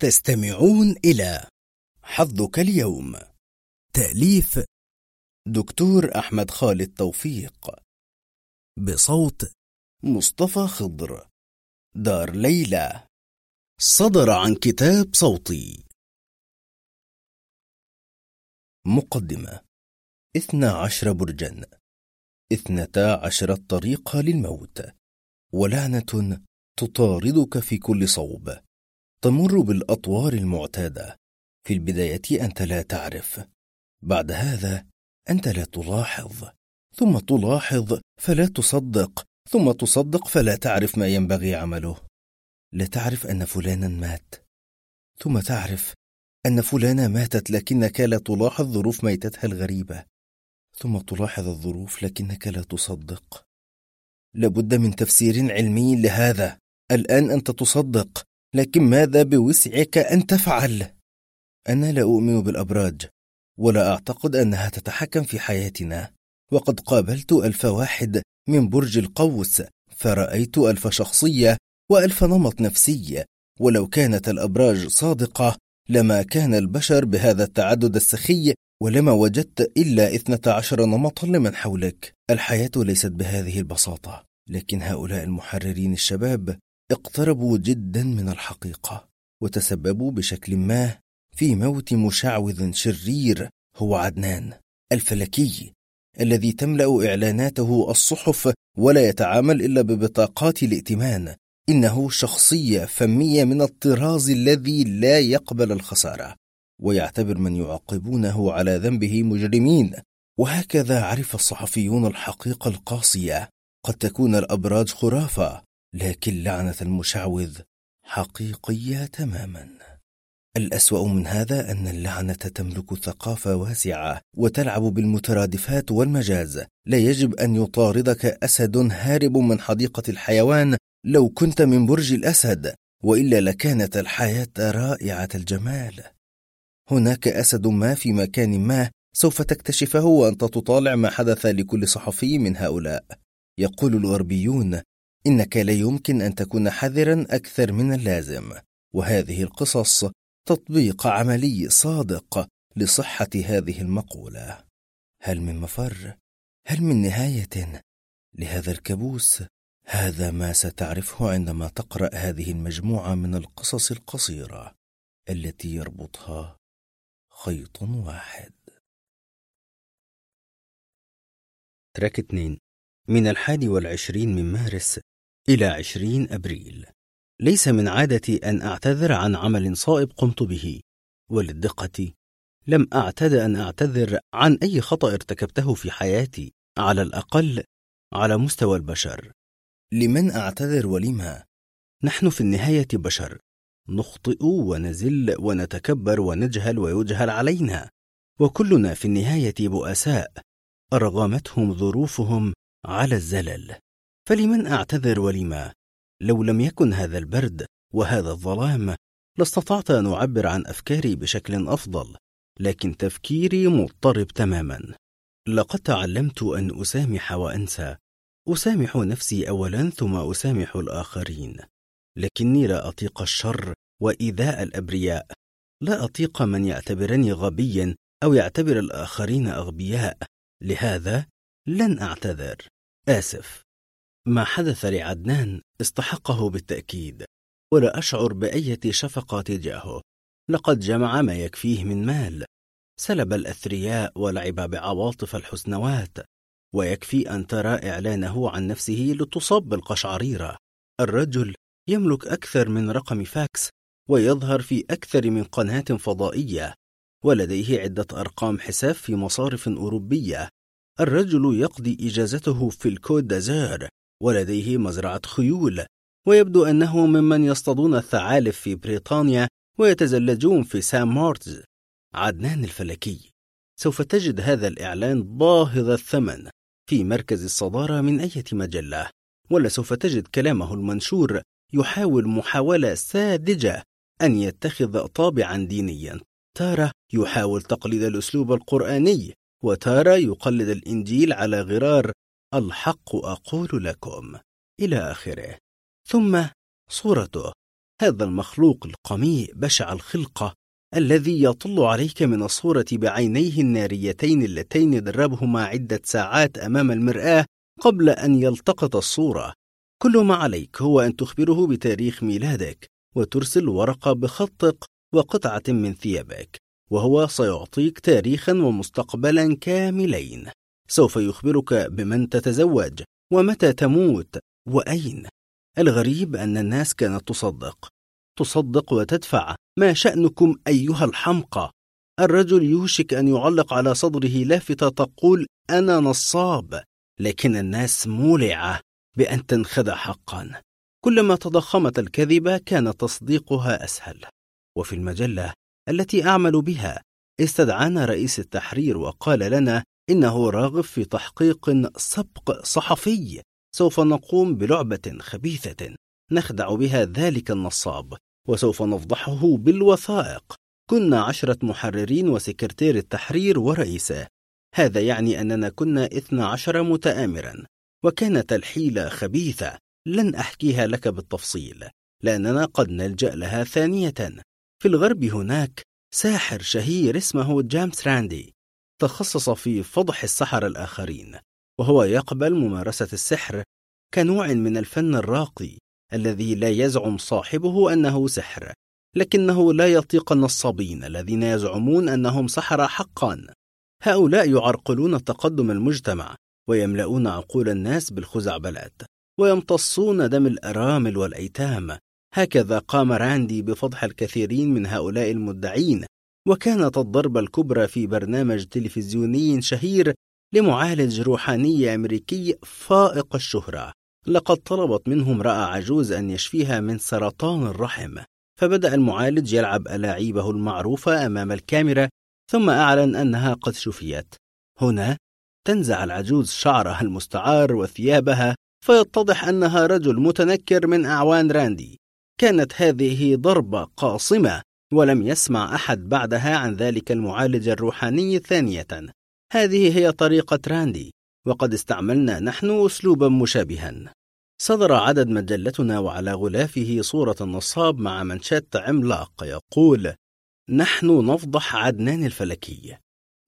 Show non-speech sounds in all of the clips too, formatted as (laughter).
تستمعون إلى حظك اليوم. تأليف دكتور أحمد خالد توفيق. بصوت مصطفى خضر. دار ليلى. صدر عن كتاب صوتي. مقدمة. اثنى عشر برجا. اثنتا عشر طريقة للموت. ولعنة تطاردك في كل صوب. تمر بالأطوار المعتادة. في البداية أنت لا تعرف. بعد هذا أنت لا تلاحظ. ثم تلاحظ فلا تصدق. ثم تصدق فلا تعرف ما ينبغي عمله. لا تعرف أن فلانا مات. ثم تعرف أن فلانة ماتت لكنك لا تلاحظ ظروف ميتتها الغريبة. ثم تلاحظ الظروف لكنك لا تصدق. لابد من تفسير علمي لهذا. الآن أنت تصدق. لكن ماذا بوسعك أن تفعل؟ أنا لا أؤمن بالأبراج ولا أعتقد أنها تتحكم في حياتنا. وقد قابلت ألف واحد من برج القوس فرأيت ألف شخصية وألف نمط نفسي. ولو كانت الأبراج صادقة لما كان البشر بهذا التعدد السخي ولما وجدت إلا اثنة عشر نمطا لمن حولك. الحياة ليست بهذه البساطة لكن هؤلاء المحررين الشباب اقتربوا جدا من الحقيقة وتسببوا بشكل ما في موت مشعوذ شرير هو عدنان الفلكي الذي تملأ إعلاناته الصحف ولا يتعامل إلا ببطاقات الائتمان. إنه شخصية فمية من الطراز الذي لا يقبل الخسارة. ويعتبر من يعاقبونه على ذنبه مجرمين. وهكذا عرف الصحفيون الحقيقة القاسية. قد تكون الأبراج خرافة. لكن لعنة المشعوذ حقيقية تماما. الأسوأ من هذا أن اللعنة تملك ثقافة واسعة وتلعب بالمترادفات والمجاز. لا يجب أن يطاردك أسد هارب من حديقة الحيوان لو كنت من برج الأسد وإلا لكانت الحياة رائعة الجمال. هناك أسد ما في مكان ما سوف تكتشفه وأنت تطالع ما حدث لكل صحفي من هؤلاء. يقول الغربيون إنك لا يمكن أن تكون حذرا أكثر من اللازم وهذه القصص تطبيق عملي صادق لصحة هذه المقولة هل من مفر؟ هل من نهاية لهذا الكابوس؟ هذا ما ستعرفه عندما تقرأ هذه المجموعة من القصص القصيرة التي يربطها خيط واحد تراك 2 من الحادي والعشرين من مارس إلى عشرين أبريل. ليس من عادتي أن أعتذر عن عمل صائب قمت به. وللدقة لم أعتد أن أعتذر عن أي خطأ ارتكبته في حياتي على الأقل على مستوى البشر. لمن أعتذر ولما؟ نحن في النهاية بشر. نخطئ ونزل ونتكبر ونجهل ويجهل علينا. وكلنا في النهاية بؤساء. أرغمتهم ظروفهم على الزلل. فلمن أعتذر ولما؟ لو لم يكن هذا البرد وهذا الظلام لاستطعت أن أعبر عن أفكاري بشكل أفضل لكن تفكيري مضطرب تماما. لقد تعلمت أن أسامح وأنسى. أسامح نفسي أولا ثم أسامح الآخرين. لكني لا أطيق الشر وإيذاء الأبرياء. لا أطيق من يعتبرني غبيا أو يعتبر الآخرين أغبياء. لهذا لن أعتذر. آسف. ما حدث لعدنان استحقه بالتأكيد ولا أشعر بأية شفقة تجاهه. لقد جمع ما يكفيه من مال. سلب الأثرياء ولعب بعواطف الحسنوات. ويكفي أن ترى إعلانه عن نفسه لتصاب بالقشعريرة الرجل يملك أكثر من رقم فاكس ويظهر في أكثر من قناة فضائية. ولديه عدة أرقام حساب في مصارف أوروبية. الرجل يقضي إجازته في الكود دازار. ولديه مزرعة خيول ويبدو أنه ممن يصطادون الثعالب في بريطانيا ويتزلجون في سام مارتز. عدنان الفلكي سوف تجد هذا الإعلان باهظ الثمن في مركز الصدارة من أي مجلة ولا سوف تجد كلامه المنشور يحاول محاولة ساذجة أن يتخذ طابعا دينيا. تارة يحاول تقليد الأسلوب القرآني وتارة يقلد الإنجيل على غرار الحق أقول لكم إلى آخره. ثم صورته. هذا المخلوق القميء بشع الخلقة الذي يطل عليك من الصورة بعينيه الناريتين اللتين دربهما عدة ساعات أمام المرآة قبل أن يلتقط الصورة. كل ما عليك هو أن تخبره بتاريخ ميلادك وترسل ورقة بخطك وقطعة من ثيابك وهو سيعطيك تاريخا ومستقبلا كاملين. سوف يخبرك بمن تتزوج ومتى تموت وأين. الغريب أن الناس كانت تصدق. تصدق وتدفع ما شأنكم أيها الحمقى الرجل يوشك أن يعلق على صدره لافتة تقول أنا نصاب لكن الناس مولعة بأن تنخدع حقا. كلما تضخمت الكذبة كان تصديقها أسهل. وفي المجلة التي أعمل بها استدعانا رئيس التحرير وقال لنا إنه راغب في تحقيق سبق صحفي. سوف نقوم بلعبة خبيثة. نخدع بها ذلك النصاب وسوف نفضحه بالوثائق. كنا عشرة محررين وسكرتير التحرير ورئيسه هذا يعني أننا كنا إثنى عشر متآمرا. وكانت الحيلة خبيثة. لن أحكيها لك بالتفصيل. لأننا قد نلجأ لها ثانية. في الغرب هناك ساحر شهير اسمه جيمس راندي. تخصص في فضح السحر الآخرين وهو يقبل ممارسة السحر كنوع من الفن الراقي الذي لا يزعم صاحبه أنه سحر لكنه لا يطيق النصابين الذين يزعمون أنهم سحر حقا. هؤلاء يعرقلون تقدم المجتمع ويملؤون عقول الناس بالخزعبلات ويمتصون دم الأرامل والأيتام. هكذا قام راندي بفضح الكثيرين من هؤلاء المدعين وكانت الضربة الكبرى في برنامج تلفزيوني شهير لمعالج روحاني أمريكي فائق الشهرة. لقد طلبت منه امرأة عجوز أن يشفيها من سرطان الرحم. فبدأ المعالج يلعب ألاعيبه المعروفة أمام الكاميرا ثم أعلن أنها قد شفيت. هنا تنزع العجوز شعرها المستعار وثيابها فيتضح أنها رجل متنكر من أعوان راندي. كانت هذه ضربة قاصمة ولم يسمع أحد بعدها عن ذلك المعالج الروحاني ثانية. هذه هي طريقة راندي وقد استعملنا نحن أسلوبا مشابها. صدر عدد مجلتنا وعلى غلافه صورة النصاب مع منشات عملاق يقول نحن نفضح عدنان الفلكي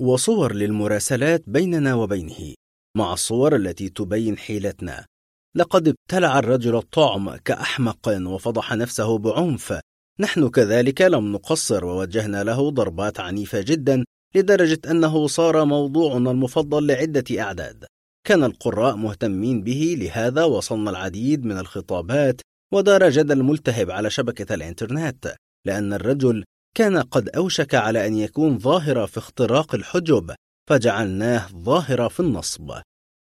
وصور للمراسلات بيننا وبينه مع الصور التي تبين حيلتنا. لقد ابتلع الرجل الطعم كأحمق وفضح نفسه بعنف نحن كذلك لم نقصر ووجهنا له ضربات عنيفة جدا لدرجة أنه صار موضوعنا المفضل لعدة أعداد. كان القراء مهتمين به لهذا وصلنا العديد من الخطابات ودار جدل ملتهب على شبكة الإنترنت لأن الرجل كان قد أوشك على أن يكون ظاهرة في اختراق الحجب فجعلناه ظاهرة في النصب.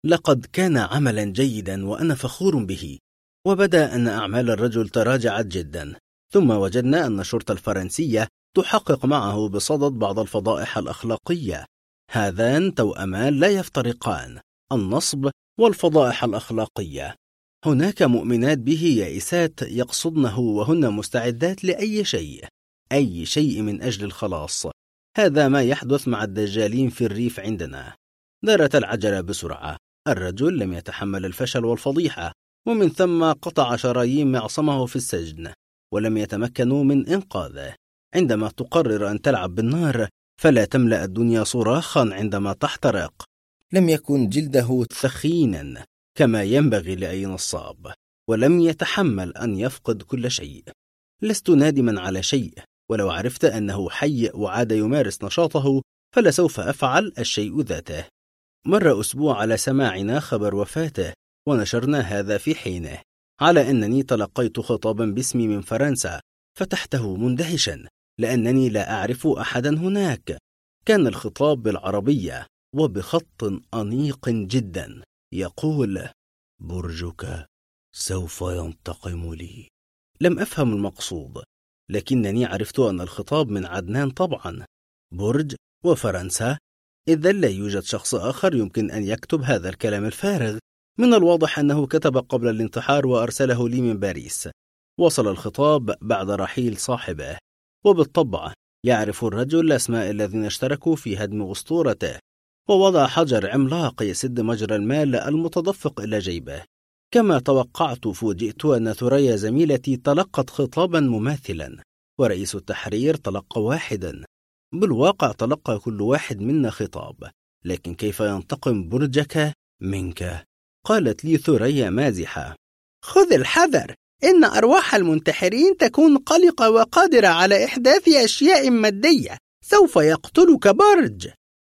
لقد كان عملا جيدا وأنا فخور به وبدأ أن أعمال الرجل تراجعت جدا. ثم وجدنا أن الشرطة الفرنسية تحقق معه بصدد بعض الفضائح الأخلاقية. هذان توأمان لا يفترقان النصب والفضائح الأخلاقية. هناك مؤمنات به يائسات يقصدنه وهن مستعدات لأي شيء أي شيء من أجل الخلاص. هذا ما يحدث مع الدجالين في الريف عندنا. دارت العجلة بسرعة. الرجل لم يتحمل الفشل والفضيحة ومن ثم قطع شرايين معصمه في السجن. ولم يتمكنوا من إنقاذه. عندما تقرر أن تلعب بالنار فلا تملأ الدنيا صراخا عندما تحترق. لم يكن جلده ثخينا كما ينبغي لأي نصاب ولم يتحمل أن يفقد كل شيء. لست نادما على شيء ولو عرفت أنه حي وعاد يمارس نشاطه فلسوف أفعل الشيء ذاته. مر أسبوع على سماعنا خبر وفاته ونشرنا هذا في حينه. على أنني تلقيت خطابا باسمي من فرنسا فتحته مندهشا لأنني لا أعرف أحدا هناك. كان الخطاب بالعربية وبخط أنيق جدا. يقول برجك سوف ينتقم لي. لم أفهم المقصود لكنني عرفت أن الخطاب من عدنان طبعا. برج وفرنسا إذا لا يوجد شخص آخر يمكن أن يكتب هذا الكلام الفارغ. من الواضح أنه كتب قبل الانتحار وأرسله لي من باريس. وصل الخطاب بعد رحيل صاحبه. وبالطبع يعرف الرجل أسماء الذين اشتركوا في هدم أسطورته. ووضع حجر عملاق يسد مجرى المال المتدفق إلى جيبه. كما توقعت فوجئت أن ثريا زميلتي تلقت خطابا مماثلا. ورئيس التحرير تلقى واحدا. بالواقع تلقى كل واحد منا خطاب. لكن كيف ينتقم برجك منك؟ قالت لي ثريا مازحة. خذ الحذر إن أرواح المنتحرين تكون قلقة وقادرة على إحداث أشياء مادية سوف يقتلك برج.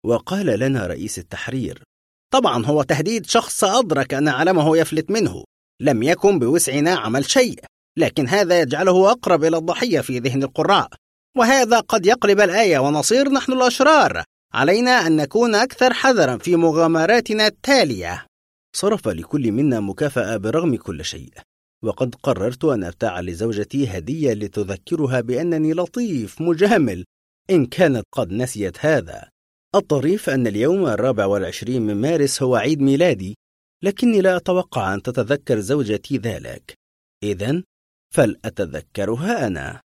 وقال لنا رئيس التحرير. طبعا هو تهديد شخص أدرك أن علمه يفلت منه. لم يكن بوسعنا عمل شيء لكن هذا يجعله أقرب إلى الضحية في ذهن القراء. وهذا قد يقلب الآية ونصير نحن الأشرار. علينا أن نكون أكثر حذرا في مغامراتنا التالية. صرف لكل منا مكافأة برغم كل شيء. وقد قررت أن أبتاع لزوجتي هدية لتذكرها بأنني لطيف مجامل إن كانت قد نسيت هذا. الطريف أن اليوم الرابع والعشرين من مارس هو عيد ميلادي لكني لا أتوقع أن تتذكر زوجتي ذلك. إذا فلأتذكرها أنا.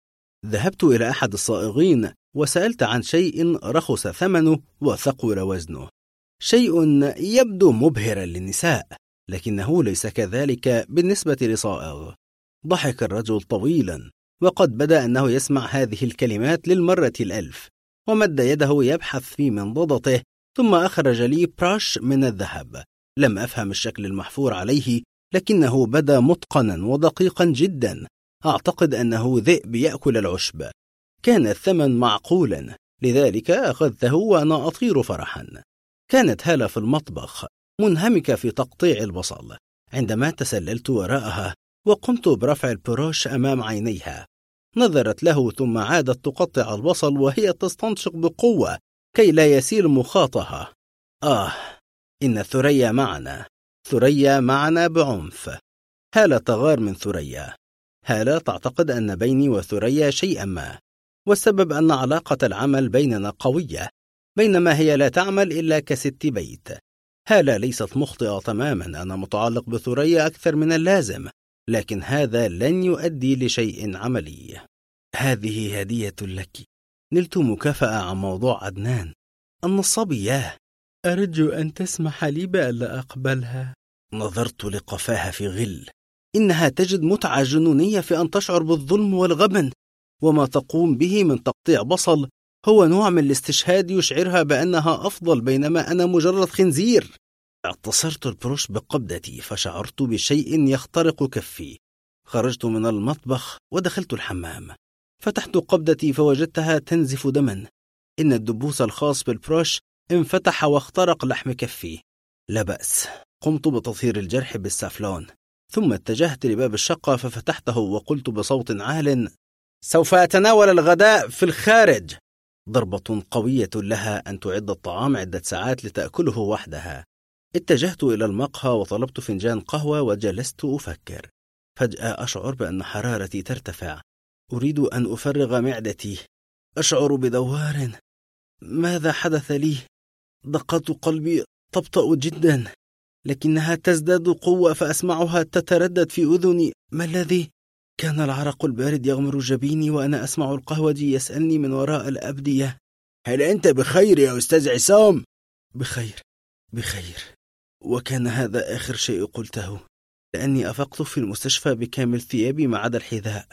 ذهبت إلى أحد الصائغين وسألت عن شيء رخص ثمنه وثقل وزنه. شيء يبدو مبهرا للنساء لكنه ليس كذلك بالنسبة لصائغ. ضحك الرجل طويلا وقد بدأ أنه يسمع هذه الكلمات للمرة الألف ومد يده يبحث في منضدته ثم أخرج لي براش من الذهب. لم أفهم الشكل المحفور عليه لكنه بدا متقنا ودقيقا جدا. أعتقد أنه ذئب يأكل العشب. كان الثمن معقولا لذلك أخذته وأنا أطير فرحا. كانت هالة في المطبخ منهمكة في تقطيع البصل عندما تسللت وراءها وقمت برفع البروش أمام عينيها. نظرت له ثم عادت تقطع البصل وهي تستنشق بقوة كي لا يسيل مخاطها. آه إن ثريا معنا ثريا معنا بعنف. هالة تغار من ثريا. هالة تعتقد أن بيني وثريا شيئا ما والسبب أن علاقة العمل بيننا قوية. بينما هي لا تعمل إلا كست بيت. هالة ليست مخطئة تماما أنا متعلق بثريا أكثر من اللازم لكن هذا لن يؤدي لشيء عملي. هذه هدية لك. نلت مكافأة عن موضوع عدنان. النصاب إياه أرجو أن تسمح لي بألا أقبلها. نظرت لقفاها في غل. إنها تجد متعة جنونية في أن تشعر بالظلم والغبن وما تقوم به من تقطيع بصل هو نوع من الاستشهاد يشعرها بأنها أفضل بينما أنا مجرد خنزير. اعتصرت البروش بقبضتي فشعرت بشيء يخترق كفي. خرجت من المطبخ ودخلت الحمام. فتحت قبضتي فوجدتها تنزف دما. إن الدبوس الخاص بالبروش انفتح واخترق لحم كفي. لا بأس. قمت بتطهير الجرح بالسافلون. ثم اتجهت لباب الشقة ففتحته وقلت بصوت عال سوف أتناول الغداء في الخارج. ضربة قوية لها أن تعد الطعام عدة ساعات لتأكله وحدها. اتجهت إلى المقهى وطلبت فنجان قهوة وجلست أفكر. فجأة أشعر بأن حرارتي ترتفع. أريد أن أفرغ معدتي. أشعر بدوار. ماذا حدث لي؟ دقات قلبي تبطأ جدا. لكنها تزداد قوة فأسمعها تتردد في أذني. ما الذي؟ كان العرق البارد يغمر جبيني وأنا أسمع القهوجي يسألني من وراء الأبدية. هل أنت بخير يا أستاذ عصام؟ بخير بخير. وكان هذا آخر شيء قلته لأني أفقت في المستشفى بكامل ثيابي ما عدا الحذاء.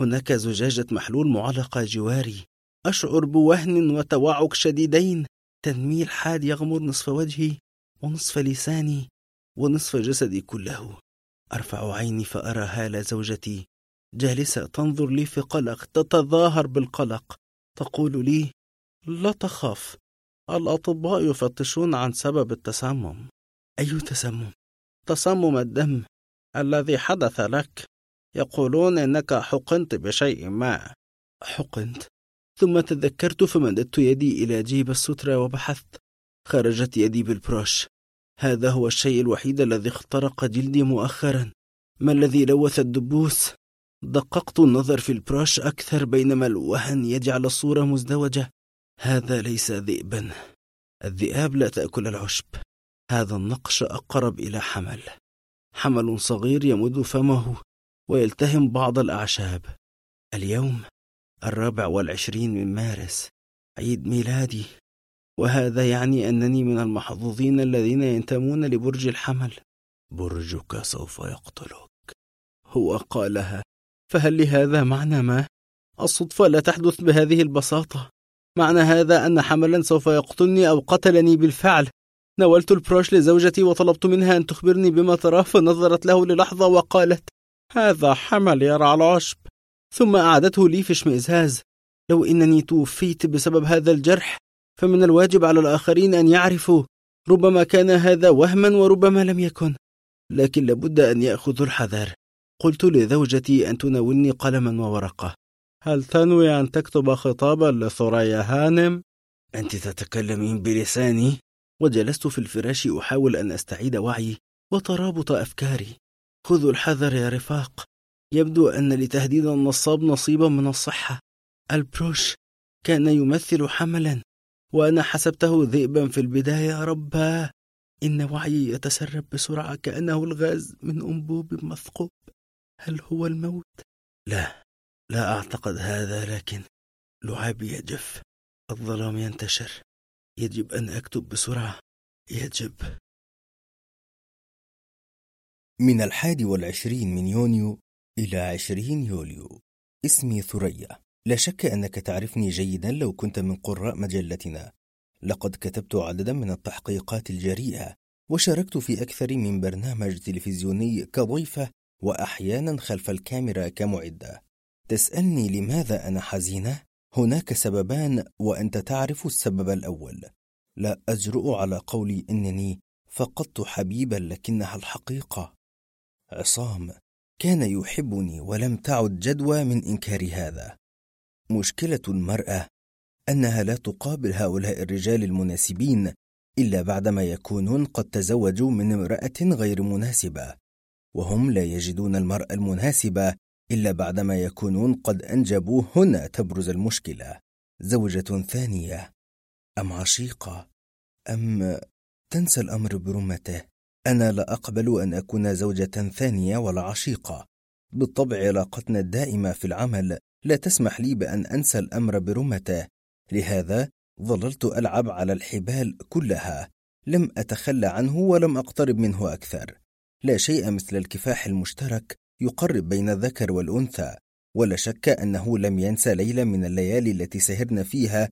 هناك زجاجة محلول معلقة جواري. أشعر بوهن وتوعك شديدين. تنميل حاد يغمر نصف وجهي ونصف لساني ونصف جسدي كله. أرفع عيني فأرى هالة زوجتي. جالسة تنظر لي في قلق تتظاهر بالقلق. تقول لي لا تخف الأطباء يفتشون عن سبب التسمم. أي تسمم؟ تسمم الدم الذي حدث لك. يقولون إنك حقنت بشيء ما. حقنت؟ ثم تذكرت فمددت يدي إلى جيب السترة وبحثت. خرجت يدي بالبروش. هذا هو الشيء الوحيد الذي اخترق جلدي مؤخرا. ما الذي لوث الدبوس؟ دققت النظر في البروش أكثر بينما الوهن يجعل الصورة مزدوجة. هذا ليس ذئبا. الذئاب لا تأكل العشب. هذا النقش أقرب إلى حمل. حمل صغير يمد فمه ويلتهم بعض الأعشاب. اليوم الرابع والعشرين من مارس عيد ميلادي. وهذا يعني أنني من المحظوظين الذين ينتمون لبرج الحمل. برجك سوف يقتلك. هو قالها. فهل لهذا معنى ما؟ الصدفة لا تحدث بهذه البساطة. معنى هذا أن حملا سوف يقتلني أو قتلني بالفعل. ناولت البروش لزوجتي وطلبت منها أن تخبرني بما تراه فنظرت له للحظة وقالت هذا حمل يرعى العشب ثم أعادته لي في اشمئزاز لو إنني توفيت بسبب هذا الجرح فمن الواجب على الآخرين أن يعرفوا ربما كان هذا وهما وربما لم يكن. لكن لابد أن يأخذوا الحذر. قلت لزوجتي أن تناولني قلما وورقة. هل تنوي أن تكتب خطابا لثريا هانم؟ أنت تتكلمين بلساني؟ وجلست في الفراش أحاول أن أستعيد وعي وترابط أفكاري. خذوا الحذر يا رفاق. يبدو أن لتهديد النصاب نصيبا من الصحة. البروش كان يمثل حملا. وأنا حسبته ذئبا في البداية رباه إن وعيي يتسرب بسرعة كأنه الغاز من أنبوب مثقوب. هل هو الموت؟ لا لا أعتقد هذا لكن لعابي يجف الظلام ينتشر. يجب أن أكتب بسرعة. يجب. من الحادي والعشرين من يونيو إلى عشرين يوليو. اسمي ثريا. لا شك أنك تعرفني جيدا لو كنت من قراء مجلتنا. لقد كتبت عددا من التحقيقات الجريئة وشاركت في أكثر من برنامج تلفزيوني كضيفة وأحيانا خلف الكاميرا كمعدة. تسألني لماذا أنا حزينة؟ هناك سببان وأنت تعرف السبب الأول. لا أجرؤ على قولي إنني فقدت حبيبا لكنها الحقيقة. عصام كان يحبني ولم تعد جدوى من إنكار هذا. مشكلة المرأة أنها لا تقابل هؤلاء الرجال المناسبين إلا بعدما يكونون قد تزوجوا من امرأة غير مناسبة. وهم لا يجدون المرأة المناسبة إلا بعدما يكونون قد أنجبوا هنا تبرز المشكلة. زوجة ثانية. أم عشيقة؟ أم تنسى الأمر برمته. أنا لا أقبل أن أكون زوجة ثانية ولا عشيقة. بالطبع علاقتنا الدائمة في العمل لا تسمح لي بأن أنسى الأمر برمته. لهذا ظللت ألعب على الحبال كلها. لم أتخلى عنه ولم أقترب منه أكثر. لا شيء مثل الكفاح المشترك يقرب بين الذكر والأنثى ولا شك أنه لم ينسى ليلة من الليالي التي سهرنا فيها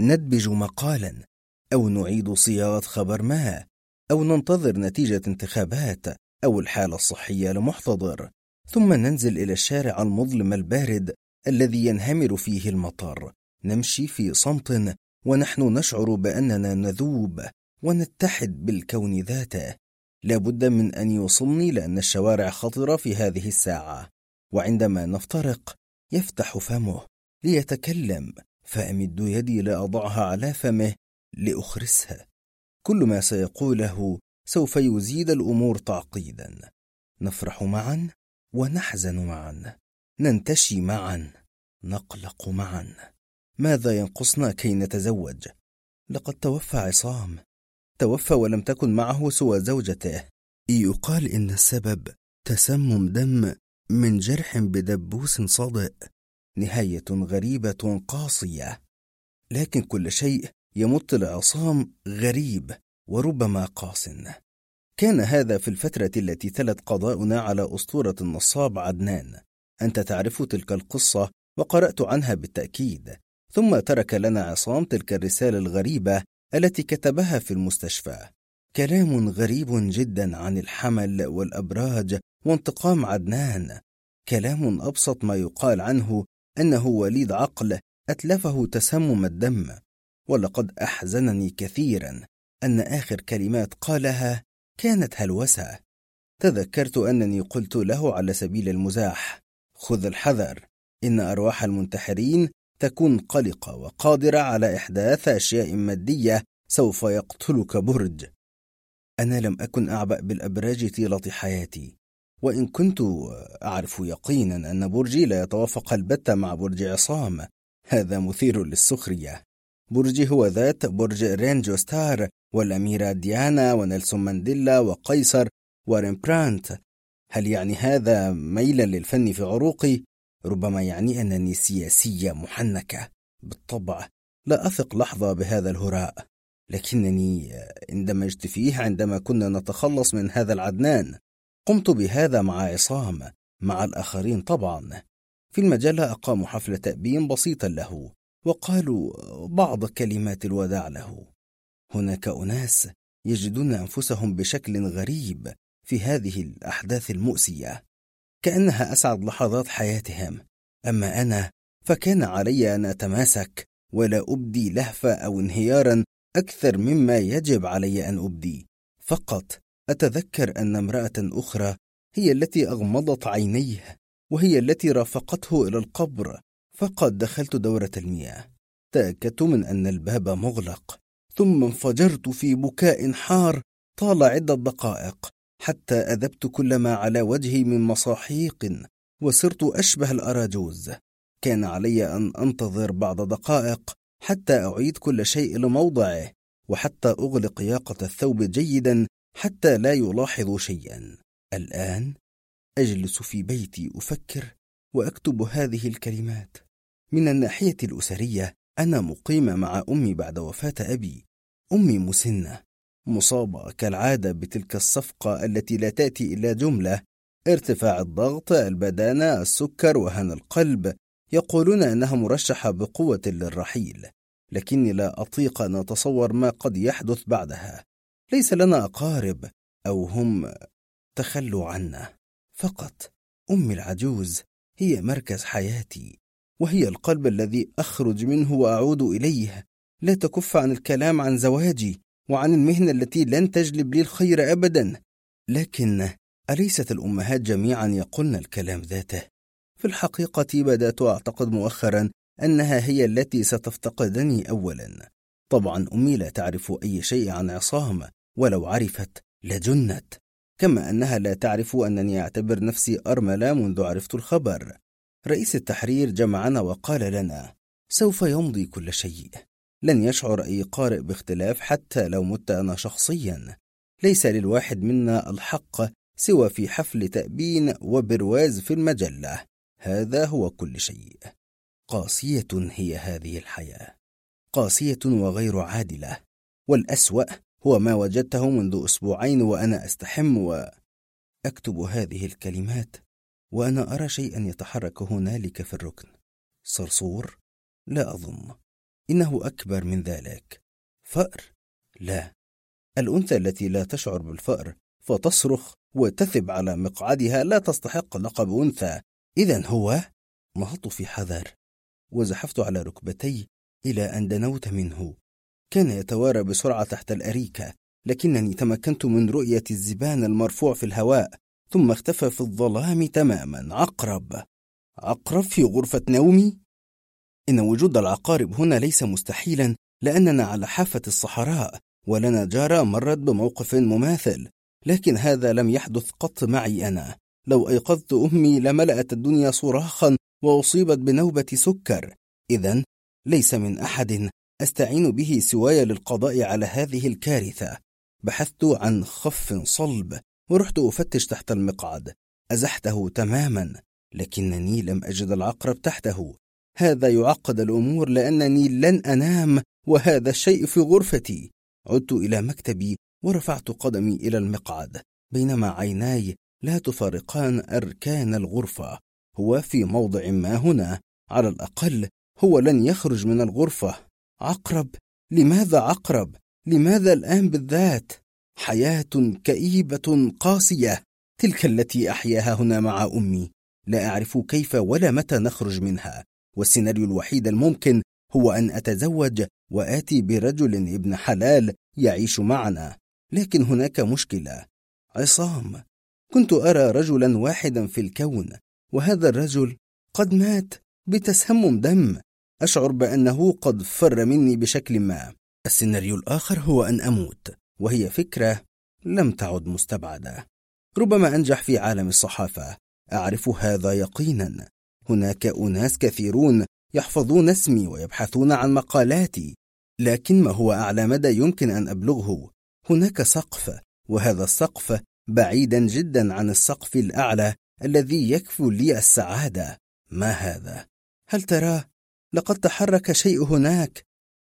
ندبج مقالا أو نعيد صياغة خبر ما أو ننتظر نتيجة انتخابات أو الحالة الصحية لمحتضر ثم ننزل إلى الشارع المظلم البارد الذي ينهمر فيه المطر. نمشي في صمت ونحن نشعر بأننا نذوب ونتحد بالكون ذاته. لابد من أن يوصلني لأن الشوارع خطرة في هذه الساعة. وعندما نفترق يفتح فمه. ليتكلم. فامد يدي لاضعها على فمه لاخرسها كل ما سيقوله سوف يزيد الأمور تعقيدا. نفرح معا ونحزن معا. ننتشي معا. نقلق معا. ماذا ينقصنا كي نتزوج؟ لقد توفى عصام. توفى ولم تكن معه سوى زوجته. يقال إن السبب تسمم دم من جرح بدبوس صادئ. نهاية غريبة قاسية. لكن كل شيء يمت لعصام غريب وربما قاس. كان هذا في الفترة التي تلت قضاؤنا على أسطورة النصاب عدنان. أنت تعرف تلك القصة وقرأت عنها بالتأكيد. ثم ترك لنا عصام تلك الرسالة الغريبة التي كتبها في المستشفى. كلام غريب جدا عن الحمل والأبراج وانتقام عدنان. كلام أبسط ما يقال عنه أنه وليد عقل أتلفه تسمم الدم. ولقد أحزنني كثيرا أن آخر كلمات قالها كانت هلوسة. تذكرت أنني قلت له على سبيل المزاح خذ الحذر إن أرواح المنتحرين تكون قلقة وقادرة على إحداث أشياء مادية سوف يقتلك برج. أنا لم أكن أعبأ بالأبراج طيلة حياتي وإن كنت أعرف يقينا أن برجي لا يتوافق البتة مع برج عصام. هذا مثير للسخرية. برجي هو ذات برج رينجو ستار والأميرة ديانا ونيلسون مانديلا وقيصر وريمبرانت. هل يعني هذا ميلا للفن في عروقي؟ ربما يعني أنني سياسية محنكة. بالطبع لا أثق لحظة بهذا الهراء لكنني اندمجت فيه عندما كنا نتخلص من هذا العدنان قمت بهذا مع عصام مع الآخرين طبعا. في المجلة أقاموا حفل تأبين بسيطا له وقالوا بعض كلمات الوداع له. هناك أناس يجدون أنفسهم بشكل غريب في هذه الأحداث المؤسية. كأنها أسعد لحظات حياتهم. أما أنا فكان علي أن أتماسك ولا أبدي لهفة أو انهيارا أكثر مما يجب علي أن أبدي. فقط أتذكر أن امرأة أخرى هي التي أغمضت عينيه وهي التي رافقته إلى القبر فقد دخلت دورة المياه. تأكدت من أن الباب مغلق ثم انفجرت في بكاء حار طال عدة دقائق. حتى أذبت كل ما على وجهي من مصاحيق وصرت أشبه الأراجوز. كان علي أن أنتظر بعض دقائق حتى أعيد كل شيء لموضعه وحتى أغلق ياقة الثوب جيدا حتى لا يلاحظوا شيئا. الآن أجلس في بيتي أفكر وأكتب هذه الكلمات. من الناحية الأسرية أنا مقيمة مع أمي بعد وفاة أبي. أمي مسنة. مصابة كالعادة بتلك الصفقة التي لا تأتي إلا جملة. ارتفاع الضغط البدانة السكر وهن القلب يقولون أنها مرشحة بقوة للرحيل. لكني لا أطيق أن أتصور ما قد يحدث بعدها. ليس لنا أقارب أو هم تخلوا عنا. فقط أمي العجوز هي مركز حياتي وهي القلب الذي أخرج منه وأعود إليه. لا تكف عن الكلام عن زواجي. وعن المهنة التي لن تجلب لي الخير أبدا. لكن أليست الأمهات جميعا يقولن الكلام ذاته؟ في الحقيقة بدأت أعتقد مؤخرا أنها هي التي ستفتقدني أولا. طبعا أمي لا تعرف أي شيء عن عصام ولو عرفت لجنت. كما أنها لا تعرف أنني أعتبر نفسي أرملة منذ عرفت الخبر. رئيس التحرير جمعنا وقال لنا سوف يمضي كل شيء. لن يشعر أي قارئ باختلاف حتى لو مت أنا شخصيا. ليس للواحد منا الحق سوى في حفل تأبين وبرواز في المجلة. هذا هو كل شيء. قاسية هي هذه الحياة. قاسية وغير عادلة. والأسوأ هو ما وجدته منذ أسبوعين وأنا أستحم وأكتب هذه الكلمات وأنا أرى شيئا يتحرك هنالك في الركن. صرصور؟ لا أظن. إنه أكبر من ذلك. فأر؟ لا. الأنثى التي لا تشعر بالفأر فتصرخ وتثب على مقعدها لا تستحق لقب أنثى. إذا هو؟ نهضت في حذر. وزحفت على ركبتي إلى أن دنوت منه. كان يتوارى بسرعة تحت الأريكة لكنني تمكنت من رؤية الزبان المرفوع في الهواء ثم اختفى في الظلام تماما. عقرب. عقرب في غرفة نومي؟ إن وجود العقارب هنا ليس مستحيلا لأننا على حافة الصحراء ولنا جارة مرت بموقف مماثل. لكن هذا لم يحدث قط معي أنا. لو أيقظت أمي لملأت الدنيا صراخا وأصيبت بنوبة سكر. إذا ليس من أحد أستعين به سواي للقضاء على هذه الكارثة. بحثت عن خف صلب ورحت أفتش تحت المقعد. أزحته تماما لكنني لم أجد العقرب تحته. هذا يعقد الأمور لأنني لن أنام وهذا الشيء في غرفتي. عدت إلى مكتبي ورفعت قدمي إلى المقعد. بينما عيناي لا تفارقان أركان الغرفة. هو في موضع ما هنا. على الأقل هو لن يخرج من الغرفة. عقرب! لماذا عقرب؟ لماذا الآن بالذات؟ حياة كئيبة قاسية. تلك التي أحياها هنا مع أمي. لا أعرف كيف ولا متى نخرج منها. والسيناريو الوحيد الممكن هو أن أتزوج وآتي برجل ابن حلال يعيش معنا. لكن هناك مشكلة. عصام كنت أرى رجلا واحدا في الكون وهذا الرجل قد مات بتسمم دم. أشعر بأنه قد فر مني بشكل ما. السيناريو الآخر هو أن أموت وهي فكرة لم تعد مستبعدة. ربما أنجح في عالم الصحافة. أعرف هذا يقينا. هناك أناس كثيرون يحفظون اسمي ويبحثون عن مقالاتي لكن ما هو أعلى مدى يمكن أن أبلغه هناك سقف وهذا السقف بعيدا جدا عن السقف الأعلى الذي يكفو لي السعادة ما هذا؟ هل تراه؟ لقد تحرك شيء هناك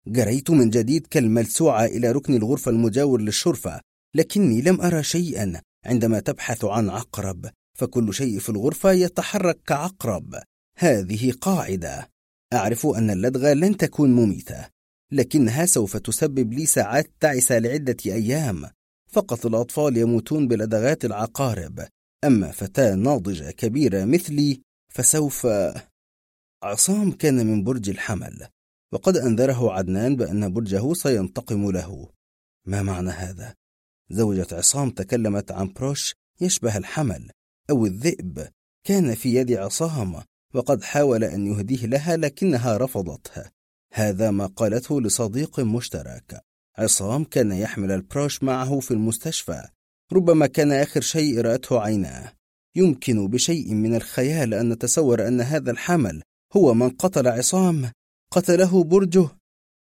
جريت من جديد كالملسوعة إلى ركن الغرفة المجاور للشرفة لكني لم أرى شيئا عندما تبحث عن عقرب فكل شيء في الغرفة يتحرك كعقرب هذه قاعدة. أعرف أن اللدغة لن تكون مميتة لكنها سوف تسبب لي ساعات تعسة لعدة أيام. فقط الأطفال يموتون بلدغات العقارب. أما فتاة ناضجة كبيرة مثلي فسوف عصام كان من برج الحمل وقد أنذره عدنان بأن برجه سينتقم له. ما معنى هذا؟ زوجة عصام تكلمت عن بروش يشبه الحمل أو الذئب كان في يد عصام. وقد حاول أن يهديه لها لكنها رفضته هذا ما قالته لصديق مشترك. عصام كان يحمل البروش معه في المستشفى. ربما كان آخر شيء رأته عيناه. يمكن بشيء من الخيال أن نتصور أن هذا الحمل هو من قتل عصام. قتله برجه.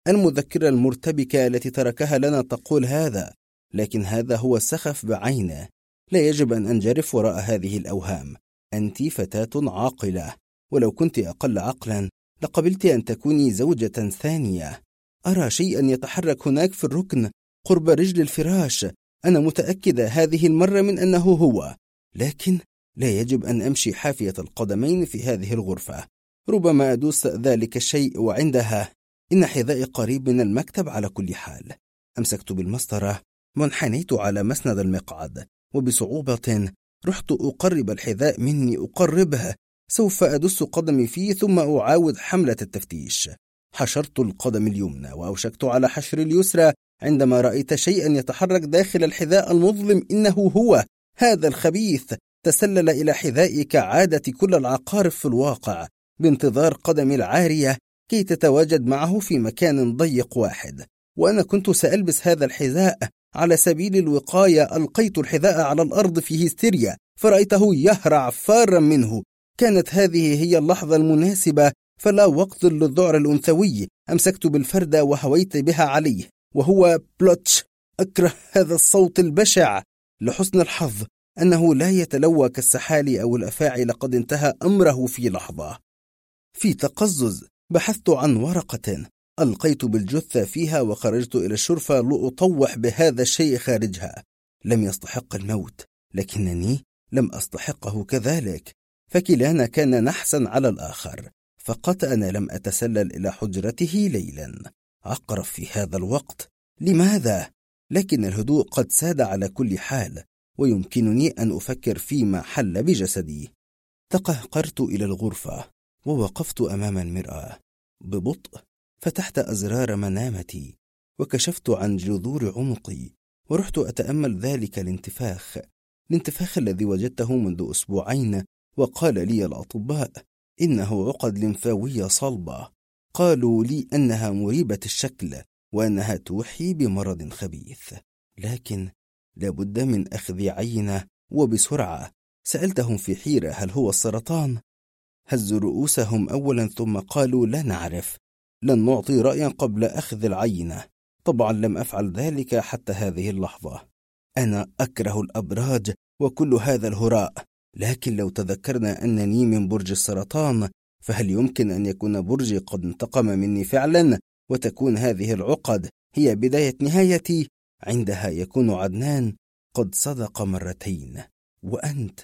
المذكرة المرتبكة التي تركها لنا تقول هذا لكن هذا هو السخف بعينه. لا يجب أن أنجرف وراء هذه الأوهام. أنت فتاة عاقلة. ولو كنت أقل عقلا لقبلت أن تكوني زوجة ثانية. أرى شيئا يتحرك هناك في الركن قرب رجل الفراش. أنا متأكدة هذه المرة من أنه هو. لكن لا يجب أن أمشي حافية القدمين في هذه الغرفة. ربما أدوس ذلك الشيء وعندها إن حذائي قريب من المكتب على كل حال. أمسكت بالمسطرة. وانحنيت على مسند المقعد. وبصعوبة رحت أقرب الحذاء مني أقربه. سوف أدس قدمي فيه ثم أعاود حملة التفتيش. حشرت القدم اليمنى وأوشكت على حشر اليسرى عندما رأيت شيئا يتحرك داخل الحذاء المظلم إنه هو. هذا الخبيث تسلل إلى حذائي كعادة كل العقارب في الواقع بانتظار قدمي العارية كي تتواجد معه في مكان ضيق واحد. وأنا كنت سألبس هذا الحذاء على سبيل الوقاية ألقيت الحذاء على الأرض في هستيريا فرأيته يهرع فارا منه. كانت هذه هي اللحظة المناسبة فلا وقت للذعر الأنثوي. أمسكت بالفردة وهويت بها عليه وهو بلوتش. أكره هذا الصوت البشع. لحسن الحظ أنه لا يتلوى كالسحالي أو الأفاعي لقد انتهى أمره في لحظة. في تقزز بحثت عن ورقة. ألقيت بالجثة فيها وخرجت إلى الشرفة لأطوح بهذا الشيء خارجها. لم يستحق الموت لكنني لم أستحقه كذلك. فكلانا كان نحسا على الآخر فقط أنا لم أتسلل إلى حجرته ليلا. أقرب في هذا الوقت. لماذا؟ لكن الهدوء قد ساد على كل حال ويمكنني أن أفكر فيما حل بجسدي. تقهقرت إلى الغرفة ووقفت أمام المرآة. ببطء فتحت أزرار منامتي وكشفت عن جذور عنقي ورحت أتأمل ذلك الانتفاخ. الانتفاخ الذي وجدته منذ أسبوعين وقال لي الأطباء إنه عقد لمفاوية صلبة. قالوا لي أنها مريبة الشكل وأنها توحي بمرض خبيث. لكن لابد من أخذ عينة وبسرعة. سألتهم في حيرة هل هو السرطان؟ هزوا رؤوسهم أولا ثم قالوا لا نعرف. لن نعطي رأيا قبل أخذ العينة. طبعا لم أفعل ذلك حتى هذه اللحظة. أنا أكره الأبراج وكل هذا الهراء. لكن لو تذكرنا أنني من برج السرطان فهل يمكن أن يكون برجي قد انتقم مني فعلا وتكون هذه العقد هي بداية نهايتي؟ عندها يكون عدنان قد صدق مرتين. وأنت؟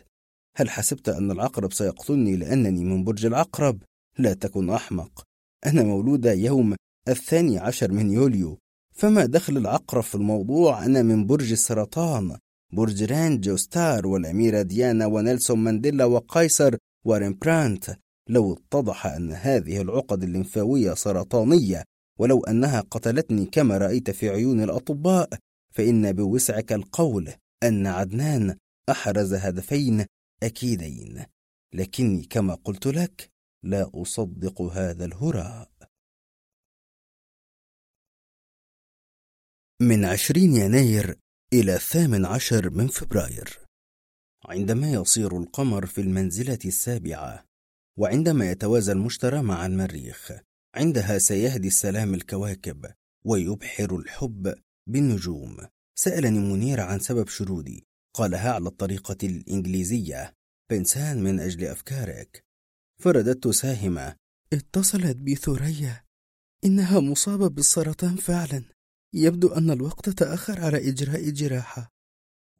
هل حسبت أن العقرب سيقتلني لأنني من برج العقرب؟ لا تكن أحمق. أنا مولودة يوم الثاني عشر من يوليو. فما دخل العقرب في الموضوع أنا من برج السرطان؟ برج رينجو ستار والأميرة ديانا ونيلسون مانديلا وقيصر وريمبرانت لو اتضح أن هذه العقد الليمفاوية سرطانية ولو أنها قتلتني كما رأيت في عيون الأطباء فإن بوسعك القول أن عدنان أحرز هدفين أكيدين. لكني كما قلت لك لا أصدق هذا الهراء. من عشرين يناير إلى الثامن عشر من فبراير. عندما يصير القمر في المنزلة السابعة وعندما يتوازى المشترى مع المريخ عندها سيهدي السلام الكواكب ويبحر الحب بالنجوم. سألني منير عن سبب شرودي. قالها على الطريقة الإنجليزية. بنسان من أجل أفكارك. فرددت ساهمة. اتصلت بي ثريا إنها مصابة بالسرطان فعلا. يبدو أن الوقت تأخر على إجراء جراحة.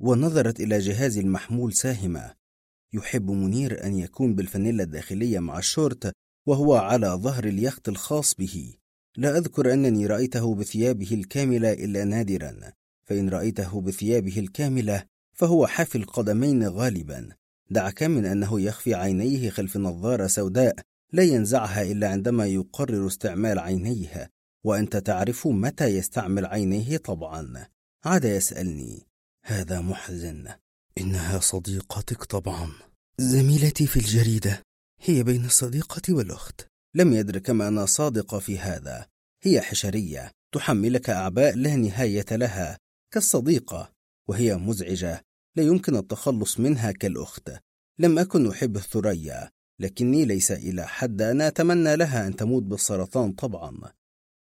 ونظرت إلى جهاز المحمول ساهمة. يحب منير أن يكون بالفانيلا الداخلية مع الشورت وهو على ظهر اليخت الخاص به. لا أذكر أنني رأيته بثيابه الكاملة إلا نادرا. فإن رأيته بثيابه الكاملة فهو حافي القدمين غالبا. دعك من أنه يخفي عينيه خلف نظارة سوداء لا ينزعها إلا عندما يقرر استعمال عينيه. وأنت تعرف متى يستعمل عينيه طبعا. عاد يسألني هذا محزن. إنها صديقتك طبعا. زميلتي في الجريدة. هي بين الصديقة والأخت. لم يدرك ما أنا صادق في هذا. هي حشرية. تحملك أعباء لا نهاية لها. كالصديقة. وهي مزعجة. لا يمكن التخلص منها كالأخت. لم أكن أحب الثريا. لكني ليس إلى حد أنا أتمنى لها أن تموت بالسرطان طبعا.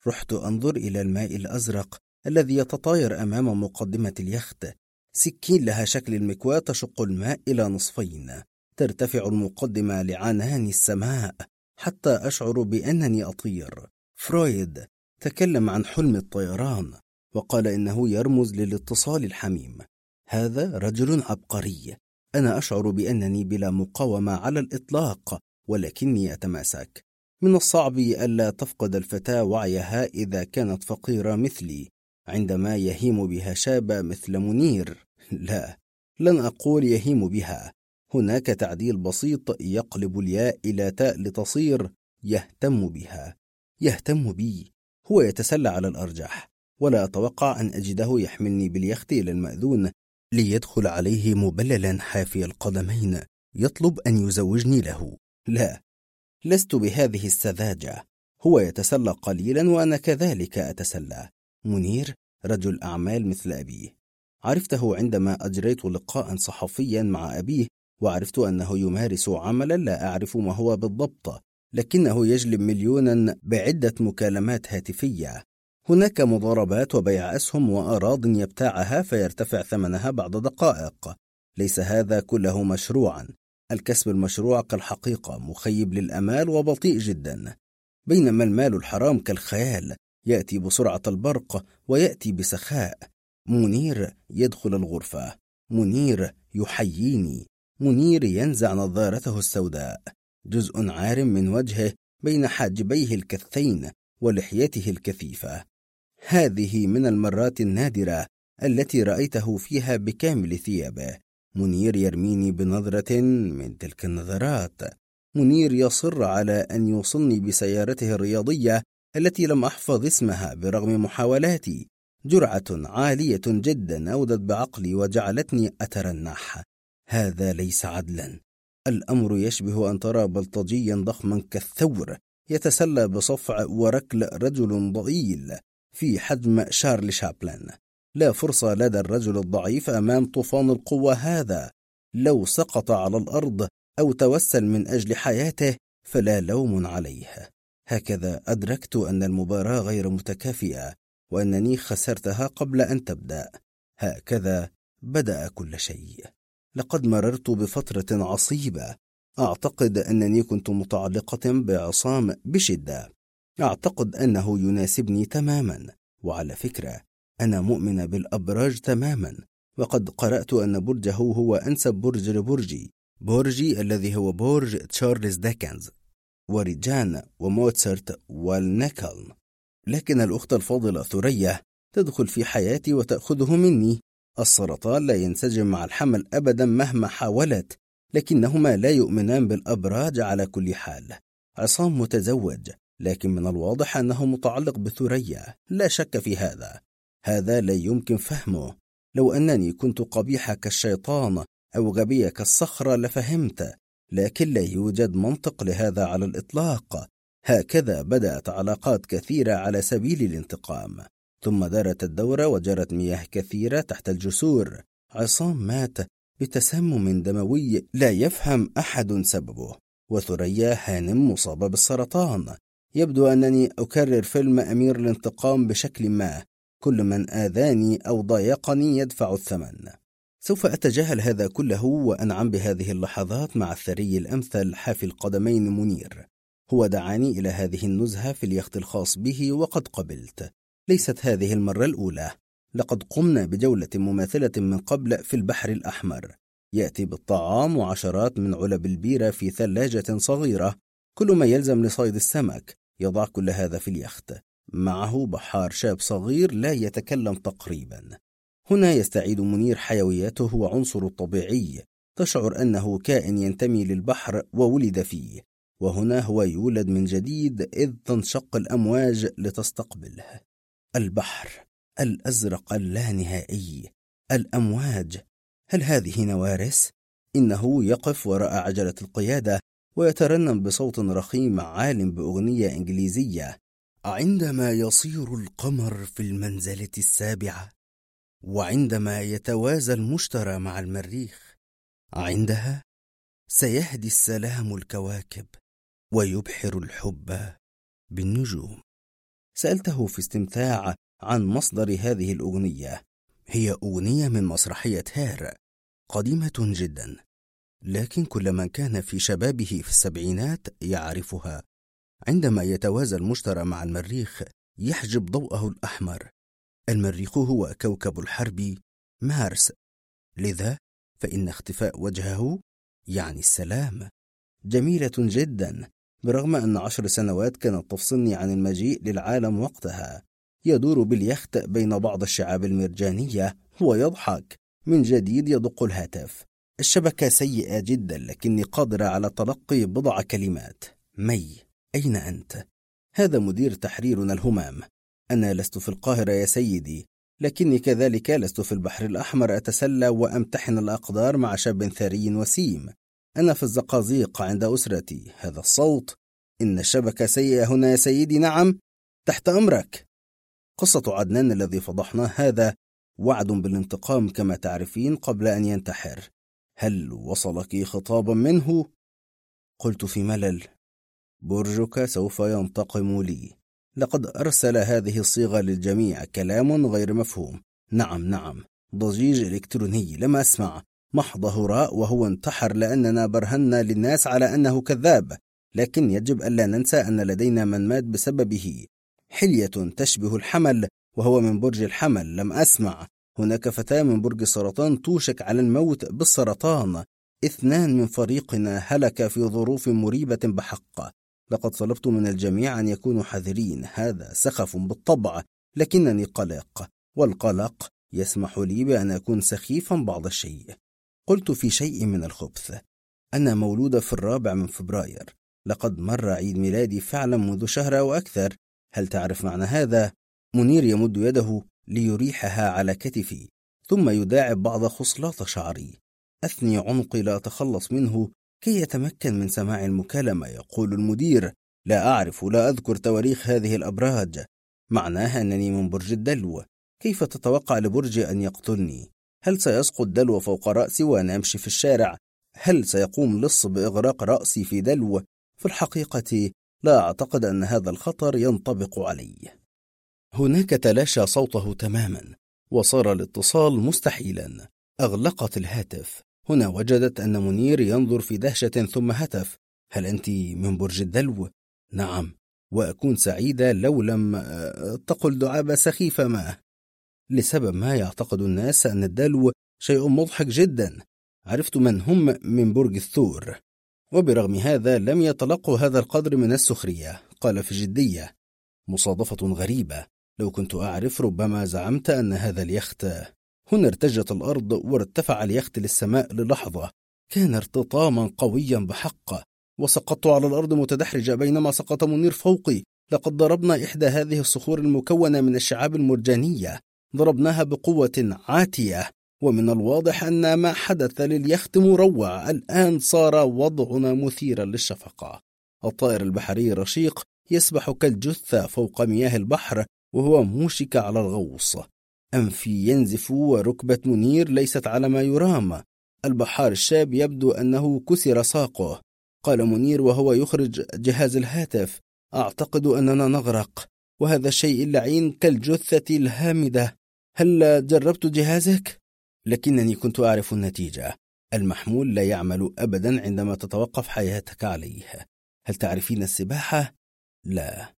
رحت أنظر إلى الماء الأزرق الذي يتطاير أمام مقدمة اليخت. سكين لها شكل المكواة تشق الماء إلى نصفين. ترتفع المقدمة لعنان السماء حتى أشعر بأنني أطير. فرويد تكلم عن حلم الطيران وقال إنه يرمز للاتصال الحميم. هذا رجل عبقري. أنا أشعر بأنني بلا مقاومة على الإطلاق ولكني أتماسك. من الصعب ألا تفقد الفتاة وعيها إذا كانت فقيرة مثلي عندما يهيم بها شاب مثل منير. (laughs) لا لن أقول يهيم بها. هناك تعديل بسيط يقلب الياء إلى تاء لتصير يهتم بها. يهتم بي. هو يتسلى على الأرجح. ولا أتوقع أن أجده يحملني باليخت إلى المأذون ليدخل عليه مبللا حافي القدمين. يطلب أن يزوجني له. لا. لست بهذه السذاجة. هو يتسلى قليلا وأنا كذلك أتسلى. منير رجل أعمال مثل أبيه. عرفته عندما أجريت لقاء صحفيا مع أبيه وعرفت أنه يمارس عملا لا أعرف ما هو بالضبط لكنه يجلب مليونا بعدة مكالمات هاتفية. هناك مضاربات وبيع أسهم وأراض يبتاعها فيرتفع ثمنها بعد دقائق. ليس هذا كله مشروعا. الكسب المشروع كالحقيقة مخيب للأمال وبطيء جدا. بينما المال الحرام كالخيال يأتي بسرعة البرق ويأتي بسخاء. منير يدخل الغرفة منير يحييني منير ينزع نظارته السوداء. جزء عار من وجهه بين حاجبيه الكثين ولحيته الكثيفة. هذه من المرات النادرة التي رأيته فيها بكامل ثيابه. منير يرميني بنظرة من تلك النظرات. منير يصر على أن يوصلني بسيارته الرياضية التي لم أحفظ اسمها برغم محاولاتي. جرعة عالية جدا أودت بعقلي وجعلتني أترنح. هذا ليس عدلا. الأمر يشبه أن ترى بلطجيا ضخما كالثور يتسلى بصفع وركل رجل ضئيل في حجم شارل شابلن. لا فرصة لدى الرجل الضعيف أمام طوفان القوة هذا. لو سقط على الأرض أو توسل من أجل حياته فلا لوم عليه. هكذا أدركت أن المباراة غير متكافئة وأنني خسرتها قبل أن تبدأ. هكذا بدأ كل شيء. لقد مررت بفترة عصيبة. أعتقد أنني كنت متعلقة بعصام بشدة. أعتقد أنه يناسبني تماما. وعلى فكرة أنا مؤمنة بالأبراج تماما وقد قرأت أن برجه هو أنسب برج لبرجي برجي الذي هو برج تشارلز ديكنز وريجان وموتسرت والنكل لكن الأخت الفاضلة ثريا تدخل في حياتي وتأخذه مني. السرطان لا ينسجم مع الحمل أبدا مهما حاولت لكنهما لا يؤمنان بالأبراج على كل حال. عصام متزوج لكن من الواضح أنه متعلق بثريا. لا شك في هذا. هذا لا يمكن فهمه. لو أنني كنت قبيحة كالشيطان أو غبية كالصخرة لفهمت لكن لا يوجد منطق لهذا على الإطلاق. هكذا بدأت علاقات كثيرة على سبيل الانتقام. ثم دارت الدورة وجرت مياه كثيرة تحت الجسور. عصام مات بتسمم دموي لا يفهم أحد سببه. وثريا هانم مصابة بالسرطان. يبدو أنني أكرر فيلم أمير الانتقام بشكل ما. كل من آذاني أو ضايقني يدفع الثمن. سوف أتجاهل هذا كله وأنعم بهذه اللحظات مع الثري الأمثل حافي القدمين منير. هو دعاني إلى هذه النزهة في اليخت الخاص به وقد قبلت. ليست هذه المرة الأولى. لقد قمنا بجولة مماثلة من قبل في البحر الأحمر. يأتي بالطعام وعشرات من علب البيرة في ثلاجة صغيرة. كل ما يلزم لصيد السمك يضع كل هذا في اليخت. معه بحار شاب صغير لا يتكلم تقريبا. هنا يستعيد منير حيويته وعنصر الطبيعي تشعر أنه كائن ينتمي للبحر وولد فيه وهنا هو يولد من جديد إذ تنشق الأمواج لتستقبله. البحر الأزرق اللانهائي الأمواج هل هذه نوارس؟ إنه يقف وراء عجلة القيادة ويترنم بصوت رخيم عال بأغنية إنجليزية. عندما يصير القمر في المنزلة السابعة وعندما يتوازى المشترى مع المريخ عندها سيهدي السلام الكواكب ويبحر الحب بالنجوم. سألته في استمتاع عن مصدر هذه الأغنية. هي أغنية من مسرحية هير قديمة جدا لكن كل من كان في شبابه في السبعينات يعرفها عندما يتوازى المشترى مع المريخ يحجب ضوءه الأحمر. المريخ هو كوكب الحرب مارس. لذا فإن اختفاء وجهه يعني السلام. جميلة جدا. برغم أن عشر سنوات كانت تفصلني عن المجيء للعالم وقتها يدور باليخت بين بعض الشعاب المرجانية. هو يضحك. من جديد يدق الهاتف. الشبكة سيئة جدا لكني قادرة على تلقي بضع كلمات. مي. أين أنت؟ هذا مدير تحريرنا الهمام. أنا لست في القاهرة يا سيدي لكني كذلك لست في البحر الأحمر أتسلى وأمتحن الأقدار مع شاب ثري وسيم. أنا في الزقازيق عند أسرتي. هذا الصوت. إن الشبكة سيئة هنا يا سيدي. نعم. تحت أمرك. قصة عدنان الذي فضحناه هذا وعد بالانتقام كما تعرفين قبل أن ينتحر. هل وصلك خطابا منه؟ قلت في ملل. برجك سوف ينتقم لي. لقد أرسل هذه الصيغة للجميع كلام غير مفهوم. نعم نعم. ضجيج إلكتروني لم أسمع. محض هراء وهو انتحر لأننا برهنا للناس على أنه كذاب. لكن يجب ألا ننسى أن لدينا من مات بسببه. حلية تشبه الحمل وهو من برج الحمل. لم أسمع. هناك فتاة من برج السرطان توشك على الموت بالسرطان. اثنان من فريقنا هلك في ظروف مريبة بحق. لقد طلبت من الجميع أن يكونوا حذرين. هذا سخف بالطبع لكنني قلق والقلق يسمح لي بأن أكون سخيفا بعض الشيء. قلت في شيء من الخبث. أنا مولودة في الرابع من فبراير. لقد مر عيد ميلادي فعلا منذ شهر أو أكثر. هل تعرف معنى هذا؟ منير يمد يده ليريحها على كتفي ثم يداعب بعض خصلات شعري. أثني عنقي لا أتخلص منه كي يتمكن من سماع المكالمة يقول المدير لا أعرف لا أذكر تواريخ هذه الأبراج معناها أنني من برج الدلو كيف تتوقع لبرج أن يقتلني؟ هل سيسقط دلو فوق رأسي وأنا أمشي في الشارع؟ هل سيقوم لص بإغراق رأسي في دلو؟ في الحقيقة لا أعتقد أن هذا الخطر ينطبق علي هناك تلاشى صوته تماما وصار الاتصال مستحيلا أغلقت الهاتف هنا وجدت أن منير ينظر في دهشة ثم هتف. هل أنت من برج الدلو؟ نعم وأكون سعيدة لو لم آه، تقل دعابة سخيفة ما. لسبب ما يعتقد الناس أن الدلو شيء مضحك جدا. عرفت من هم من برج الثور. وبرغم هذا لم يتلقوا هذا القدر من السخرية قال في جدية مصادفة غريبة. لو كنت أعرف ربما زعمت أن هذا اليخت هنا ارتجت الأرض وارتفع اليخت للسماء للحظة. كان ارتطاما قويا بحق. وسقطت على الأرض متدحرجة بينما سقط منير فوقي. لقد ضربنا إحدى هذه الصخور المكونة من الشعاب المرجانية. ضربناها بقوة عاتية. ومن الواضح أن ما حدث لليخت مروع. الآن صار وضعنا مثيرا للشفقة الطائر البحري الرشيق يسبح كالجثة فوق مياه البحر وهو موشك على الغوص. أنفي ينزف وركبة منير ليست على ما يرام. البحار الشاب يبدو أنه كسر ساقه. قال منير وهو يخرج جهاز الهاتف. أعتقد أننا نغرق. وهذا الشيء اللعين كالجثة الهامدة. هل جربت جهازك؟ لكنني كنت أعرف النتيجة. المحمول لا يعمل أبدا عندما تتوقف حياتك عليه. هل تعرفين السباحة؟ لا.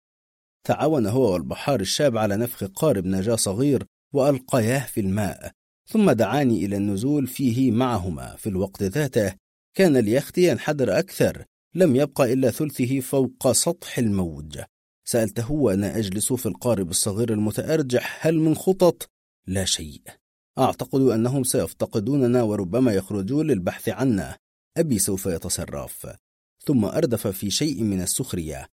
تعاون هو والبحار الشاب على نفخ قارب نجاة صغير وألقياه في الماء ثم دعاني إلى النزول فيه معهما. في الوقت ذاته كان اليخت ينحدر أكثر لم يبقى إلا ثلثه فوق سطح الموج. سألته وأنا أجلس في القارب الصغير المتأرجح هل من خطط؟ لا شيء. أعتقد أنهم سيفتقدوننا وربما يخرجون للبحث عنا. أبي سوف يتصرف. ثم أردف في شيء من السخرية.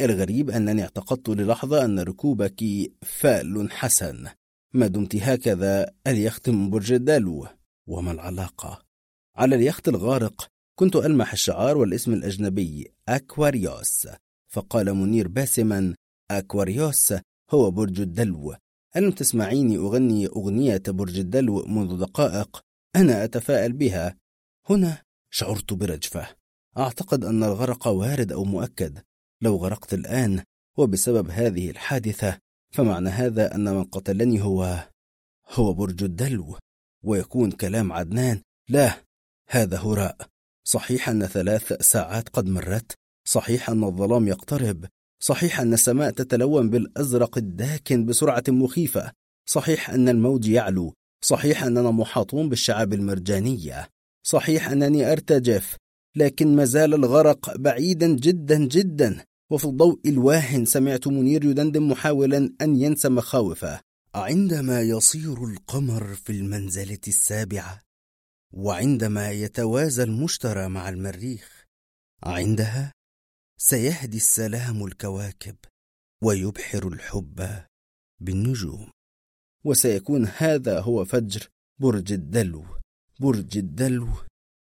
الغريب أنني اعتقدت للحظة أن ركوبك فال حسن. ما دمت هكذا اليخت من برج الدلو وما العلاقة؟ على اليخت الغارق كنت ألمح الشعار والاسم الأجنبي أكواريوس. فقال منير باسما أكواريوس هو برج الدلو. ألم تسمعيني أغني أغنية برج الدلو منذ دقائق أنا أتفائل بها؟ هنا شعرت برجفة. أعتقد أن الغرق وارد أو مؤكد. لو غرقت الآن وبسبب هذه الحادثة فمعنى هذا أن من قتلني هو هو برج الدلو ويكون كلام عدنان. لا هذا هراء. صحيح أن ثلاث ساعات قد مرت. صحيح أن الظلام يقترب. صحيح أن السماء تتلون بالأزرق الداكن بسرعة مخيفة. صحيح أن الموج يعلو. صحيح أننا محاطون بالشعاب المرجانية. صحيح أنني أرتجف لكن ما زال الغرق بعيدا جدا جدا. وفي الضوء الواهن سمعت منير يدندن محاولا أن ينسى مخاوفه. عندما يصير القمر في المنزلة السابعة وعندما يتوازى المشترى مع المريخ عندها سيهدي السلام الكواكب ويبحر الحب بالنجوم. وسيكون هذا هو فجر برج الدلو برج الدلو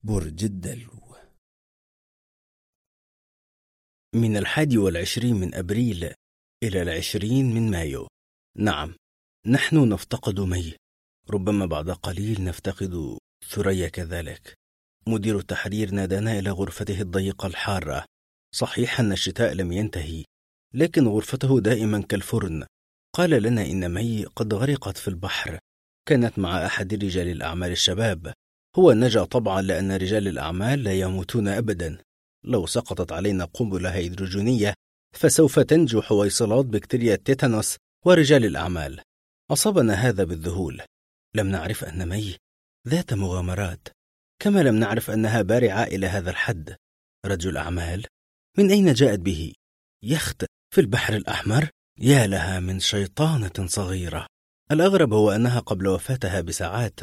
برج الدلو. من الحادي والعشرين من أبريل إلى العشرين من مايو. نعم نحن نفتقد مي ربما بعد قليل نفتقد ثريا كذلك. مدير التحرير نادانا إلى غرفته الضيقة الحارة. صحيح أن الشتاء لم ينتهي لكن غرفته دائما كالفرن. قال لنا إن مي قد غرقت في البحر. كانت مع أحد رجال الأعمال الشباب. هو نجا طبعا لأن رجال الأعمال لا يموتون أبدا. لو سقطت علينا قنبلة هيدروجينية فسوف تنجو حويصلات بكتيريا التيتانوس ورجال الأعمال. أصابنا هذا بالذهول. لم نعرف أن مي ذات مغامرات كما لم نعرف أنها بارعة إلى هذا الحد. رجل أعمال من أين جاءت به؟ يخت في البحر الأحمر؟ يا لها من شيطانة صغيرة. الأغرب هو أنها قبل وفاتها بساعات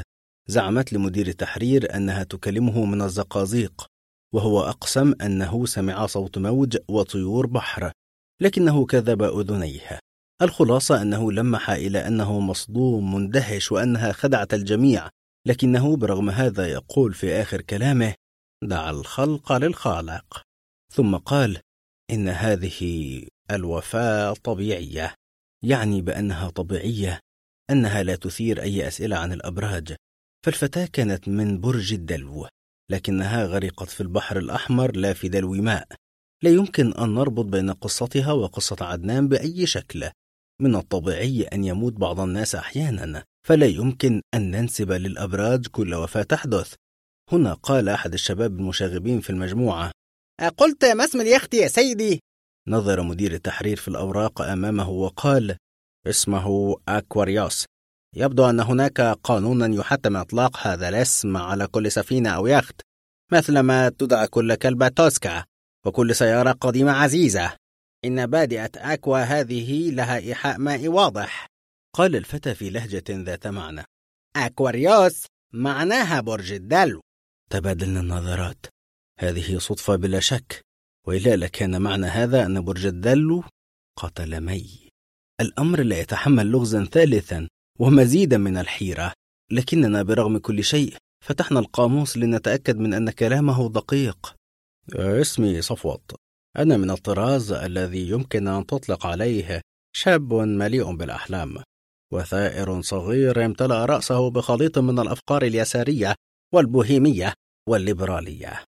زعمت لمدير التحرير أنها تكلمه من الزقازيق. وهو أقسم أنه سمع صوت موج وطيور بحر لكنه كذب أذنيه. الخلاصة أنه لمح إلى أنه مصدوم مندهش وأنها خدعت الجميع لكنه برغم هذا يقول في آخر كلامه دع الخلق للخالق ثم قال إن هذه الوفاة طبيعية يعني بأنها طبيعية أنها لا تثير أي أسئلة عن الأبراج. فالفتاة كانت من برج الدلو لكنها غرقت في البحر الأحمر لا في دلو ماء لا يمكن أن نربط بين قصتها وقصة عدنان بأي شكل. من الطبيعي أن يموت بعض الناس أحيانا فلا يمكن أن ننسب للأبراج كل وفاة تحدث. هنا قال أحد الشباب المشاغبين في المجموعة. قلت ما اسم اليخت يا سيدي؟ نظر مدير التحرير في الأوراق أمامه وقال اسمه أكواريوس. يبدو أن هناك قانونا يحتم إطلاق هذا الاسم على كل سفينة أو يخت مثلما تدعى كل كلبة توسكا وكل سيارة قديمة عزيزة. إن بادئة أكوا هذه لها إيحاء مائي واضح. قال الفتى في لهجة ذات معنى. أكواريوس معناها برج الدلو. تبادلنا النظرات. هذه صدفة بلا شك. وإلا لكان معنى هذا أن برج الدلو قتل مي. الأمر لا يتحمل لغزا ثالثا. ومزيدا من الحيرة. لكننا برغم كل شيء فتحنا القاموس لنتأكد من أن كلامه دقيق. اسمي صفوت. أنا من الطراز الذي يمكن أن تطلق عليه شاب مليء بالأحلام وثائر صغير امتلأ رأسه بخليط من الأفكار اليسارية والبوهيمية والليبرالية.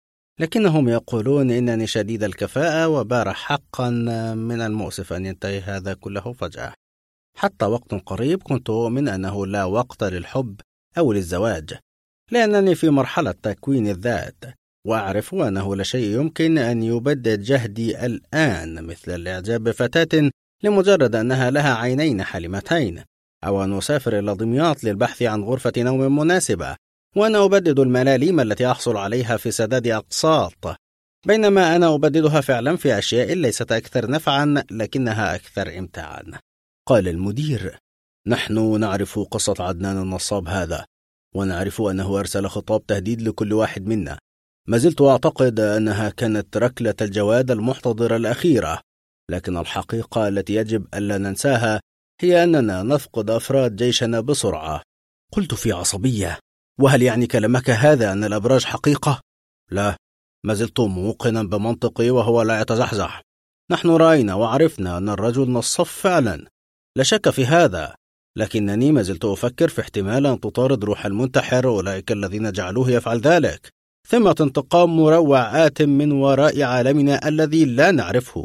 لكنهم يقولون إنني شديد الكفاءة وبارح حقا من المؤسف أن ينتهي هذا كله فجأة. حتى وقت قريب كنت أؤمن أنه لا وقت للحب أو للزواج لأنني في مرحلة تكوين الذات وأعرف أنه لا شيء يمكن أن يبدد جهدي الآن مثل الإعجاب بفتاة لمجرد أنها لها عينين حالمتين أو أن أسافر إلى دمياط للبحث عن غرفة نوم مناسبة وأنا أبدد الملاليم التي أحصل عليها في سداد أقساط. بينما أنا أبددها فعلا في أشياء ليست أكثر نفعا لكنها أكثر إمتاعا. قال المدير نحن نعرف قصة عدنان النصاب هذا ونعرف أنه أرسل خطاب تهديد لكل واحد منا. ما زلت أعتقد أنها كانت ركلة الجواد المحتضرة الأخيرة لكن الحقيقة التي يجب ألا ننساها هي أننا نفقد أفراد جيشنا بسرعة. قلت في عصبية وهل يعني كلامك هذا أن الأبراج حقيقة؟ لا ما زلت موقنا بمنطقي وهو لا يتزحزح. نحن رأينا وعرفنا أن الرجل نصف فعلا. لا شك في هذا لكنني ما زلت أفكر في احتمال أن تطارد روح المنتحر أولئك الذين جعلوه يفعل ذلك ثمة انتقام مروع آت من وراء عالمنا الذي لا نعرفه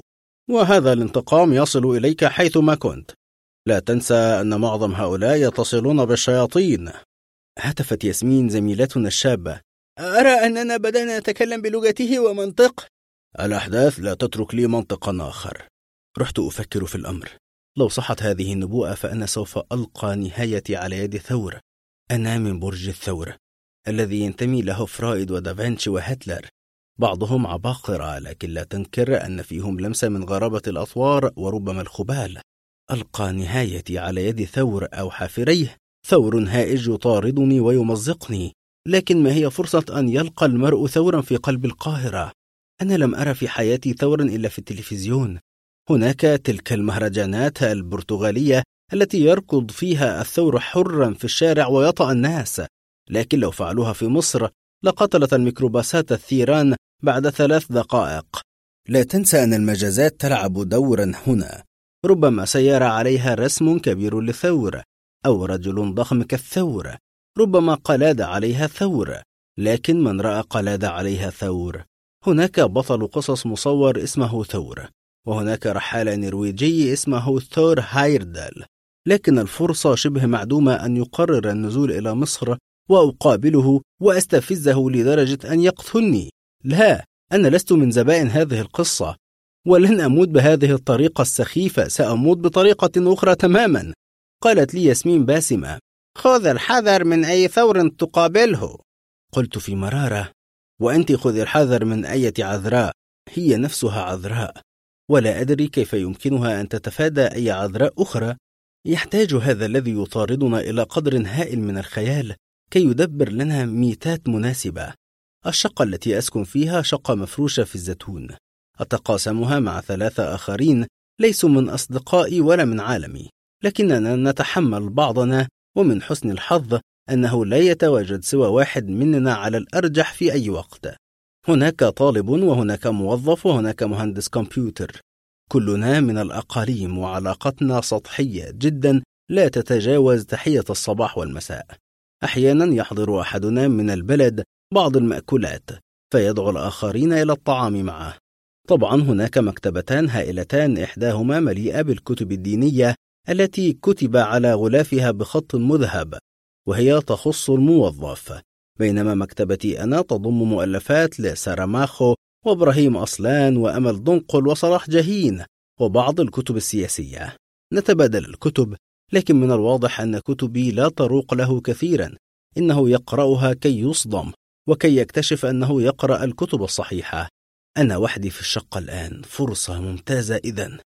وهذا الانتقام يصل إليك حيثما كنت. لا تنسى أن معظم هؤلاء يتصلون بالشياطين. هتفت ياسمين زميلتنا الشابة. أرى أننا بدأنا نتكلم بلغته ومنطق؟ الأحداث لا تترك لي منطقا آخر. رحت أفكر في الأمر. لو صحت هذه النبوءة فأنا سوف ألقى نهايتي على يد ثور. أنا من برج الثور الذي ينتمي له فرايد ودافنشي وهتلر. بعضهم عباقرة لكن لا تنكر أن فيهم لمسة من غرابة الأطوار وربما الخبال. ألقى نهايتي على يد ثور أو حافريه. ثور هائج يطاردني ويمزقني. لكن ما هي فرصة أن يلقى المرء ثورا في قلب القاهرة؟ أنا لم أرى في حياتي ثورا إلا في التلفزيون. هناك تلك المهرجانات البرتغالية التي يركض فيها الثور حرا في الشارع ويطأ الناس لكن لو فعلوها في مصر لقتلت الميكروباصات الثيران بعد ثلاث دقائق. لا تنسى أن المجازات تلعب دورا هنا. ربما سيارة عليها رسم كبير للثور أو رجل ضخم كالثور. ربما قلادة عليها ثور لكن من رأى قلادة عليها ثور هناك بطل قصص مصور اسمه ثور. وهناك رحالة نرويجي اسمه ثور هايردل لكن الفرصة شبه معدومة أن يقرر النزول إلى مصر وأقابله وأستفزه لدرجة أن يقتلني. لا أنا لست من زبائن هذه القصة ولن أموت بهذه الطريقة السخيفة سأموت بطريقة أخرى تماما. قالت لي ياسمين باسمة خذ الحذر من أي ثور تقابله. قلت في مرارة وأنت خذ الحذر من أية عذراء هي نفسها عذراء. ولا أدري كيف يمكنها أن تتفادى أي عذراء أخرى. يحتاج هذا الذي يطاردنا إلى قدر هائل من الخيال كي يدبر لنا ميتات مناسبة. الشقة التي أسكن فيها شقة مفروشة في الزيتون. أتقاسمها مع ثلاثة آخرين ليسوا من أصدقائي ولا من عالمي. لكننا نتحمل بعضنا ومن حسن الحظ أنه لا يتواجد سوى واحد مننا على الأرجح في أي وقت. هناك طالب وهناك موظف وهناك مهندس كمبيوتر. كلنا من الأقاليم وعلاقتنا سطحية جدا لا تتجاوز تحية الصباح والمساء. أحيانا يحضر أحدنا من البلد بعض المأكولات فيدعو الآخرين إلى الطعام معه. طبعا هناك مكتبتان هائلتان إحداهما مليئة بالكتب الدينية التي كتب على غلافها بخط مذهب وهي تخص الموظف. بينما مكتبتي أنا تضم مؤلفات لساراماخو وإبراهيم أصلان وأمل دنقل وصلاح جاهين وبعض الكتب السياسية. نتبادل الكتب لكن من الواضح أن كتبي لا تروق له كثيرا. إنه يقرأها كي يصدم وكي يكتشف أنه يقرأ الكتب الصحيحة. أنا وحدي في الشقة الآن. فرصة ممتازة إذا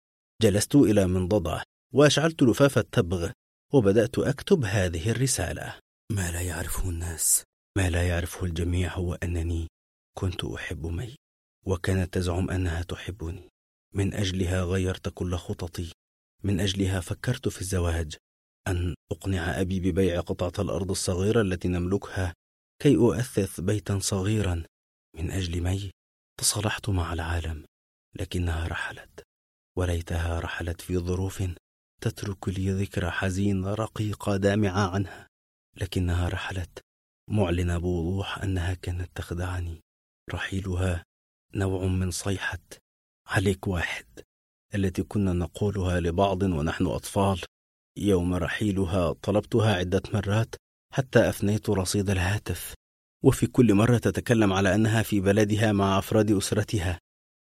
جلست إلى منضدة وأشعلت لفاف التبغ وبدأت أكتب هذه الرسالة. ما لا يعرفه الناس. ما لا يعرفه الجميع هو أنني كنت أحب مي وكانت تزعم أنها تحبني. من أجلها غيرت كل خططي. من أجلها فكرت في الزواج. أن أقنع أبي ببيع قطعة الأرض الصغيرة التي نملكها كي أؤثث بيتا صغيرا. من أجل مي تصالحت مع العالم لكنها رحلت. وليتها رحلت في ظروف تترك لي ذكرى حزينة رقيقة دامعة عنها لكنها رحلت. معلنة بوضوح أنها كانت تخدعني. رحيلها نوع من صيحة عليك واحد التي كنا نقولها لبعض ونحن أطفال. يوم رحيلها طلبتها عدة مرات حتى أفنيت رصيد الهاتف. وفي كل مرة تتكلم على أنها في بلدها مع أفراد أسرتها.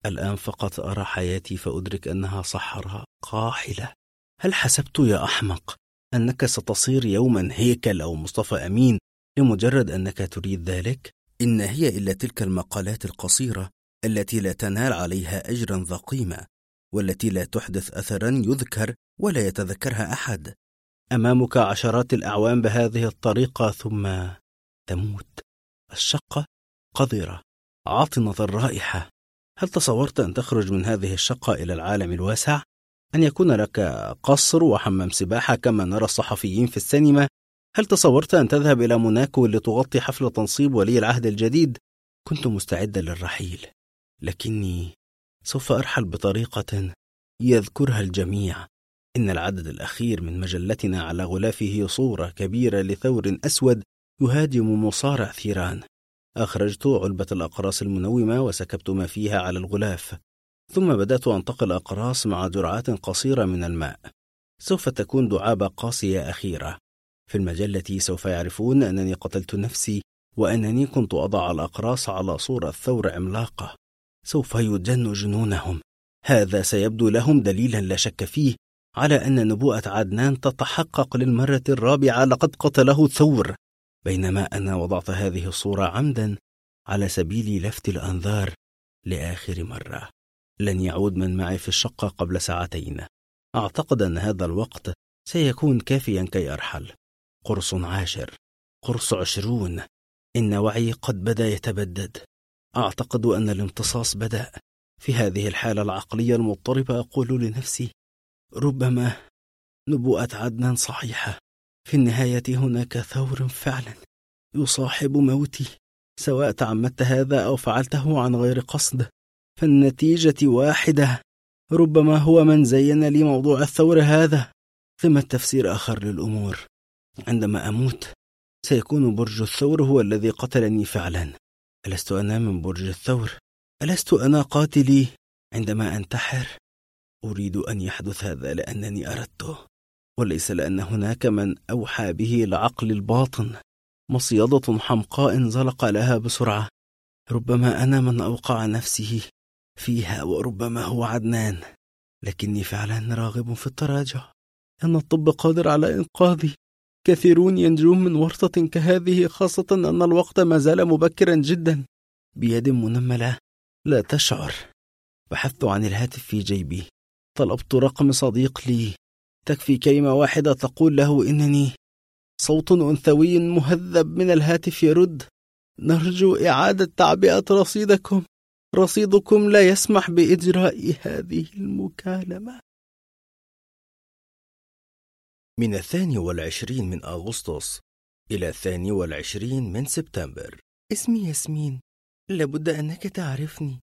الآن فقط أرى حياتي فأدرك أنها صحراء قاحلة. هل حسبت يا أحمق أنك ستصير يوما هيكل أو مصطفى أمين؟ لمجرد أنك تريد ذلك؟ إن هي إلا تلك المقالات القصيرة التي لا تنال عليها أجرا ذا قيمة والتي لا تحدث أثرا يذكر ولا يتذكرها أحد أمامك عشرات الأعوام بهذه الطريقة ثم تموت الشقة قذرة عاطنة الرائحة هل تصورت أن تخرج من هذه الشقة إلى العالم الواسع؟ أن يكون لك قصر وحمام سباحة كما نرى الصحفيين في السينما؟ هل تصورت أن تذهب إلى موناكو لتغطي حفل تنصيب ولي العهد الجديد؟ كنت مستعدا للرحيل لكني سوف أرحل بطريقة يذكرها الجميع. إن العدد الأخير من مجلتنا على غلافه صورة كبيرة لثور أسود يهاجم مصارع ثيران. أخرجت علبة الأقراص المنومة وسكبت ما فيها على الغلاف ثم بدأت أنتقل أقراص مع جرعات قصيرة من الماء. سوف تكون دعابة قاسية أخيرة. في المجلة سوف يعرفون أنني قتلت نفسي وأنني كنت أضع الأقراص على صورة ثور عملاقة. سوف يجن جنونهم. هذا سيبدو لهم دليلا لا شك فيه على أن نبوءة عدنان تتحقق للمرة الرابعة لقد قتله ثور بينما أنا وضعت هذه الصورة عمدا على سبيل لفت الأنظار لآخر مرة. لن يعود من معي في الشقة قبل ساعتين. أعتقد أن هذا الوقت سيكون كافيا كي أرحل. قرص عاشر. قرص عشرون. إن وعي قد بدأ يتبدد. أعتقد أن الامتصاص بدأ. في هذه الحالة العقلية المضطربة أقول لنفسي ربما نبوءة عدنان صحيحة. في النهاية هناك ثور فعلا يصاحب موتي. سواء تعمدت هذا أو فعلته عن غير قصد فالنتيجة واحدة. ربما هو من زين لي موضوع الثور هذا. ثم تفسير آخر للأمور. عندما أموت سيكون برج الثور هو الذي قتلني فعلا. ألست أنا من برج الثور؟ ألست أنا قاتلي؟ عندما أنتحر؟ أريد أن يحدث هذا لأنني أردته وليس لأن هناك من أوحى به العقل الباطن. مصيدة حمقاء انزلق لها بسرعة. ربما أنا من أوقع نفسه فيها وربما هو عدنان. لكني فعلا راغب في التراجع. أن الطب قادر على إنقاذي. كثيرون ينجون من ورطة كهذه خاصة أن الوقت ما زال مبكرا جدا. بيد منملة لا تشعر. بحثت عن الهاتف في جيبي. طلبت رقم صديق لي. تكفي كلمة واحدة تقول له إنني صوت أنثوي مهذب من الهاتف يرد. نرجو إعادة تعبئة رصيدكم. رصيدكم لا يسمح بإجراء هذه المكالمة. من الثاني والعشرين من أغسطس إلى الثاني والعشرين من سبتمبر. اسمي ياسمين. لابد أنك تعرفني.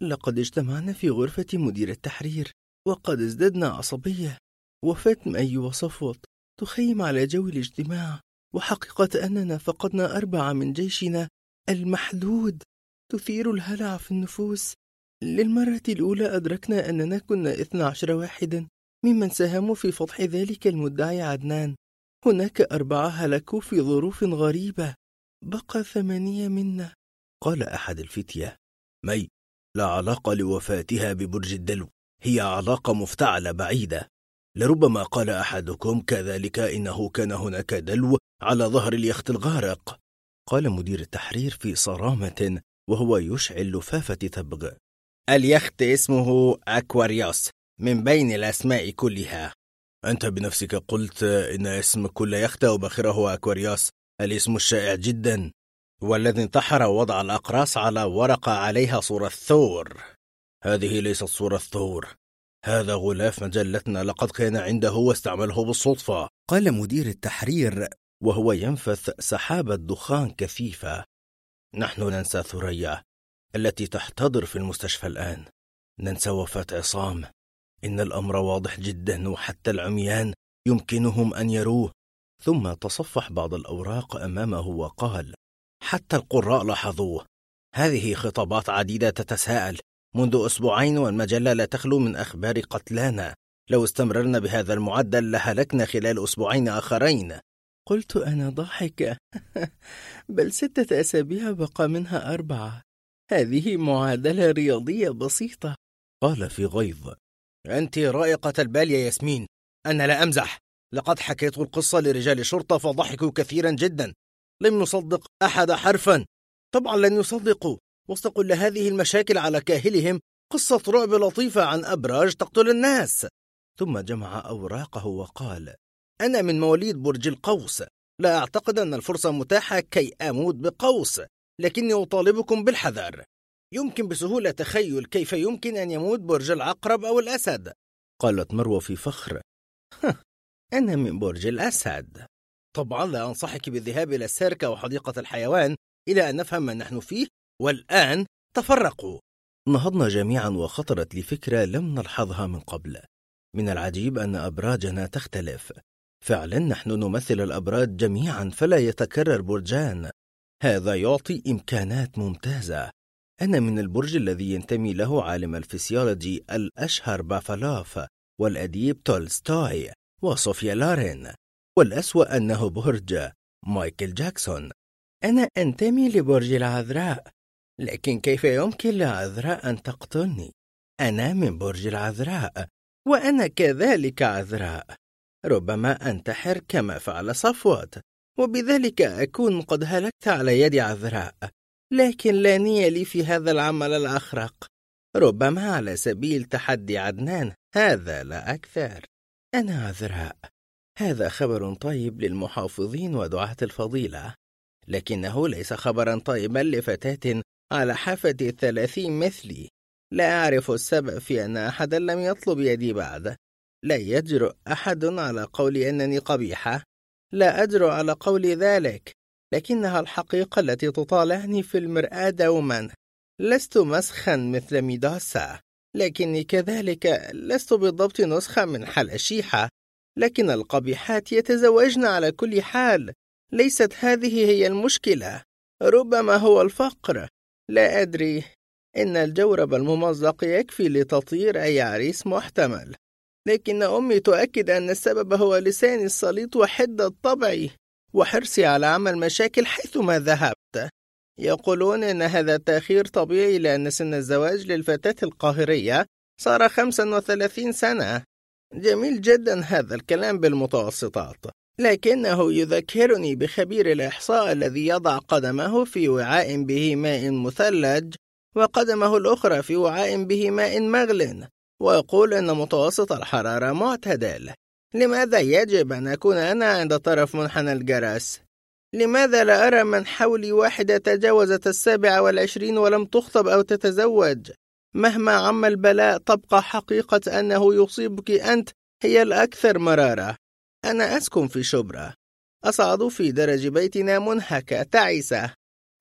لقد اجتمعنا في غرفة مدير التحرير وقد ازددنا عصبية. وفاة مأي وصفوت تخيم على جو الاجتماع. وحقيقة أننا فقدنا أربعة من جيشنا. المحدود تثير الهلع في النفوس. للمرة الأولى أدركنا أننا كنا اثنا عشر واحدا. ممن ساهموا في فضح ذلك المدعي عدنان. هناك أربعة هلكوا في ظروف غريبة. بقى ثمانية منا. قال أحد الفتية مي لا علاقة لوفاتها ببرج الدلو. هي علاقة مفتعلة بعيدة. لربما قال أحدكم كذلك إنه كان هناك دلو على ظهر اليخت الغارق. قال مدير التحرير في صرامة وهو يشعل لفافة تبغ اليخت اسمه أكواريوس من بين الأسماء كلها. أنت بنفسك قلت إن اسم كل يخت وباخره أكواريوس الاسم الشائع جدا والذي انتحر ووضع الأقراص على ورقة عليها صورة ثور هذه ليست صورة ثور هذا غلاف مجلتنا لقد كان عنده واستعمله بالصدفة. قال مدير التحرير وهو ينفث سحابة دخان كثيفة. نحن ننسى ثريا التي تحتضر في المستشفى الآن. ننسى وفاة عصام. إن الأمر واضح جدا وحتى العميان يمكنهم أن يروه. ثم تصفح بعض الأوراق أمامه وقال حتى القراء لاحظوه. هذه خطابات عديدة تتساءل. منذ أسبوعين والمجلة لا تخلو من أخبار قتلانا. لو استمررنا بهذا المعدل لهلكنا خلال أسبوعين آخرين. قلت أنا ضاحكة (laughs) بل ستة أسابيع بقى منها أربعة. هذه معادلة رياضية بسيطة. قال في غيظ أنت رائقة البال يا ياسمين. أنا لا أمزح. لقد حكيت القصة لرجال الشرطة فضحكوا كثيرا جدا. لم يصدق أحد حرفا. طبعا لن يصدقوا. وسط كل هذه المشاكل على كاهلهم. قصة رعب لطيفة عن أبراج تقتل الناس. ثم جمع أوراقه وقال أنا من مواليد برج القوس. لا أعتقد أن الفرصة متاحة كي أموت بقوس. لكني أطالبكم بالحذر. يمكن بسهولة تخيل كيف يمكن أن يموت برج العقرب أو الأسد. قالت مروة في فخر. أنا من برج الأسد. طبعا لا أنصحك بالذهاب إلى السيرك أو حديقة الحيوان إلى أن نفهم ما نحن فيه والآن تفرقوا. نهضنا جميعا وخطرت لي فكرة لم نلحظها من قبل. من العجيب أن أبراجنا تختلف. فعلا نحن نمثل الأبراج جميعا فلا يتكرر برجان. هذا يعطي إمكانات ممتازة. أنا من البرج الذي ينتمي له عالم الفسيولوجي الأشهر بافلوف والأديب تولستوي وصوفيا لورين والأسوأ أنه برج مايكل جاكسون. أنا أنتمي لبرج العذراء لكن كيف يمكن لعذراء أن تقتلني؟ أنا من برج العذراء وأنا كذلك عذراء. ربما أنتحر كما فعل صفوت وبذلك أكون قد هلكت على يد عذراء. لكن لا نية لي في هذا العمل الأخرق. ربما على سبيل تحدي عدنان هذا لا أكثر. أنا عذراء. هذا خبر طيب للمحافظين ودعاة الفضيلة. لكنه ليس خبرا طيبا لفتاة على حافة الثلاثين مثلي. لا أعرف السبب في أن أحدا لم يطلب يدي بعد. لا يجرؤ أحد على قول أنني قبيحة. لا أجرؤ على قول ذلك. لكنها الحقيقة التي تطالعني في المرآة دوما. لست مسخا مثل ميداسا لكني كذلك لست بالضبط نسخة من حلشيحة. لكن القبيحات يتزوجن على كل حال. ليست هذه هي المشكلة. ربما هو الفقر. لا أدري. إن الجورب الممزق يكفي لتطير أي عريس محتمل. لكن أمي تؤكد أن السبب هو لساني السليط وحدة طبعي وحرصي على عمل مشاكل حيثما ذهبت. يقولون إن هذا التأخير طبيعي لأن سن الزواج للفتاة القاهرية صار 35 سنة. جميل جدا هذا الكلام بالمتوسطات. لكنه يذكرني بخبير الإحصاء الذي يضع قدمه في وعاء به ماء مثلج وقدمه الأخرى في وعاء به ماء مغل ويقول أن متوسط الحرارة معتدل. لماذا يجب أن أكون أنا عند طرف منحنى الجرس؟ لماذا لا أرى من حولي واحدة تجاوزت السابعة والعشرين ولم تخطب أو تتزوج؟ مهما عم البلاء تبقى حقيقة أنه يصيبك أنت هي الأكثر مرارة. أنا أسكن في شبرا. أصعد في درج بيتنا منهكة تعيسة.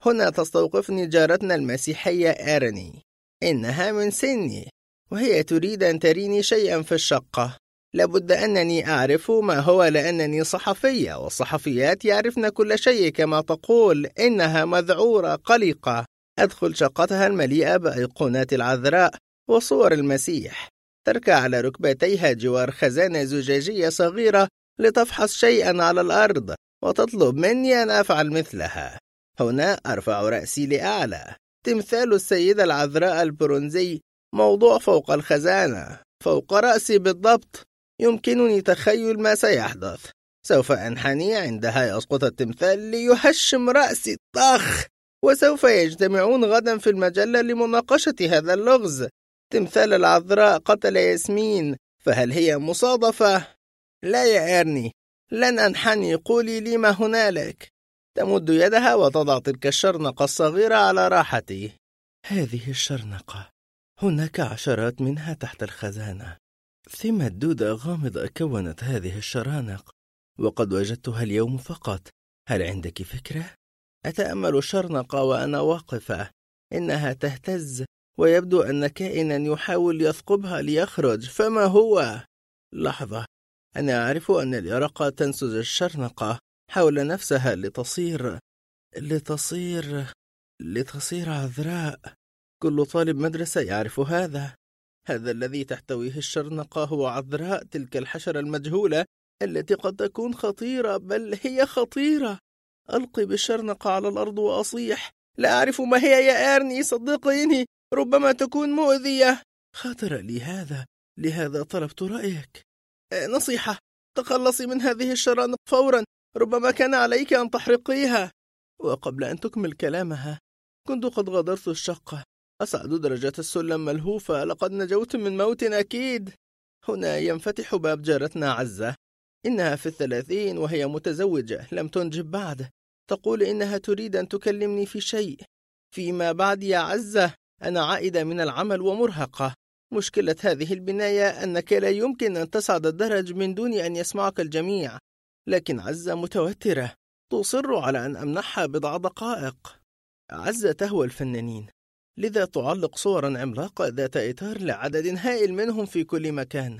هنا تستوقفني جارتنا المسيحية إيرني. إنها من سني وهي تريد أن تريني شيئا في الشقة. لابد أنني أعرف ما هو لأنني صحفية والصحفيات يعرفن كل شيء. كما تقول إنها مذعورة قلقة. أدخل شقتها المليئة بأيقونات العذراء وصور المسيح. تركع على ركبتيها جوار خزانة زجاجية صغيرة لتفحص شيئا على الأرض وتطلب مني أن أفعل مثلها. هنا أرفع رأسي لأعلى. تمثال السيدة العذراء البرونزي موضوع فوق الخزانة فوق رأسي بالضبط. يمكنني تخيل ما سيحدث. سوف أنحني عندها يسقط التمثال ليهشم رأسي طخ وسوف يجتمعون غدا في المجلة لمناقشة هذا اللغز. تمثال العذراء قتل ياسمين. فهل هي مصادفة؟ لا يا إيرني. لن أنحني. قولي لي ما هنالك. تمد يدها وتضع تلك الشرنقة الصغيرة على راحتي. هذه الشرنقة. هناك عشرات منها تحت الخزانة. ثمة دودة غامضة كونت هذه الشرانق. وقد وجدتها اليوم فقط. هل عندك فكرة؟ أتأمل الشرنقة وأنا واقفة. إنها تهتز ويبدو أن كائنا يحاول يثقبها ليخرج. فما هو؟ لحظة. أنا أعرف أن اليرقة تنسج الشرنقة حول نفسها لتصير لتصير لتصير عذراء. كل طالب مدرسة يعرف هذا. هذا الذي تحتويه الشرنقة هو عذراء تلك الحشرة المجهولة التي قد تكون خطيرة بل هي خطيرة. ألقي بالشرنقة على الأرض وأصيح. لا أعرف ما هي يا أرني صدقيني ربما تكون مؤذية. خاطر لي هذا لهذا طلبت رأيك. أه، نصيحة تخلصي من هذه الشرانق فورا ربما كان عليك أن تحرقيها. وقبل أن تكمل كلامها كنت قد غادرت الشقة. أصعد درجات السلم ملهوفة لقد نجوت من موت أكيد. هنا ينفتح باب جارتنا عزة. إنها في الثلاثين وهي متزوجة لم تنجب بعد. تقول إنها تريد أن تكلمني في شيء. فيما بعد يا عزة أنا عائدة من العمل ومرهقة. مشكلة هذه البناية أنك لا يمكن أن تصعد الدرج من دون أن يسمعك الجميع. لكن عزة متوترة. تصر على أن أمنحها بضع دقائق. عزة تهوى الفنانين. لذا تعلق صورا عملاقة ذات إطار لعدد هائل منهم في كل مكان.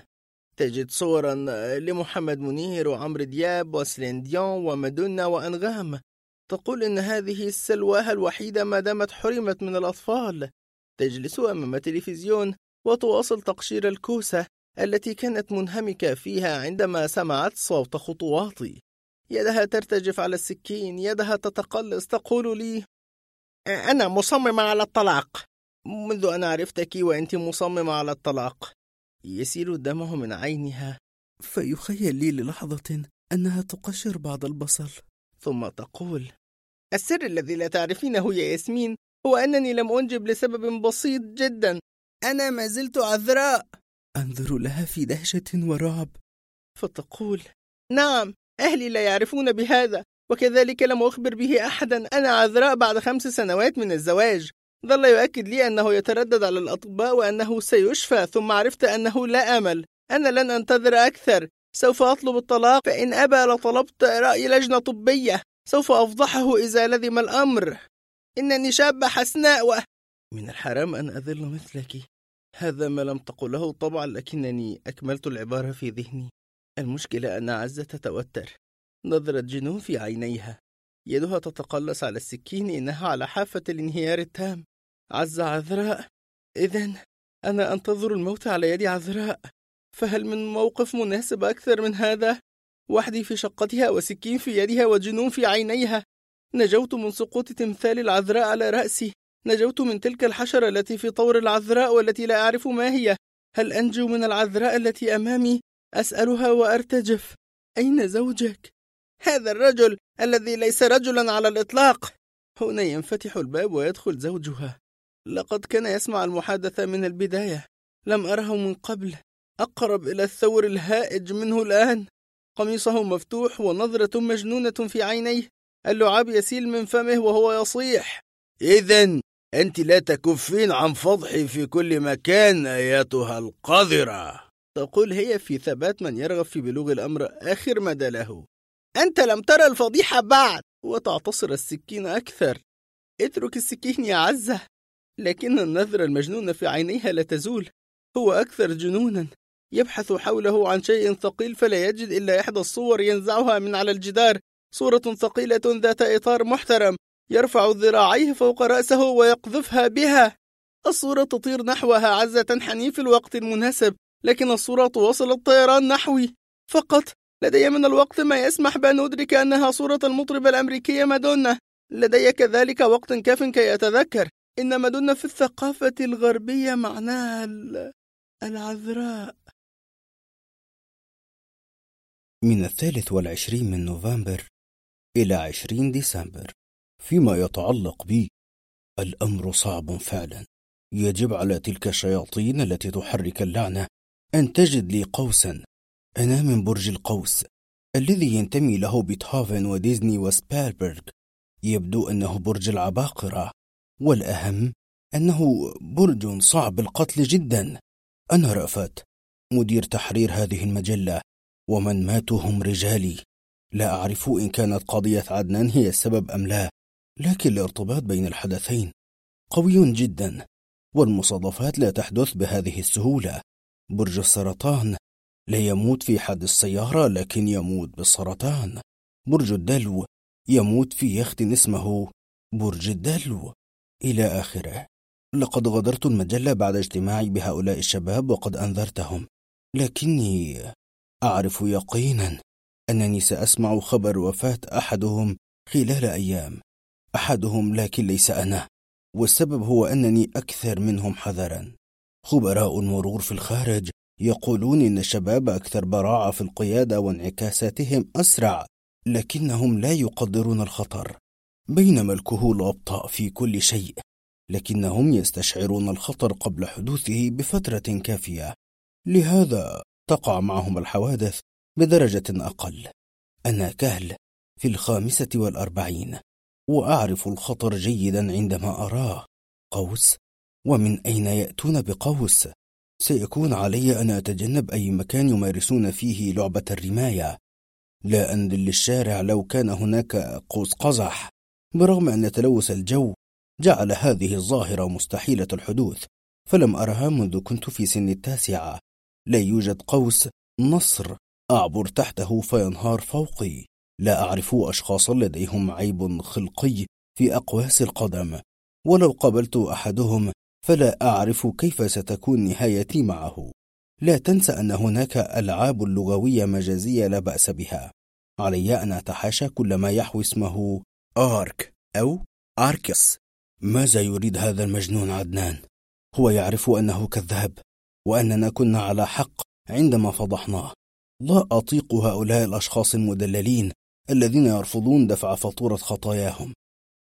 تجد صورا لمحمد منير وعمرو دياب وسلين ديون ومادونا وأنغام. تقول إن هذه السلواها الوحيدة ما دامت حرمت من الأطفال. تجلس أمام تلفزيون وتواصل تقشير الكوسة التي كانت منهمكة فيها عندما سمعت صوت خطواتي. يدها ترتجف على السكين يدها تتقلص تقول لي أنا مصممة على الطلاق. منذ أن عرفتك وأنت مصممة على الطلاق. يسيل الدمع من عينها. فيخيل لي للحظة أنها تقشر بعض البصل. ثم تقول السر الذي لا تعرفينه يا ياسمين هو أنني لم أنجب لسبب بسيط جدا. أنا ما زلت عذراء. أنظر لها في دهشة ورعب. فتقول نعم أهلي لا يعرفون بهذا. وكذلك لم أخبر به أحدا. أنا عذراء بعد خمس سنوات من الزواج. ظل يؤكد لي أنه يتردد على الأطباء وأنه سيشفى ثم عرفت أنه لا أمل. أنا لن أنتظر أكثر. سوف أطلب الطلاق. فإن أبى لطلبت رأي لجنة طبية. سوف أفضحه إذا لزم الأمر. إنني شابة حسناء و... من الحرام أن أذل مثلك. هذا ما لم تقله طبعا لكنني أكملت العبارة في ذهني. المشكلة أن عزة تتوتر. نظرة جنون في عينيها. يدها تتقلص على السكين إنها على حافة الانهيار التام. عز عذراء إذا أنا أنتظر الموت على يد عذراء. فهل من موقف مناسب أكثر من هذا؟ وحدي في شقتها وسكين في يدها وجنون في عينيها. نجوت من سقوط تمثال العذراء على رأسي. نجوت من تلك الحشرة التي في طور العذراء والتي لا أعرف ما هي. هل أنجو من العذراء التي أمامي؟ أسألها وأرتجف. أين زوجك؟ هذا الرجل الذي ليس رجلا على الإطلاق. هنا ينفتح الباب ويدخل زوجها. لقد كان يسمع المحادثة من البداية. لم أره من قبل. أقرب إلى الثور الهائج منه الآن. قميصه مفتوح ونظرة مجنونة في عينيه. اللعاب يسيل من فمه وهو يصيح. إذا أنت لا تكفين عن فضحي في كل مكان أيتها القذرة. تقول هي في ثبات من يرغب في بلوغ الأمر آخر مدى له أنت لم ترى الفضيحة بعد. وتعتصر السكين أكثر. اترك السكين يا عزة. لكن النظرة المجنونة في عينيها لا تزول. هو أكثر جنونا. يبحث حوله عن شيء ثقيل فلا يجد إلا إحدى الصور ينزعها من على الجدار. صورة ثقيلة ذات إطار محترم. يرفع ذراعيه فوق رأسه ويقذفها بها. الصورة تطير نحوها عزة تنحني في الوقت المناسب. لكن الصورة تواصل الطيران نحوي. فقط لدي من الوقت ما يسمح بأن أدرك أنها صورة المطربة الأمريكية مادونا. لدي كذلك وقت كاف كي أتذكر إن مادونا في الثقافة الغربية معناها العذراء. من الثالث والعشرين من نوفمبر إلى عشرين ديسمبر فيما يتعلق بي الأمر صعب فعلا. يجب على تلك الشياطين التي تحرك اللعنة أن تجد لي قوسا أنا من برج القوس الذي ينتمي له بيتهوفن وديزني وسبالبرغ. يبدو أنه برج العباقرة والأهم أنه برج صعب القتل جدا. أنا رأفت مدير تحرير هذه المجلة ومن ماتوا هم رجالي. لا أعرف إن كانت قضية عدنان هي السبب أم لا لكن الارتباط بين الحدثين قوي جدا والمصادفات لا تحدث بهذه السهولة. برج السرطان لا يموت في حد السيارة لكن يموت بالسرطان برج الدلو يموت في يخت اسمه برج الدلو. إلى آخره. لقد غادرت المجلة بعد اجتماعي بهؤلاء الشباب وقد أنذرتهم. لكني أعرف يقينا أنني سأسمع خبر وفاة أحدهم خلال أيام. أحدهم لكن ليس أنا. والسبب هو أنني أكثر منهم حذرا. خبراء المرور في الخارج يقولون إن الشباب أكثر براعة في القيادة وانعكاساتهم أسرع لكنهم لا يقدرون الخطر بينما الكهول أبطأ في كل شيء لكنهم يستشعرون الخطر قبل حدوثه بفترة كافية. لهذا تقع معهم الحوادث بدرجة أقل. أنا كهل في الخامسة والأربعين وأعرف الخطر جيدا عندما أراه. قوس ومن أين يأتون بقوس؟ سيكون علي أن أتجنب أي مكان يمارسون فيه لعبة الرماية. لا أنزل للشارع لو كان هناك قوس قزح. برغم أن تلوث الجو جعل هذه الظاهرة مستحيلة الحدوث فلم أرها منذ كنت في سن التاسعة. لا يوجد قوس نصر أعبر تحته فينهار فوقي. لا أعرف أشخاصا لديهم عيب خلقي في أقواس القدم. ولو قابلت أحدهم فلا أعرف كيف ستكون نهايتي معه. لا تنسى أن هناك ألعاب لغوية مجازية لا بأس بها. علي أن أتحاشى كل ما يحوي اسمه آرك أو آركس. ماذا يريد هذا المجنون عدنان؟ هو يعرف أنه كذاب وأننا كنا على حق عندما فضحناه. لا أطيق هؤلاء الأشخاص المدللين الذين يرفضون دفع فاتورة خطاياهم.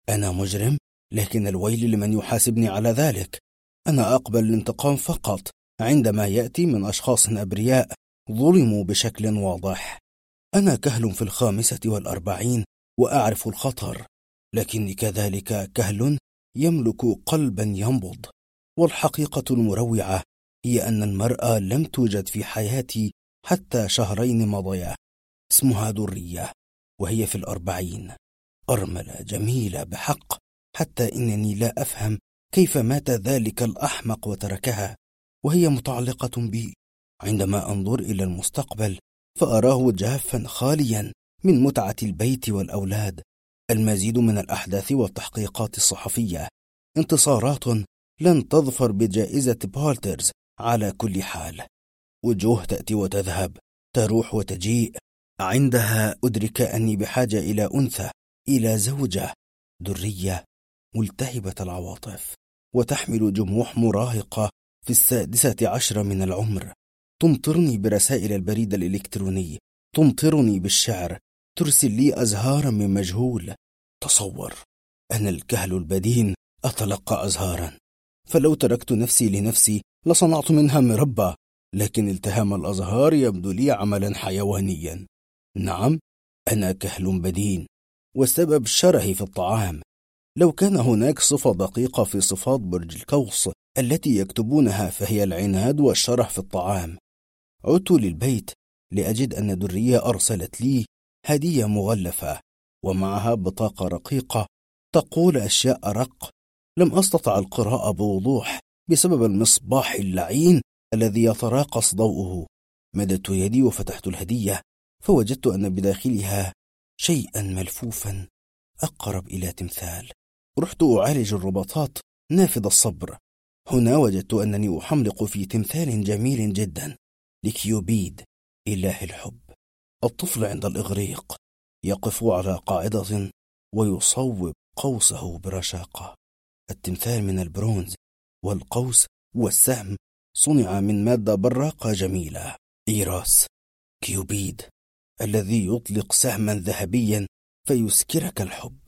أنا مجرم لكن الويل لمن يحاسبني على ذلك. أنا أقبل الانتقام فقط عندما يأتي من أشخاص أبرياء ظلموا بشكل واضح. أنا كهل في الخامسة والأربعين وأعرف الخطر لكني كذلك كهل يملك قلبا ينبض. والحقيقة المروعة هي أن المرأة لم توجد في حياتي حتى شهرين مضيا. اسمها درية وهي في الأربعين. أرملة جميلة بحق حتى إنني لا أفهم كيف مات ذلك الأحمق وتركها؟ وهي متعلقة بي. عندما أنظر إلى المستقبل فأراه جافا خاليا من متعة البيت والأولاد. المزيد من الأحداث والتحقيقات الصحفية. انتصارات لن تظفر بجائزة بوليتزر على كل حال. وجوه تأتي وتذهب تروح وتجيء. عندها أدرك أني بحاجة إلى أنثى إلى زوجة درية ملتهبة العواطف وتحمل جموح مراهقة في السادسة عشر من العمر. تمطرني برسائل البريد الإلكتروني. تمطرني بالشعر. ترسل لي أزهارا من مجهول. تصور. أنا الكهل البدين. أتلقى أزهارا. فلو تركت نفسي لنفسي لصنعت منها مربى لكن التهام الأزهار يبدو لي عملا حيوانيا. نعم أنا كهل بدين. والسبب شرهي في الطعام. لو كان هناك صفة دقيقة في صفات برج القوس التي يكتبونها فهي العناد والشرح في الطعام. عدت للبيت لأجد أن درية أرسلت لي هدية مغلفة ومعها بطاقة رقيقة تقول أشياء أرق لم أستطع القراءة بوضوح بسبب المصباح اللعين الذي يتراقص ضوءه. مددت يدي وفتحت الهدية فوجدت أن بداخلها شيئا ملفوفا أقرب إلى تمثال. رحت أعالج الرباطات نافذ الصبر. هنا وجدت أنني أحملق في تمثال جميل جدا لكيوبيد إله الحب. الطفل عند الإغريق يقف على قاعدة ويصوب قوسه برشاقة. التمثال من البرونز والقوس والسهم صنع من مادة براقة جميلة إيراس. كيوبيد الذي يطلق سهما ذهبيا فيسكرك الحب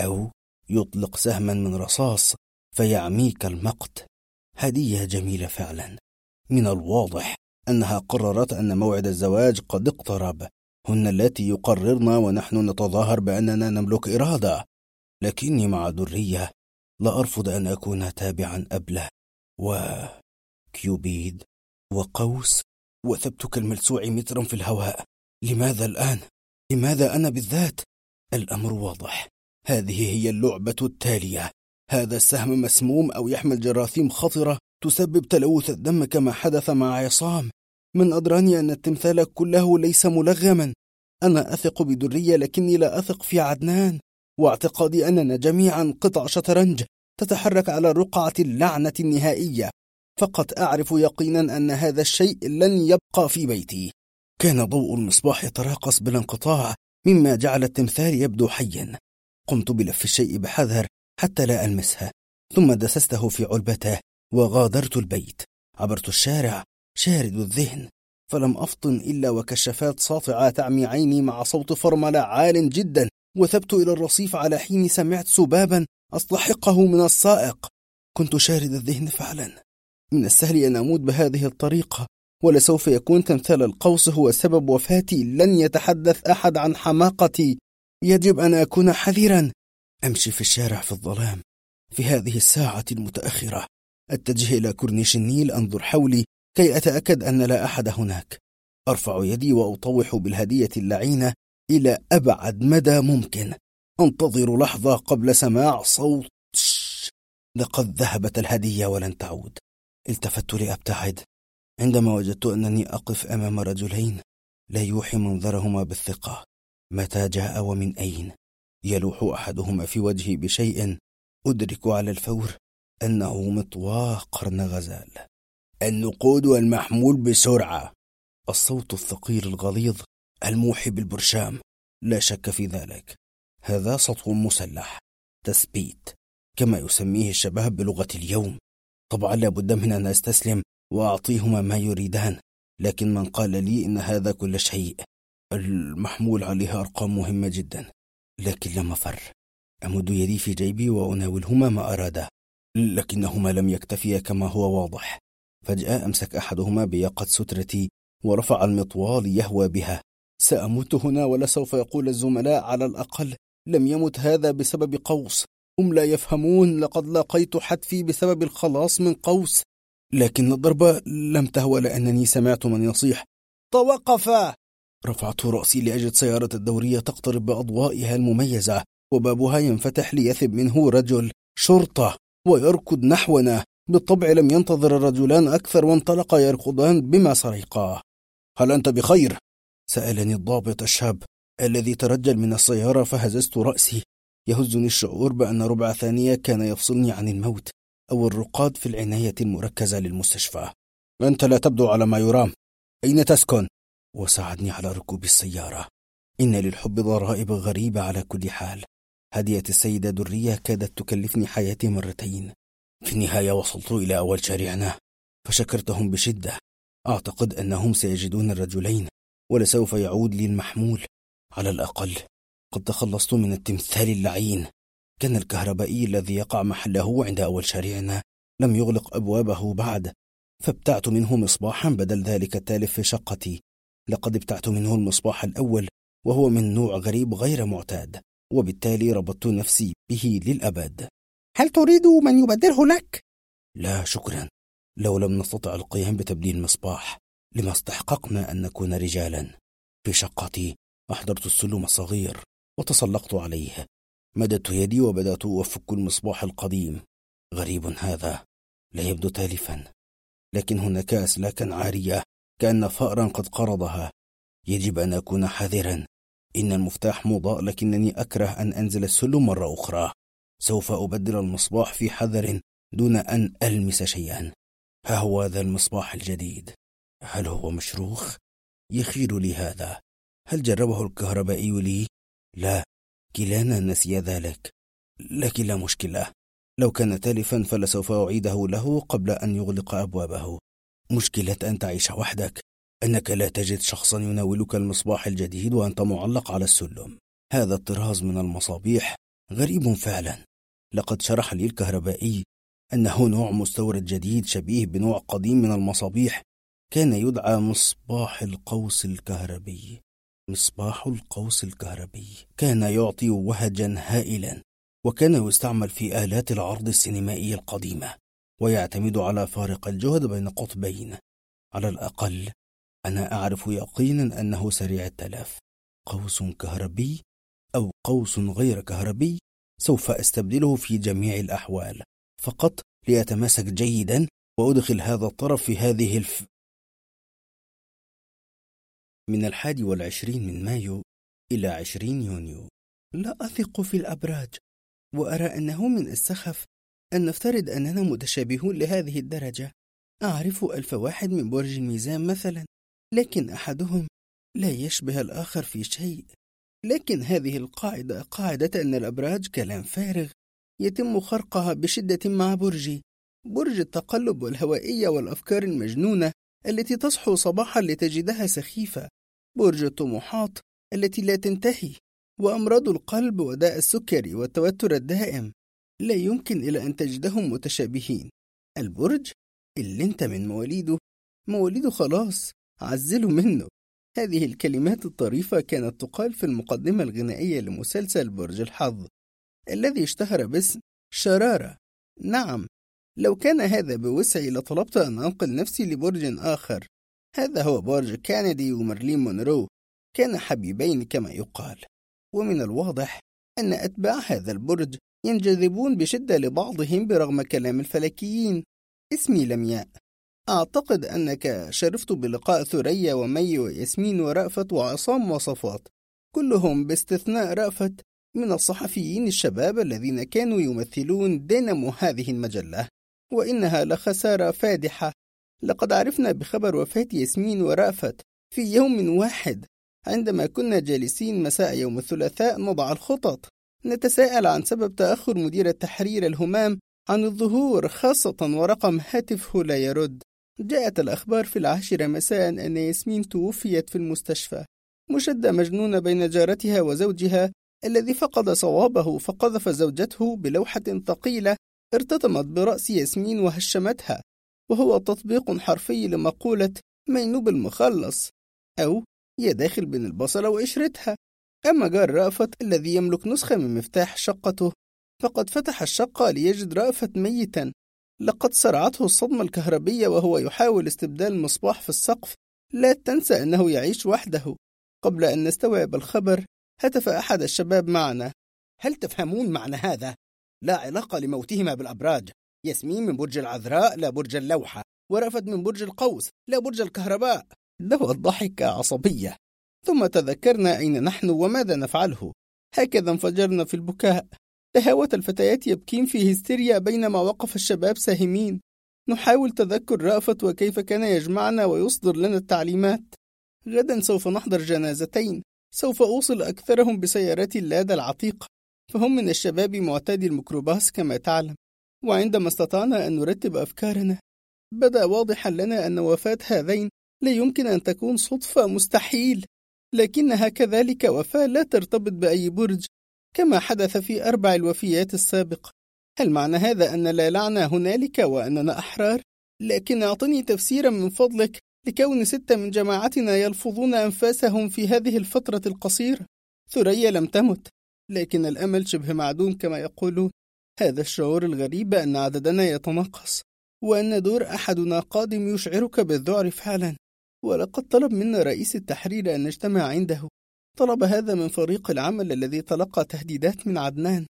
أو يطلق سهما من رصاص فيعميك المقت. هدية جميلة فعلا. من الواضح أنها قررت أن موعد الزواج قد اقترب. هن اللاتي يقررن ونحن نتظاهر بأننا نملك إرادة. لكني مع درية لا أرفض أن أكون تابعا أبلة. وكيوبيد وقوس وثبتك الملسوع مترا في الهواء. لماذا الآن؟ لماذا أنا بالذات؟ الأمر واضح. هذه هي اللعبة التالية. هذا السهم مسموم أو يحمل جراثيم خطرة تسبب تلوث الدم كما حدث مع عصام. من أدراني أن التمثال كله ليس ملغما. أنا أثق بدرية لكني لا أثق في عدنان. واعتقادي أننا جميعا قطع شطرنج تتحرك على رقعة اللعنة النهائية. فقط أعرف يقينا أن هذا الشيء لن يبقى في بيتي. كان ضوء المصباح يتراقص بلا انقطاع مما جعل التمثال يبدو حيا. قمت بلف الشيء بحذر حتى لا ألمسها ثم دسسته في علبته وغادرت البيت. عبرت الشارع شارد الذهن فلم أفطن إلا وكشافات ساطعة تعمي عيني مع صوت فرملة عال جدا وثبت إلى الرصيف على حين سمعت سبابا أستحقه من السائق. كنت شارد الذهن فعلا. من السهل أن أموت بهذه الطريقة ولسوف يكون تمثال القوس هو سبب وفاتي لن يتحدث أحد عن حماقتي. يجب أن أكون حذرا. أمشي في الشارع في الظلام. في هذه الساعة المتأخرة أتجه إلى كورنيش النيل أنظر حولي كي أتأكد أن لا أحد هناك. أرفع يدي وأطوح بالهدية اللعينة إلى أبعد مدى ممكن. أنتظر لحظة قبل سماع صوت. لقد ذهبت الهدية ولن تعود. التفت لأبتعد. عندما وجدت أنني أقف أمام رجلين لا يوحي منظرهما بالثقة. متى جاء ومن أين؟ يلوح أحدهما في وجهي بشيء أدرك على الفور أنه مطواه قرن غزال النقود والمحمول بسرعة. الصوت الثقيل الغليظ الموحي بالبرشام. لا شك في ذلك. هذا سطو مسلح. تثبيت. كما يسميه الشباب بلغة اليوم. طبعا لا بد من أن أستسلم وأعطيهما ما يريدان. لكن من قال لي إن هذا كل شيء المحمول عليها أرقام مهمة جدا لكن لم أفر. أمد يدي في جيبي وأناولهما ما أرادا لكنهما لم يكتفيا كما هو واضح. فجأة أمسك أحدهما بياقة سترتي ورفع المطوال يهوى بها. سأموت هنا ولسوف يقول الزملاء على الأقل لم يمت هذا بسبب قوس. هم لا يفهمون لقد لاقيت حتفي بسبب الخلاص من قوس. لكن الضربة لم تهوى لأنني سمعت من يصيح توقفا! رفعت رأسي لأجد سيارة الدورية تقترب بأضوائها المميزة وبابها ينفتح ليثب منه رجل شرطة ويركض نحونا. بالطبع لم ينتظر الرجلان أكثر وانطلقا يركضان بما سرقاه هل أنت بخير؟ سألني الضابط الشاب الذي ترجل من السيارة فهززت رأسي. يهزني الشعور بأن ربع ثانية كان يفصلني عن الموت أو الرقاد في العناية المركزة للمستشفى. أنت لا تبدو على ما يرام. أين تسكن؟ وساعدني على ركوب السيارة. إن للحب ضرائب غريبة على كل حال. هدية السيدة درية كادت تكلفني حياتي مرتين. في النهاية وصلت إلى أول شارعنا فشكرتهم بشدة. أعتقد أنهم سيجدون الرجلين ولسوف يعود لي المحمول. على الأقل قد تخلصت من التمثال اللعين. كان الكهربائي الذي يقع محله عند أول شارعنا لم يغلق أبوابه بعد فابتعت منه مصباحا بدل ذلك التالف في شقتي. لقد ابتعت منه المصباح الأول وهو من نوع غريب غير معتاد وبالتالي ربطت نفسي به للأبد. هل تريد من يبدله لك؟ لا شكرا. لو لم نستطع القيام بتبديل المصباح لما استحققنا أن نكون رجالا. في شقتي أحضرت السلم الصغير وتسلقت عليه. مددت يدي وبدأت أفك المصباح القديم. غريب هذا لا يبدو تالفا. لكن هناك أسلاكا عارية كأن فأرا قد قرضها. يجب أن أكون حذرا. إن المفتاح مضاء لكنني أكره أن أنزل السلم مرة أخرى. سوف أبدل المصباح في حذر دون أن ألمس شيئا. ها هو ذا المصباح الجديد. هل هو مشروخ؟ يخيل لي هذا. هل جربه الكهربائي لي؟ لا. كلانا نسي ذلك. لكن لا مشكلة. لو كان تالفا فلسوف أعيده له قبل أن يغلق أبوابه. مشكلة أن تعيش وحدك. أنك لا تجد شخصا يناولك المصباح الجديد وأنت معلق على السلم. هذا الطراز من المصابيح غريب فعلا. لقد شرح لي الكهربائي أنه نوع مستورد جديد شبيه بنوع قديم من المصابيح. كان يدعى مصباح القوس الكهربي. مصباح القوس الكهربي. كان يعطي وهجا هائلا وكان يستعمل في آلات العرض السينمائي القديمة. ويعتمد على فارق الجهد بين قطبين. على الأقل أنا أعرف يقينا أنه سريع التلف. قوس كهربي أو قوس غير كهربي سوف أستبدله في جميع الأحوال. فقط ليتماسك جيدا وأدخل هذا الطرف في هذه الف. من الحادي والعشرين من مايو إلى عشرين يونيو. لا أثق في الأبراج وأرى أنه من السخف أن نفترض أننا متشابهون لهذه الدرجة. أعرف ألف واحد من برج الميزان مثلا لكن أحدهم لا يشبه الآخر في شيء. لكن هذه القاعدة قاعدة أن الأبراج كلام فارغ يتم خرقها بشدة مع برجي. برج التقلب والهوائية والأفكار المجنونة التي تصحو صباحا لتجدها سخيفة. برج الطموحات التي لا تنتهي وأمراض القلب وداء السكري والتوتر الدائم. لا يمكن إلى أن تجدهم متشابهين. البرج اللي انت من مواليده مواليده خلاص عزلوا منه. هذه الكلمات الطريفة كانت تقال في المقدمة الغنائية لمسلسل برج الحظ الذي اشتهر باسم شرارة. نعم لو كان هذا بوسعي لطلبت أن أنقل نفسي لبرج آخر. هذا هو برج كينيدي ومارلين مونرو. كانا حبيبين كما يقال. ومن الواضح أن أتباع هذا البرج ينجذبون بشدة لبعضهم برغم كلام الفلكيين. اسمي لمياء. أعتقد أنك شرفت بلقاء ثريا ومي وياسمين ورأفت وعصام وصفوت كلهم باستثناء رأفت من الصحفيين الشباب الذين كانوا يمثلون دينامو هذه المجلة. وإنها لخسارة فادحة. لقد عرفنا بخبر وفاة ياسمين ورأفت في يوم واحد عندما كنا جالسين مساء يوم الثلاثاء نضع الخطط. نتساءل عن سبب تأخر مدير التحرير الهمام عن الظهور خاصة ورقم هاتفه لا يرد. جاءت الأخبار في العاشرة مساء أن ياسمين توفيت في المستشفى. مشدة مجنونة بين جارتها وزوجها الذي فقد صوابه فقذف زوجته بلوحة ثقيلة ارتطمت برأس ياسمين وهشمتها وهو تطبيق حرفي لمقولة مينوب المخلص أو يا داخل بين البصلة وقشرتها أما جار رأفت الذي يملك نسخة من مفتاح شقته فقد فتح الشقة ليجد رأفت ميتا. لقد صرعته الصدمة الكهربية وهو يحاول استبدال مصباح في السقف. لا تنسى أنه يعيش وحده. قبل أن نستوعب الخبر هتف أحد الشباب معنا. هل تفهمون معنى هذا؟ لا علاقة لموتهما بالأبراج. ياسمين من برج العذراء لا برج اللوحة. ورفد من برج القوس لا برج الكهرباء. دوت ضحك عصبية. ثم تذكرنا أين نحن وماذا نفعله. هكذا انفجرنا في البكاء. تهاوت الفتيات يبكين في هستيريا بينما وقف الشباب ساهمين. نحاول تذكر رأفت وكيف كان يجمعنا ويصدر لنا التعليمات. غدا سوف نحضر جنازتين. سوف أوصل أكثرهم بسيارات اللادا العتيقة. فهم من الشباب معتادي الميكروباص كما تعلم. وعندما استطعنا أن نرتب أفكارنا بدأ واضحا لنا أن وفاة هذين لا يمكن أن تكون صدفة مستحيل. لكنها كذلك وفاة لا ترتبط بأي برج كما حدث في أربع الوفيات السابقة هل معنى هذا أن لا لعنة هنالك وأننا أحرار؟ لكن أعطني تفسيرا من فضلك لكون ستة من جماعتنا يلفظون أنفاسهم في هذه الفترة القصيرة. ثريا لم تمت لكن الأمل شبه معدوم كما يقولون هذا الشعور الغريب أن عددنا يتناقص وأن دور أحدنا قادم يشعرك بالذعر فعلا. ولقد طلب منا رئيس التحرير أن نجتمع عنده. طلب هذا من فريق العمل الذي تلقى تهديدات من عدنان.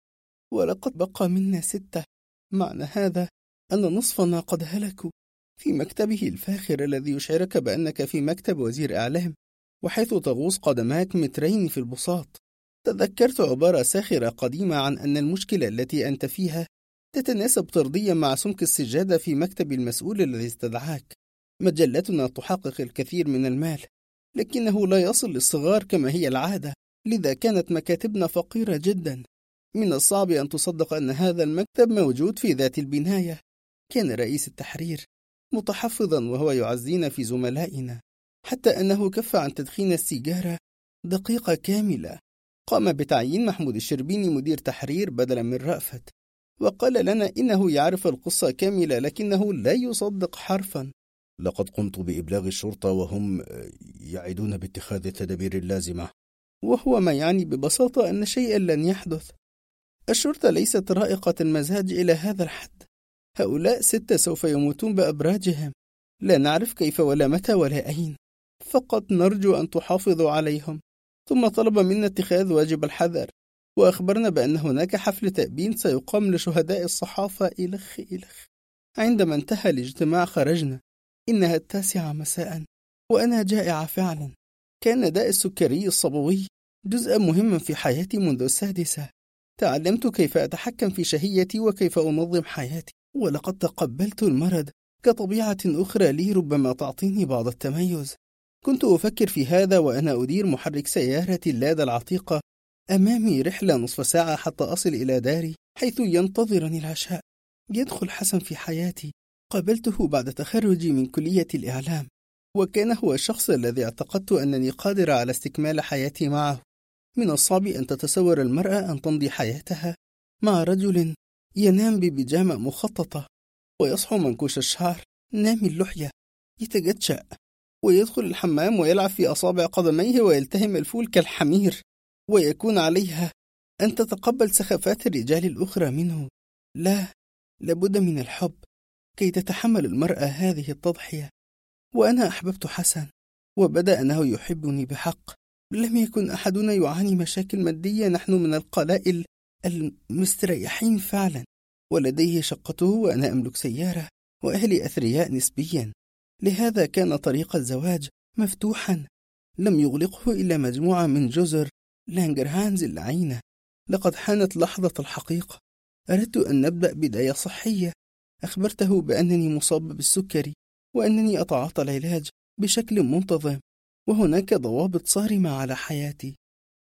ولقد بقى منا ستة. معنى هذا أن نصفنا قد هلكوا في مكتبه الفاخر الذي يشعرك بأنك في مكتب وزير إعلام وحيث تغوص قدماك مترين في البساط. تذكرت عبارة ساخرة قديمة عن أن المشكلة التي أنت فيها تتناسب طرديا مع سمك السجادة في مكتب المسؤول الذي استدعاك. مجلتنا تحقق الكثير من المال لكنه لا يصل للصغار كما هي العادة لذا كانت مكاتبنا فقيرة جدا. من الصعب أن تصدق أن هذا المكتب موجود في ذات البناية. كان رئيس التحرير متحفظا وهو يعزينا في زملائنا حتى أنه كف عن تدخين السيجارة دقيقة كاملة. قام بتعيين محمود الشربيني مدير تحرير بدلا من رأفت وقال لنا إنه يعرف القصة كاملة لكنه لا يصدق حرفا. لقد قمت بإبلاغ الشرطة وهم يعدون باتخاذ التدابير اللازمة. وهو ما يعني ببساطة أن شيئا لن يحدث. الشرطة ليست رائقة المزاج إلى هذا الحد. هؤلاء ستة سوف يموتون بأبراجهم. لا نعرف كيف ولا متى ولا أين. فقط نرجو أن تحافظوا عليهم. ثم طلب منا اتخاذ واجب الحذر. وأخبرنا بأن هناك حفل تأبين سيقام لشهداء الصحافة إلخ إلخ. عندما انتهى الاجتماع خرجنا. إنها التاسعة مساء وأنا جائعة فعلا كأن داء السكري الصبوي جزءا مهما في حياتي منذ السادسة. تعلمت كيف أتحكم في شهيتي وكيف أنظم حياتي ولقد تقبلت المرض. كطبيعة أخرى لي ربما تعطيني بعض التميز. كنت أفكر في هذا وأنا أدير محرك سيارتي اللادا العتيقة أمامي رحلة نصف ساعة حتى أصل إلى داري حيث ينتظرني العشاء. يدخل حسن في حياتي. قابلته بعد تخرجي من كلية الإعلام وكان هو الشخص الذي اعتقدت أنني قادر على استكمال حياتي معه. من الصعب أن تتصور المرأة أن تمضي حياتها مع رجل ينام ببيجامة مخططة ويصحو منكوش الشعر نامي اللحية يتجتشأ ويدخل الحمام ويلعب في أصابع قدميه ويلتهم الفول كالحمير ويكون عليها أن تتقبل سخافات الرجال الأخرى منه. لا لابد من الحب. كي تتحمل المرأة هذه التضحية. وأنا أحببت حسن وبدأ أنه يحبني بحق. لم يكن أحدنا يعاني مشاكل مادية نحن من القلائل المستريحين فعلا. ولديه شقته وأنا أملك سيارة وأهلي أثرياء نسبيا. لهذا كان طريق الزواج مفتوحا. لم يغلقه إلا مجموعة من جزر لانجرهانز اللعينة لقد حانت لحظة الحقيقة. أردت أن نبدأ بداية صحية. أخبرته بأنني مصاب بالسكري وأنني أتعاطى العلاج بشكل منتظم وهناك ضوابط صارمة على حياتي.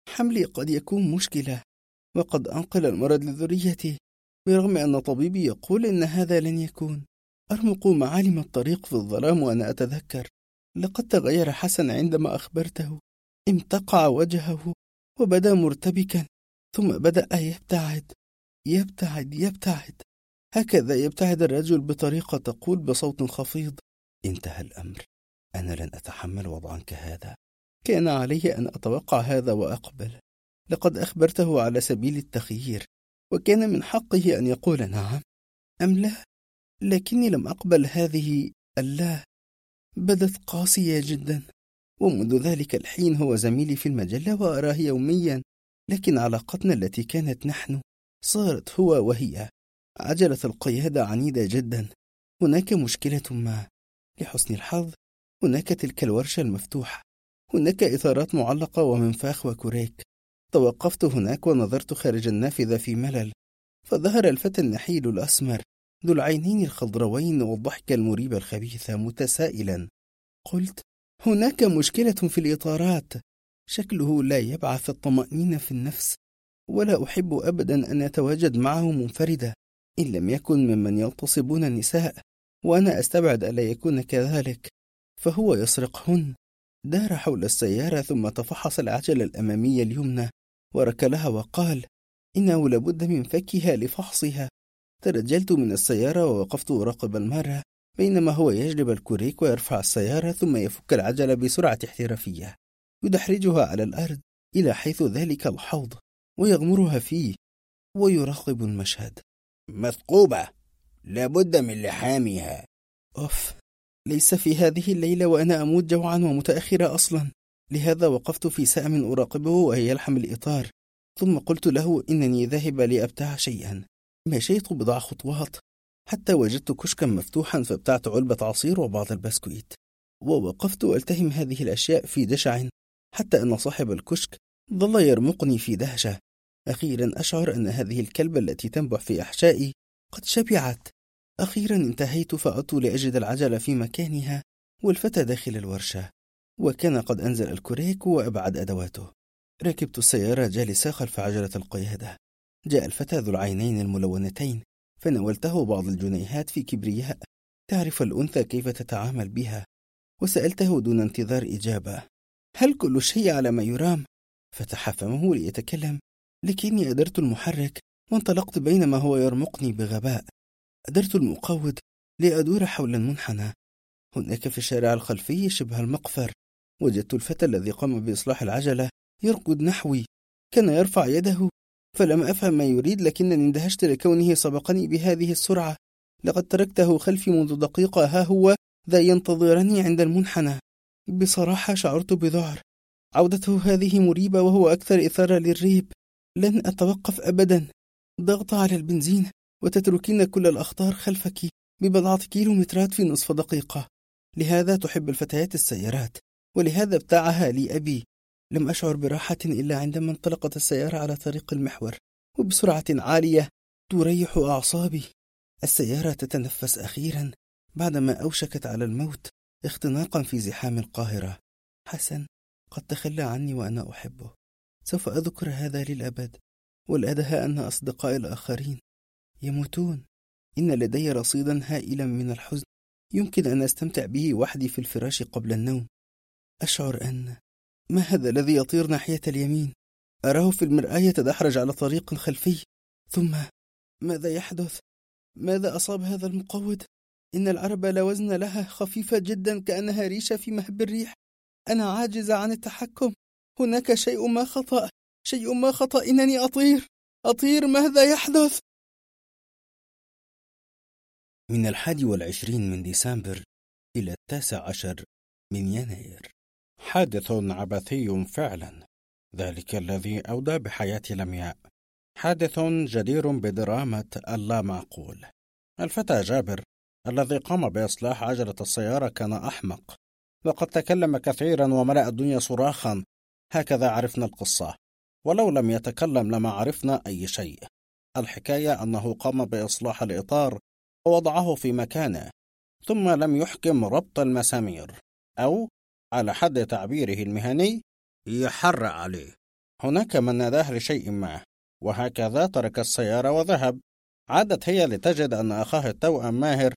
حملي قد يكون مشكلة وقد أنقل المرض لذريتي برغم أن طبيبي يقول إن هذا لن يكون. أرمق معالم الطريق في الظلام وأنا أتذكر. لقد تغير حسن عندما أخبرته. امتقع وجهه وبدأ مرتبكا ثم بدأ يبتعد يبتعد يبتعد. هكذا يبتعد الرجل بطريقة تقول بصوت خفيض انتهى الأمر. أنا لن أتحمل وضعا كهذا كان علي أن أتوقع هذا وأقبل. لقد أخبرته على سبيل التخيير وكان من حقه أن يقول نعم. أم لا؟ لكني لم أقبل هذه اللا بدت قاسية جدا. ومنذ ذلك الحين هو زميلي في المجلة وأراه يوميا لكن علاقتنا التي كانت نحن صارت هو وهي. عجلة القيادة عنيدة جدا. هناك مشكلة ما. لحسن الحظ هناك تلك الورشة المفتوحة. هناك إثارات معلقة ومنفاخ وكوريك توقفت هناك ونظرت خارج النافذة في ملل. فظهر الفتى النحيل الأسمر ذو العينين الخضروين والضحكة المريبة الخبيثة متسائلا. قلت هناك مشكلة في الإطارات. شكله لا يبعث الطمأنينة في النفس. ولا أحب أبدا أن أتواجد معه منفردة إن لم يكن ممن يغتصبون النساء وأنا أستبعد ألا يكون كذلك فهو يسرقهن. دار حول السيارة ثم تفحص العجلة الأمامية اليمنى وركلها وقال إنه لابد من فكها لفحصها. ترجلت من السيارة ووقفت أراقب المرة بينما هو يجلب الكوريك ويرفع السيارة ثم يفك العجلة بسرعة احترافية. يدحرجها على الأرض إلى حيث ذلك الحوض ويغمرها فيه ويراقب المشهد. مثقوبة لابد من لحامها. أوف ليس في هذه الليلة وأنا أموت جوعا ومتأخرة أصلا. لهذا وقفت في سأم أراقبه وهي يلحم الإطار. ثم قلت له إنني ذاهب لأبتاع شيئا. مشيت بضع خطوات. حتى وجدت كشكا مفتوحا فابتعت علبة عصير وبعض البسكويت. ووقفت ألتهم هذه الأشياء في جشع حتى أن صاحب الكشك ظل يرمقني في دهشة. أخيرا أشعر أن هذه الكلبة التي تنبح في أحشائي قد شبعت. أخيرا انتهيت فعدت لأجد العجلة في مكانها والفتى داخل الورشة وكان قد أنزل الكوريك وأبعد أدواته. ركبت السيارة جالسة خلف عجلة القيادة. جاء الفتى ذو العينين الملونتين فناولته بعض الجنيهات في كبرياء. تعرف الأنثى كيف تتعامل بها؟ وسألته دون انتظار إجابة. هل كل شيء على ما يرام؟ فتح فمه ليتكلم. لكني أدرت المحرك وانطلقت بينما هو يرمقني بغباء. أدرت المقود لأدور حول المنحنى هناك في الشارع الخلفي شبه المقفر. وجدت الفتى الذي قام بإصلاح العجلة يركض نحوي. كان يرفع يده فلم أفهم ما يريد لكنني اندهشت لكونه سبقني بهذه السرعة. لقد تركته خلفي منذ دقيقة. ها هو ذا ينتظرني عند المنحنى. بصراحة شعرت بذعر. عودته هذه مريبة وهو أكثر إثارة للريب. لن أتوقف أبدا. ضغط على البنزين وتتركين كل الأخطار خلفك ببضعة كيلومترات في نصف دقيقة. لهذا تحب الفتيات السيارات ولهذا ابتاعها لي أبي. لم أشعر براحة إلا عندما انطلقت السيارة على طريق المحور وبسرعة عالية تريح أعصابي. السيارة تتنفس أخيرا بعدما أوشكت على الموت اختناقا في زحام القاهرة. حسن قد تخلى عني وأنا أحبه. سوف أذكر هذا للأبد والأدهى أن أصدقائي الآخرين يموتون. إن لدي رصيدا هائلا من الحزن يمكن أن أستمتع به وحدي في الفراش قبل النوم. أشعر أن ما هذا الذي يطير ناحية اليمين؟ أراه في المرآة يتدحرج على طريق خلفي. ثم ماذا يحدث؟ ماذا أصاب هذا المقود؟ إن العرب لا وزن لها خفيفة جدا كأنها ريشة في مهب الريح. أنا عاجزة عن التحكم. هناك شيء ما خطأ. شيء ما خطأ. إنني أطير. أطير. ماذا يحدث؟ من الحادي والعشرين من ديسمبر إلى التاسع عشر من يناير. حادث عبثي فعلا. ذلك الذي أودى بحياة لمياء حادث جدير بدرامة اللا معقول الفتى جابر الذي قام بإصلاح عجلة السيارة كان أحمق. لقد تكلم كثيرا وملأ الدنيا صراخا. هكذا عرفنا القصة ولو لم يتكلم لما عرفنا أي شيء. الحكاية أنه قام بإصلاح الإطار ووضعه في مكانه ثم لم يحكم ربط المسامير أو على حد تعبيره المهني يحرق عليه. هناك من ناداه لشيء ما وهكذا ترك السيارة وذهب. عادت هي لتجد أن أخاه التوأم ماهر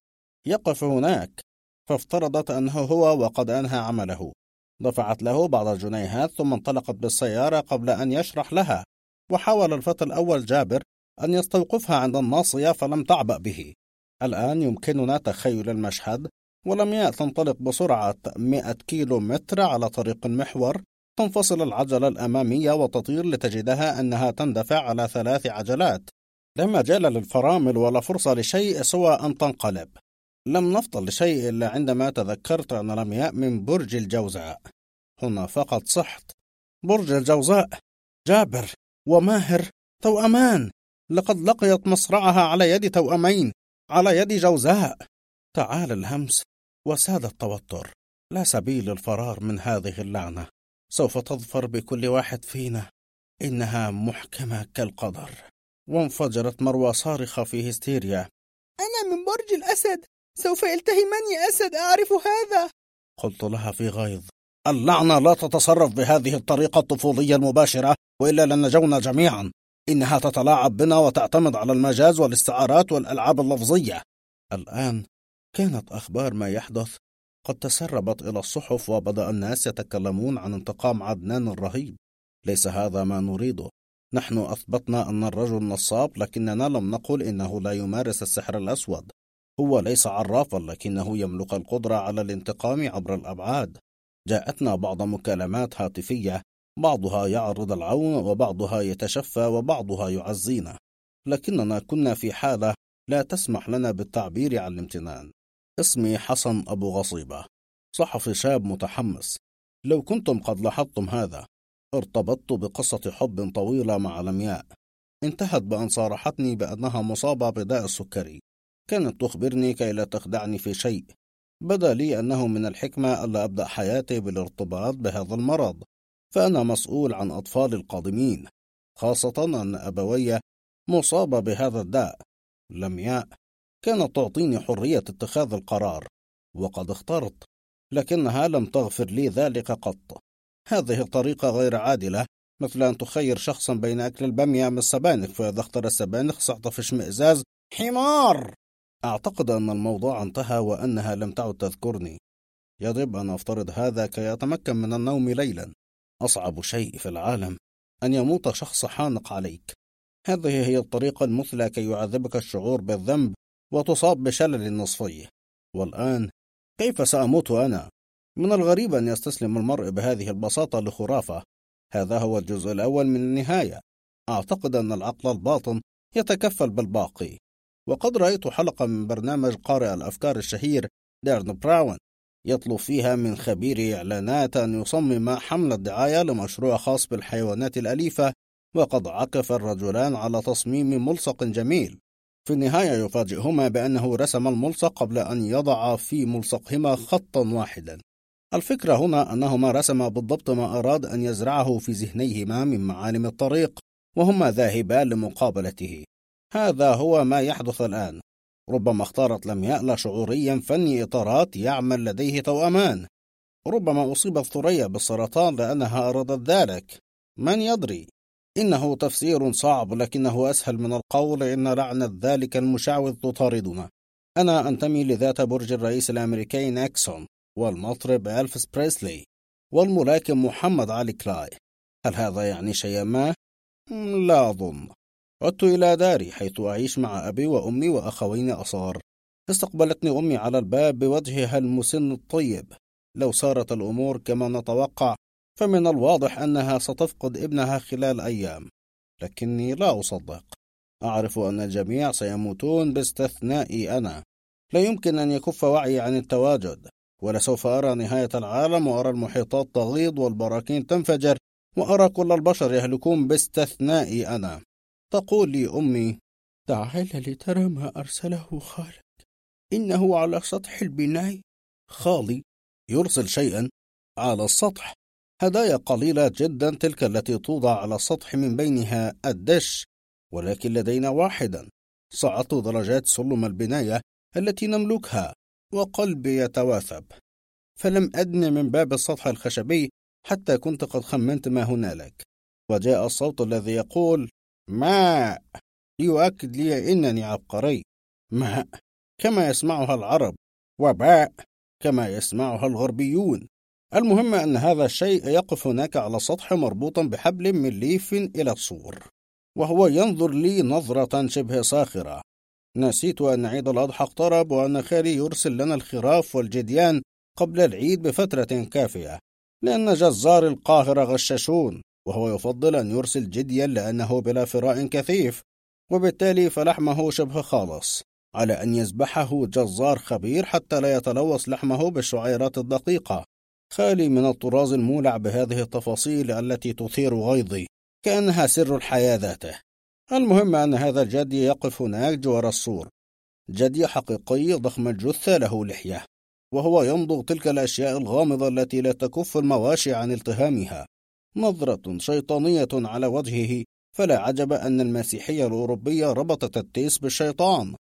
يقف هناك فافترضت أنه هو وقد أنهى عمله. دفعت له بعض الجنيهات ثم انطلقت بالسيارة قبل أن يشرح لها وحاول الفتى الأول جابر أن يستوقفها عند الناصية فلم تعبأ به. الآن يمكننا تخيل المشهد ولم تنطلق بسرعة 100 كيلو متر على طريق المحور تنفصل العجلة الأمامية وتطير لتجدها أنها تندفع على ثلاث عجلات. لا مجال للفرامل ولا فرصة لشيء سوى أن تنقلب. لم نفضل لشيء إلا عندما تذكرت أن لم من برج الجوزاء. هنا فقط صحت. برج الجوزاء جابر وماهر توأمان. لقد لقيت مصرعها على يد توأمين على يد جوزاء. تعال الهمس وساد التوتر. لا سبيل للفرار من هذه اللعنة. سوف تظفر بكل واحد فينا. إنها محكمة كالقدر. وانفجرت مروى صارخة في هستيريا. أنا من برج الأسد. سوف يلتهمني أسد أعرف هذا. قلت لها في غيظ. اللعنة لا تتصرف بهذه الطريقة الطفولية المباشرة وإلا لنجونا جميعا. إنها تتلاعب بنا وتعتمد على المجاز والاستعارات والألعاب اللفظية. الآن كانت أخبار ما يحدث قد تسربت إلى الصحف وبدأ الناس يتكلمون عن انتقام عدنان الرهيب ليس هذا ما نريده. نحن أثبتنا أن الرجل نصاب لكننا لم نقل إنه لا يمارس السحر الأسود. هو ليس عرافا لكنه يملك القدرة على الانتقام عبر الأبعاد. جاءتنا بعض مكالمات هاتفية بعضها يعرض العون وبعضها يتشفى وبعضها يعزينا. لكننا كنا في حالة لا تسمح لنا بالتعبير عن الامتنان. اسمي حسن أبو غصيبة صحفي شاب متحمس. لو كنتم قد لاحظتم هذا ارتبطت بقصة حب طويلة مع لمياء انتهت بأن صارحتني بأنها مصابة بداء السكري. كانت تخبرني كي لا تخدعني في شيء. بدا لي أنه من الحكمة ألا أبدأ حياتي بالارتباط بهذا المرض فأنا مسؤول عن أطفال القادمين خاصة أن أبوي مصابة بهذا الداء. لمياء كانت تعطيني حرية اتخاذ القرار وقد اخترت لكنها لم تغفر لي ذلك قط. هذه الطريقة غير عادلة مثل أن تخير شخصا بين أكل البامية أم السبانخ فإذا اختار السبانخ سقط في اشمئزاز حمار! أعتقد أن الموضوع انتهى وأنها لم تعد تذكرني. يجب أن أفترض هذا كي أتمكن من النوم ليلا. أصعب شيء في العالم أن يموت شخص حانق عليك. هذه هي الطريقة المثلى كي يعذبك الشعور بالذنب وتصاب بشلل نصفي. والآن كيف سأموت أنا؟ من الغريب أن يستسلم المرء بهذه البساطة لخرافة. هذا هو الجزء الأول من النهاية. أعتقد أن العقل الباطن يتكفل بالباقي. وقد رأيت حلقة من برنامج قارئ الأفكار الشهير ديرن براون يطلب فيها من خبير إعلانات أن يصمم حملة دعاية لمشروع خاص بالحيوانات الأليفة وقد عكف الرجلان على تصميم ملصق جميل. في النهاية يفاجئهما بأنه رسم الملصق قبل أن يضع في ملصقهما خطا واحدا. الفكرة هنا أنهما رسما بالضبط ما أراد أن يزرعه في ذهنيهما من معالم الطريق وهما ذاهبان لمقابلته. هذا هو ما يحدث الآن. ربما اختارت لم يأل شعوريا فني إطارات يعمل لديه توأمان. ربما أصيبت ثريا بالسرطان لأنها أرادت ذلك. من يدري؟ إنه تفسير صعب لكنه أسهل من القول إن لعنة ذلك المشعوذ تطاردنا. أنا أنتمي لذات برج الرئيس الأمريكي نيكسون والمطرب ألفس بريسلي والملاكم محمد علي كلاي. هل هذا يعني شيئا ما؟ لا أظن. عدت إلى داري حيث أعيش مع أبي وأمي وأخوين صغار استقبلتني أمي على الباب بوجهها المسن الطيب. لو سارت الأمور كما نتوقع فمن الواضح أنها ستفقد ابنها خلال أيام. لكني لا أصدق. أعرف أن الجميع سيموتون باستثنائي أنا. لا يمكن أن يكف وعيي عن التواجد ولسوف أرى نهاية العالم وأرى المحيطات تغيض والبراكين تنفجر وأرى كل البشر يهلكون باستثنائي أنا. تقول لي أمي تعال لترى ما أرسله خالك إنه على سطح البناء. خالي يرسل شيئا على السطح. هدايا قليلة جدا تلك التي توضع على السطح من بينها الدش ولكن لدينا واحدا. صعدت درجات سلم البناية التي نملكها وقلبي يتواثب. فلم أدن من باب السطح الخشبي حتى كنت قد خمنت ما هنالك. وجاء الصوت الذي يقول ماء ليؤكد لي إنني عبقري. ماء كما يسمعها العرب. وباء كما يسمعها الغربيون. المهم أن هذا الشيء يقف هناك على السطح مربوطا بحبل من ليف إلى السور وهو ينظر لي نظرة شبه ساخرة نسيت أن عيد الأضحى اقترب وأن خالي يرسل لنا الخراف والجديان قبل العيد بفترة كافية لأن جزار القاهرة غشاشون وهو يفضل أن يرسل جديا لأنه بلا فراء كثيف وبالتالي فلحمه شبه خالص على أن يذبحه جزار خبير حتى لا يتلوث لحمه بالشعيرات الدقيقة. خالي من الطراز المولع بهذه التفاصيل التي تثير غيظي كأنها سر الحياة ذاته. المهم أن هذا الجدي يقف هناك جوار السور. جدي حقيقي ضخم الجثة له لحية وهو يمضغ تلك الأشياء الغامضة التي لا تكف المواشي عن التهامها. نظرة شيطانية على وجهه فلا عجب أن المسيحية الأوروبية ربطت التيس بالشيطان.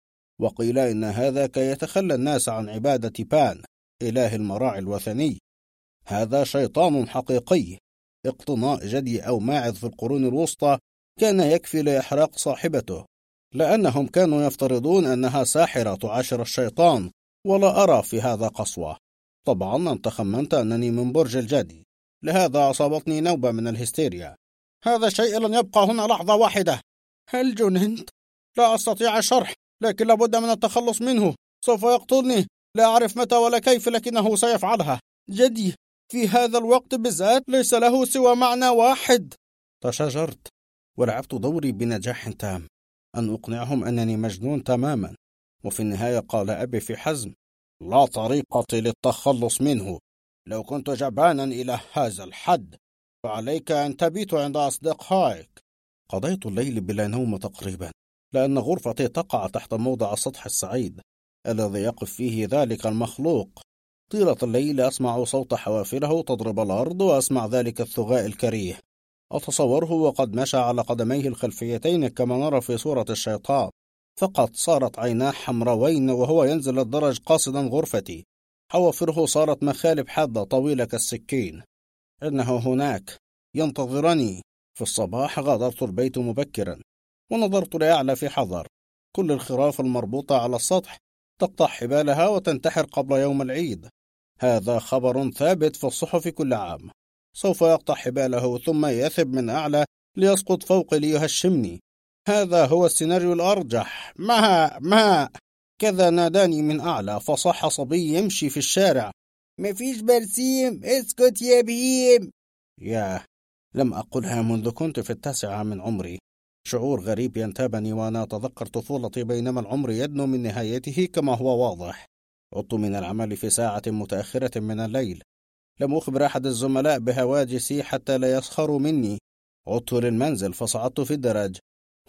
وقيل إن هذا كي يتخلى الناس عن عبادة بان إله المراعي الوثني. هذا شيطان حقيقي. اقتناء جدي أو ماعز في القرون الوسطى كان يكفي لإحراق صاحبته. لأنهم كانوا يفترضون أنها ساحرة تعاشر الشيطان ولا أرى في هذا قسوة. طبعا أنت خمنت أنني من برج الجدي. لهذا أصابتني نوبة من الهستيريا. هذا الشيء لن يبقى هنا لحظة واحدة. هل جننت؟ لا أستطيع الشرح لكن لابد من التخلص منه. سوف يقتلني. لا أعرف متى ولا كيف لكنه سيفعلها. جدي في هذا الوقت بالذات ليس له سوى معنى واحد. تشاجرت. ولعبت دوري بنجاح تام. أن أقنعهم أنني مجنون تماما. وفي النهاية قال أبي في حزم لا طريقة للتخلص منه. لو كنت جبانا إلى هذا الحد فعليك أن تبيت عند أصدقائك. قضيت الليل بلا نوم تقريبا لأن غرفتي تقع تحت موضع السطح السعيد الذي يقف فيه ذلك المخلوق. طيلة الليل أسمع صوت حوافره تضرب الأرض وأسمع ذلك الثغاء الكريه. أتصوره وقد مشى على قدميه الخلفيتين كما نرى في صورة الشيطان. فقط صارت عيناه حمروين وهو ينزل الدرج قاصدا غرفتي. حوافره صارت مخالب حادة طويلة كالسكين. إنه هناك. ينتظرني. في الصباح غادرت البيت مبكرا. ونظرت لأعلى في حذر. كل الخراف المربوطة على السطح تقطع حبالها وتنتحر قبل يوم العيد. هذا خبر ثابت في الصحف كل عام. سوف يقطع حباله ثم يثب من أعلى ليسقط فوقي ليهشمني. هذا هو السيناريو الأرجح. ما ما كذا ناداني من أعلى فصح صبي يمشي في الشارع. مفيش برسيم اسكت يا بهيم ياه لم أقلها منذ كنت في التاسعة من عمري. شعور غريب ينتابني وأنا أتذكر طفولتي بينما العمر يدنو من نهايته كما هو واضح. عدت من العمل في ساعة متأخرة من الليل. لم أخبر أحد الزملاء بهواجسي حتى لا يسخروا مني. عدت للمنزل فصعدت في الدرج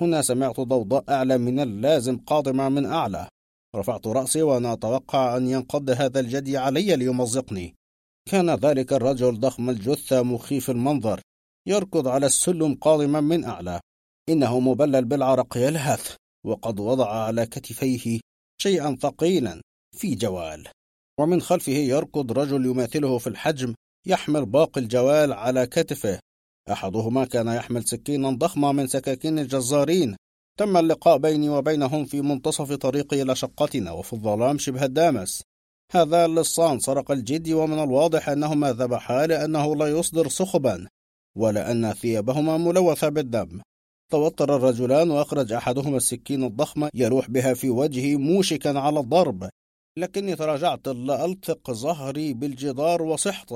هنا سمعت ضوضاء أعلى من اللازم قادمة من أعلى. رفعت رأسي وأنا أتوقع أن ينقض هذا الجدي علي ليمزقني. كان ذلك الرجل ضخم الجثة مخيف المنظر يركض على السلم قادما من أعلى. إنه مبلل بالعرق يلهث وقد وضع على كتفيه شيئا ثقيلا في جوال. ومن خلفه يركض رجل يماثله في الحجم يحمل باقي الجوال على كتفه. أحدهما كان يحمل سكينا ضخمة من سكاكين الجزارين تم اللقاء بيني وبينهم في منتصف طريقي إلى شقتنا وفي الظلام شبه الدامس. هذا اللصان سرق الجدي ومن الواضح أنهما ذبحا لأنه لا يصدر صخبا ولأن ثيابهما ملوثة بالدم. توتر الرجلان وأخرج أحدهما السكين الضخمة يروح بها في وجهي موشكا على الضرب. لكني تراجعت لألصق ظهري بالجدار وصحت.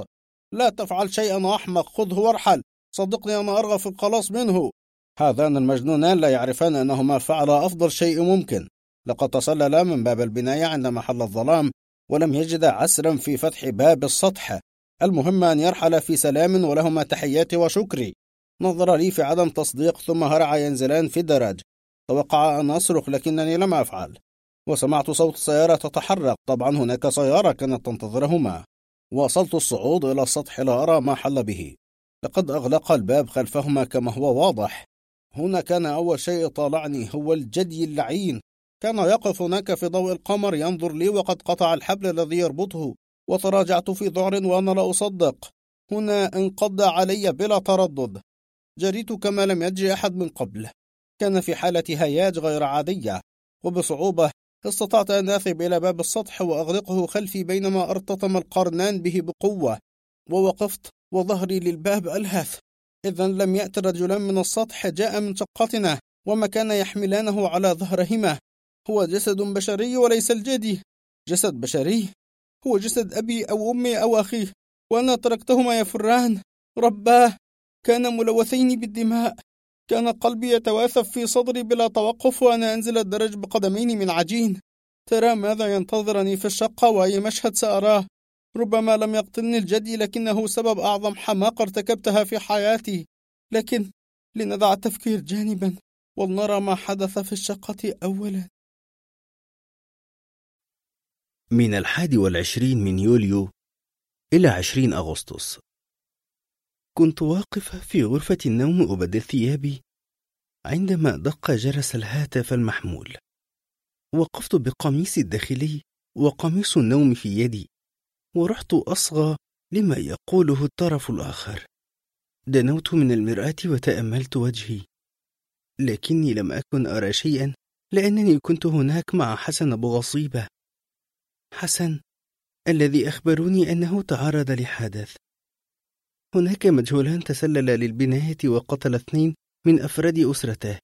لا تفعل شيئا أحمق خذه وارحل. صدقني أنا أرغب في الخلاص منه. هذان المجنونان لا يعرفان أنهما فعلا أفضل شيء ممكن. لقد تسللا من باب البناية عندما حل الظلام ولم يجد عسرا في فتح باب السطح. المهم أن يرحل في سلام ولهما تحياتي وشكري نظر لي في عدم تصديق ثم هرع ينزلان في الدرج توقع أن أصرخ لكنني لم أفعل. وسمعت صوت سيارة تتحرك. طبعا هناك سيارة كانت تنتظرهما. واصلت الصعود إلى السطح لا أرى ما حل به. لقد أغلق الباب خلفهما كما هو واضح. هنا كان أول شيء طالعني هو الجدي اللعين. كان يقف هناك في ضوء القمر ينظر لي وقد قطع الحبل الذي يربطه وتراجعت في ذعر وأنا لا أصدق. هنا انقض علي بلا تردد. جريت كما لم يجري أحد من قبل. كان في حالة هياج غير عادية وبصعوبة استطعت أن أذهب إلى باب السطح وأغلقه خلفي بينما أرتطم القرنان به بقوة. ووقفت وظهري للباب ألهث. إذا لم يأت رجلان من السطح جاء من شقتنا وما كان يحملانه على ظهرهما. هو جسد بشري وليس الجدي. جسد بشري؟ هو جسد أبي أو أمي أو أخيه وأنا تركتهما يفران. رباه كان ملوثين بالدماء. كان قلبي يتواثب في صدري بلا توقف وأنا أنزل الدرج بقدمين من عجين. ترى ماذا ينتظرني في الشقة وأي مشهد سأراه؟ ربما لم يقتلني الجدي لكنه سبب أعظم حماقة ارتكبتها في حياتي. لكن لندع التفكير جانبا ولنرى ما حدث في الشقة أولا. من الحادي والعشرين من يوليو إلى عشرين أغسطس. كنت واقفة في غرفة النوم أبدل ثيابي عندما دق جرس الهاتف المحمول. وقفت بقميصي الداخلي وقميص النوم في يدي. ورحت أصغى لما يقوله الطرف الآخر. دنوت من المرآة وتأملت وجهي. لكني لم أكن أرى شيئا لأنني كنت هناك مع حسن أبو غصيبة. حسن الذي أخبروني أنه تعرض لحادث. هناك مجهولان تسلل للبناية وقتل اثنين من أفراد أسرته.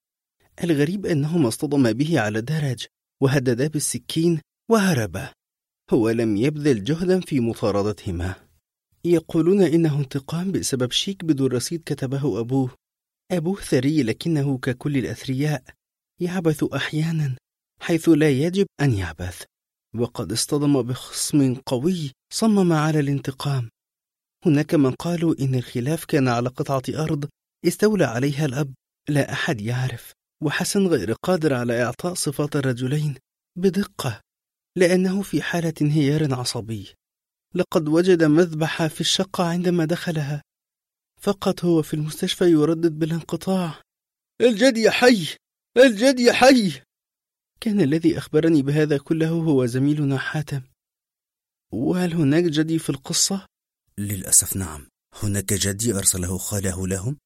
الغريب أنهما اصطدما به على درج وهددا بالسكين وهربا. هو لم يبذل جهدا في مطاردتهما يقولون إنه انتقام بسبب شيك بدون رصيد كتبه أبوه. أبوه ثري لكنه ككل الأثرياء. يعبث أحيانا حيث لا يجب أن يعبث. وقد اصطدم بخصم قوي صمم على الانتقام. هناك من قالوا إن الخلاف كان على قطعة أرض استولى عليها الأب. لا أحد يعرف. وحسن غير قادر على إعطاء صفات الرجلين. بدقة. لأنه في حالة انهيار عصبي. لقد وجد مذبحة في الشقة عندما دخلها. فقط هو في المستشفى يردد بالانقطاع. الجدي حي! الجدي حي! كان الذي أخبرني بهذا كله هو زميلنا حاتم. وهل هناك جدي في القصة؟ للأسف نعم. هناك جدي أرسله خاله لهم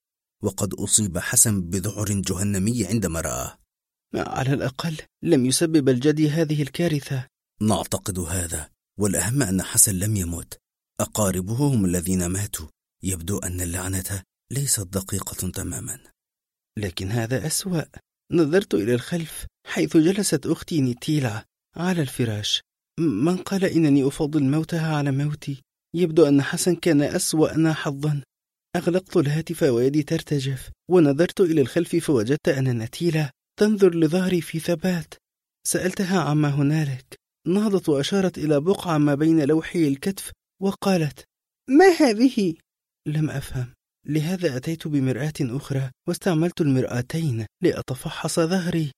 وقد أصيب حسن بذعر جهنمي عندما رآه. على الأقل لم يسبب الجدي هذه الكارثة. نعتقد هذا والأهم أن حسن لم يمت. أقاربه هم الذين ماتوا. يبدو أن اللعنة ليست دقيقة تماما. لكن هذا أسوأ. نظرت إلى الخلف حيث جلست أختي نيتيلا على الفراش. من قال إنني أفضل موتها على موتي؟ يبدو أن حسن كان أسوأنا حظا. أغلقت الهاتف ويدي ترتجف. ونظرت إلى الخلف فوجدت أن نتيلة تنظر لظهري في ثبات. سألتها عما هنالك. نهضت وأشارت إلى بقعة ما بين لوحي الكتف وقالت ما هذه؟ لم أفهم. لهذا أتيت بمرآة أخرى واستعملت المرآتين لأتفحص ظهري.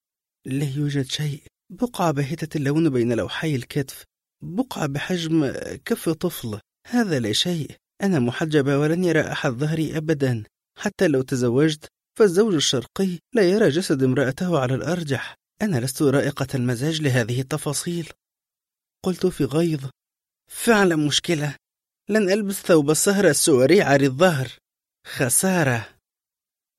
لا يوجد شيء. بقعة باهتة اللون بين لوحي الكتف. بقعة بحجم كف طفل. هذا لا شيء. أنا محجبة ولن يرى أحد ظهري أبدا. حتى لو تزوجت فالزوج الشرقي لا يرى جسد امرأته على الأرجح. أنا لست رائقة المزاج لهذه التفاصيل. قلت في غيظ. فعلا مشكلة. لن ألبس ثوب السهر السواري عاري الظهر. خسارة.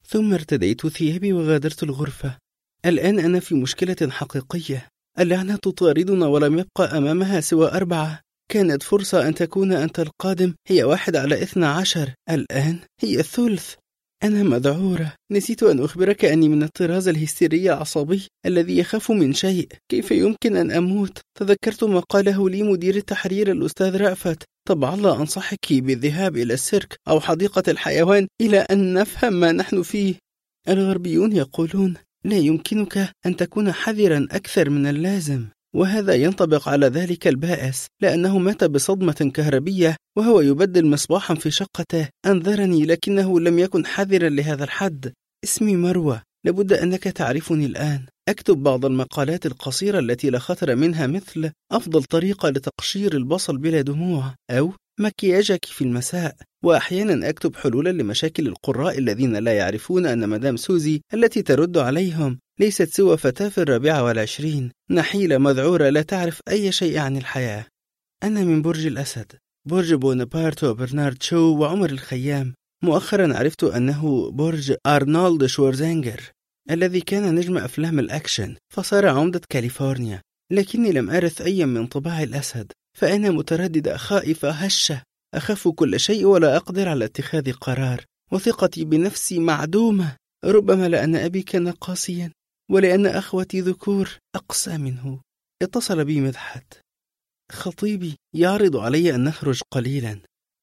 ثم ارتديت ثيابي وغادرت الغرفة. الآن أنا في مشكلة حقيقية. اللعنة تطاردنا ولم يبقى أمامها سوى أربعة. كانت فرصة أن تكون أنت القادم. هي واحد على إثنى عشر. الآن هي الثلث. أنا مذعورة. نسيت أن أخبرك أني من الطراز الهستيري العصبي الذي يخاف من شيء. كيف يمكن أن أموت؟ تذكرت ما قاله لي مدير التحرير الأستاذ رأفت. طبعا لا أنصحك بالذهاب إلى السيرك أو حديقة الحيوان إلى أن نفهم ما نحن فيه؟ الغربيون يقولون لا يمكنك أن تكون حذرا أكثر من اللازم. وهذا ينطبق على ذلك البائس لأنه مات بصدمة كهربية وهو يبدل مصباحا في شقته. أنذرني لكنه لم يكن حذرا لهذا الحد. اسمي مروة. لابد أنك تعرفني الآن. أكتب بعض المقالات القصيرة التي لا خطر منها مثل أفضل طريقة لتقشير البصل بلا دموع أو مكياجك في المساء وأحيانا أكتب حلولا لمشاكل القراء الذين لا يعرفون أن مدام سوزي التي ترد عليهم ليست سوى فتاة في الرابعة والعشرين. نحيلة مذعورة لا تعرف أي شيء عن الحياة. أنا من برج الأسد برج بونابرت وبرنارد شو وعمر الخيام. مؤخرا عرفت أنه برج أرنولد شوارزنيجر الذي كان نجم أفلام الأكشن فصار عمدة كاليفورنيا لكني لم أرث أي من طباع الأسد. فأنا مترددة خائفة هشة أخاف كل شيء ولا أقدر على اتخاذ قرار. وثقتي بنفسي معدومة. ربما لأن أبي كان قاسيا ولأن أخوتي ذكور. أقسى منه. اتصل بي مدحت. خطيبي يعرض علي أن نخرج قليلا.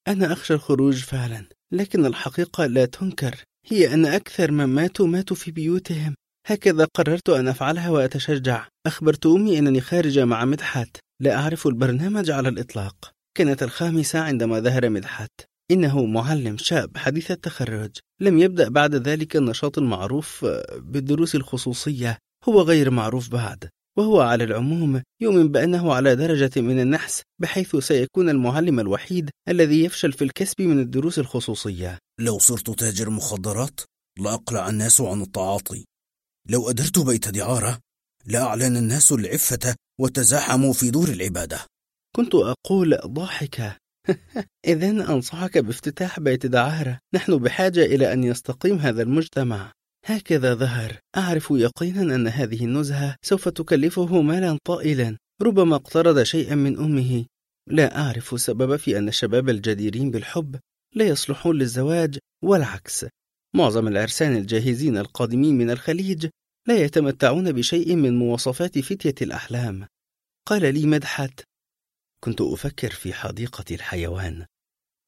أنا أخشى الخروج فعلا. لكن الحقيقة لا تنكر. هي أن أكثر من ماتوا ماتوا في بيوتهم. هكذا قررت أن أفعلها وأتشجع. أخبرت أمي أنني خارجة مع مدحت. لا أعرف البرنامج على الإطلاق. كانت الخامسة عندما ظهر مدحت. إنه معلم شاب حديث التخرج. لم يبدأ بعد ذلك النشاط المعروف بالدروس الخصوصية. هو غير معروف بعد. وهو على العموم يؤمن بأنه على درجة من النحس بحيث سيكون المعلم الوحيد الذي يفشل في الكسب من الدروس الخصوصية. لو صرت تاجر مخدرات لأقلع الناس عن التعاطي. لو أدرت بيت دعارة لأعلن الناس العفة وتزاحموا في دور العبادة. كنت أقول ضاحكة. (laughs) إذا أنصحك بافتتاح بيت دعارة. نحن بحاجة إلى أن يستقيم هذا المجتمع. هكذا ظهر. أعرف يقينا أن هذه النزهة سوف تكلفه مالا طائلا. ربما اقترض شيئا من أمه. لا أعرف السبب في أن الشباب الجديرين بالحب لا يصلحون للزواج والعكس. معظم العرسان الجاهزين القادمين من الخليج لا يتمتعون بشيء من مواصفات فتية الأحلام. قال لي مدحت كنت أفكر في حديقة الحيوان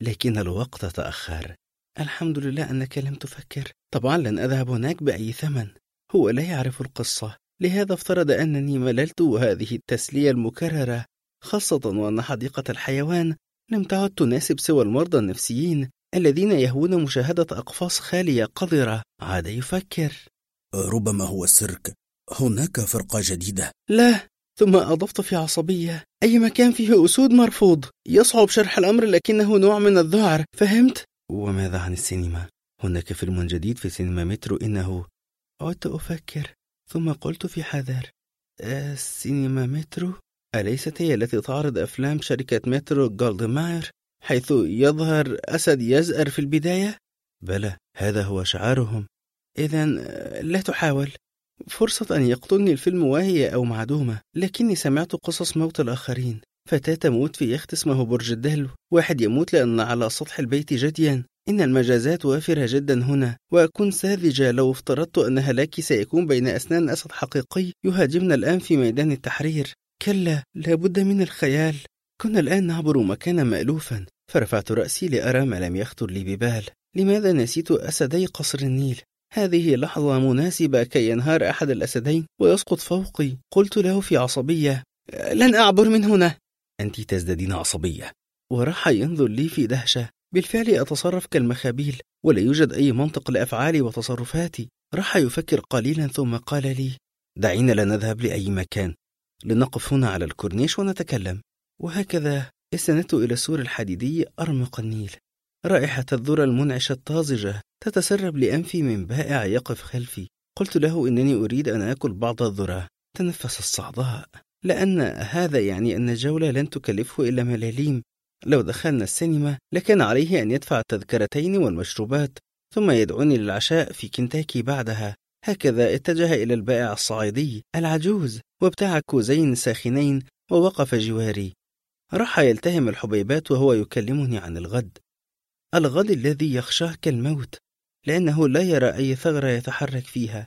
لكن الوقت تأخر. الحمد لله أنك لم تفكر. طبعا لن أذهب هناك بأي ثمن. هو لا يعرف القصة لهذا افترض أنني مللت هذه التسلية المكررة خاصة وأن حديقة الحيوان لم تعد تناسب سوى المرضى النفسيين الذين يهوون مشاهدة أقفاص خالية قذرة. عاد يفكر. ربما هو السيرك هناك فرقة جديدة. لا ثم أضفت في عصبية. أي مكان فيه أسود مرفوض. يصعب شرح الأمر لكنه نوع من الذعر. فهمت؟ وماذا عن السينما؟ هناك فيلم جديد في سينما مترو إنه عدت أفكر ثم قلت في حذر. السينما مترو؟ أليست هي التي تعرض أفلام شركة مترو جولدوين ماير حيث يظهر أسد يزأر في البداية؟ بلى هذا هو شعارهم. إذا لا تحاول. فرصة أن يقتلني الفيلم واهية أو معدومة لكني سمعت قصص موت الآخرين. فتاة تموت في يخت اسمه برج الدلو واحد يموت لأن على سطح البيت جديا. إن المجازات وافرة جدا هنا. وأكون ساذجة لو افترضت أن هلاكي سيكون بين أسنان أسد حقيقي يهاجمنا الآن في ميدان التحرير. كلا لابد من الخيال. كنا الآن نعبر مكانا مألوفا. فرفعت رأسي لأرى ما لم يخطر لي ببال. لماذا نسيت أسدي قصر النيل؟ هذه لحظة مناسبة كي ينهار أحد الأسدين ويسقط فوقي. قلت له في عصبية لن أعبر من هنا. أنت تزدادين عصبية. وراح ينظر لي في دهشة. بالفعل أتصرف كالمخابيل ولا يوجد أي منطق لأفعالي وتصرفاتي. راح يفكر قليلا ثم قال لي دعينا لا نذهب لأي مكان. لنقف هنا على الكورنيش ونتكلم. وهكذا استندت إلى السور الحديدي أرمق النيل. رائحة الذرة المنعشة الطازجة تتسرب لأنفي من بائع يقف خلفي. قلت له إنني أريد أن آكل بعض الذرة. تنفس الصعداء. لأن هذا يعني أن الجولة لن تكلفه إلا ملاليم. لو دخلنا السينما لكان عليه أن يدفع التذكرتين والمشروبات ثم يدعوني للعشاء في كنتاكي بعدها. هكذا اتجه إلى البائع الصعيدي العجوز وابتاع كوزين ساخنين ووقف جواري. راح يلتهم الحبيبات وهو يكلمني عن الغد. الغد الذي يخشاه كالموت لأنه لا يرى أي ثغرة يتحرك فيها.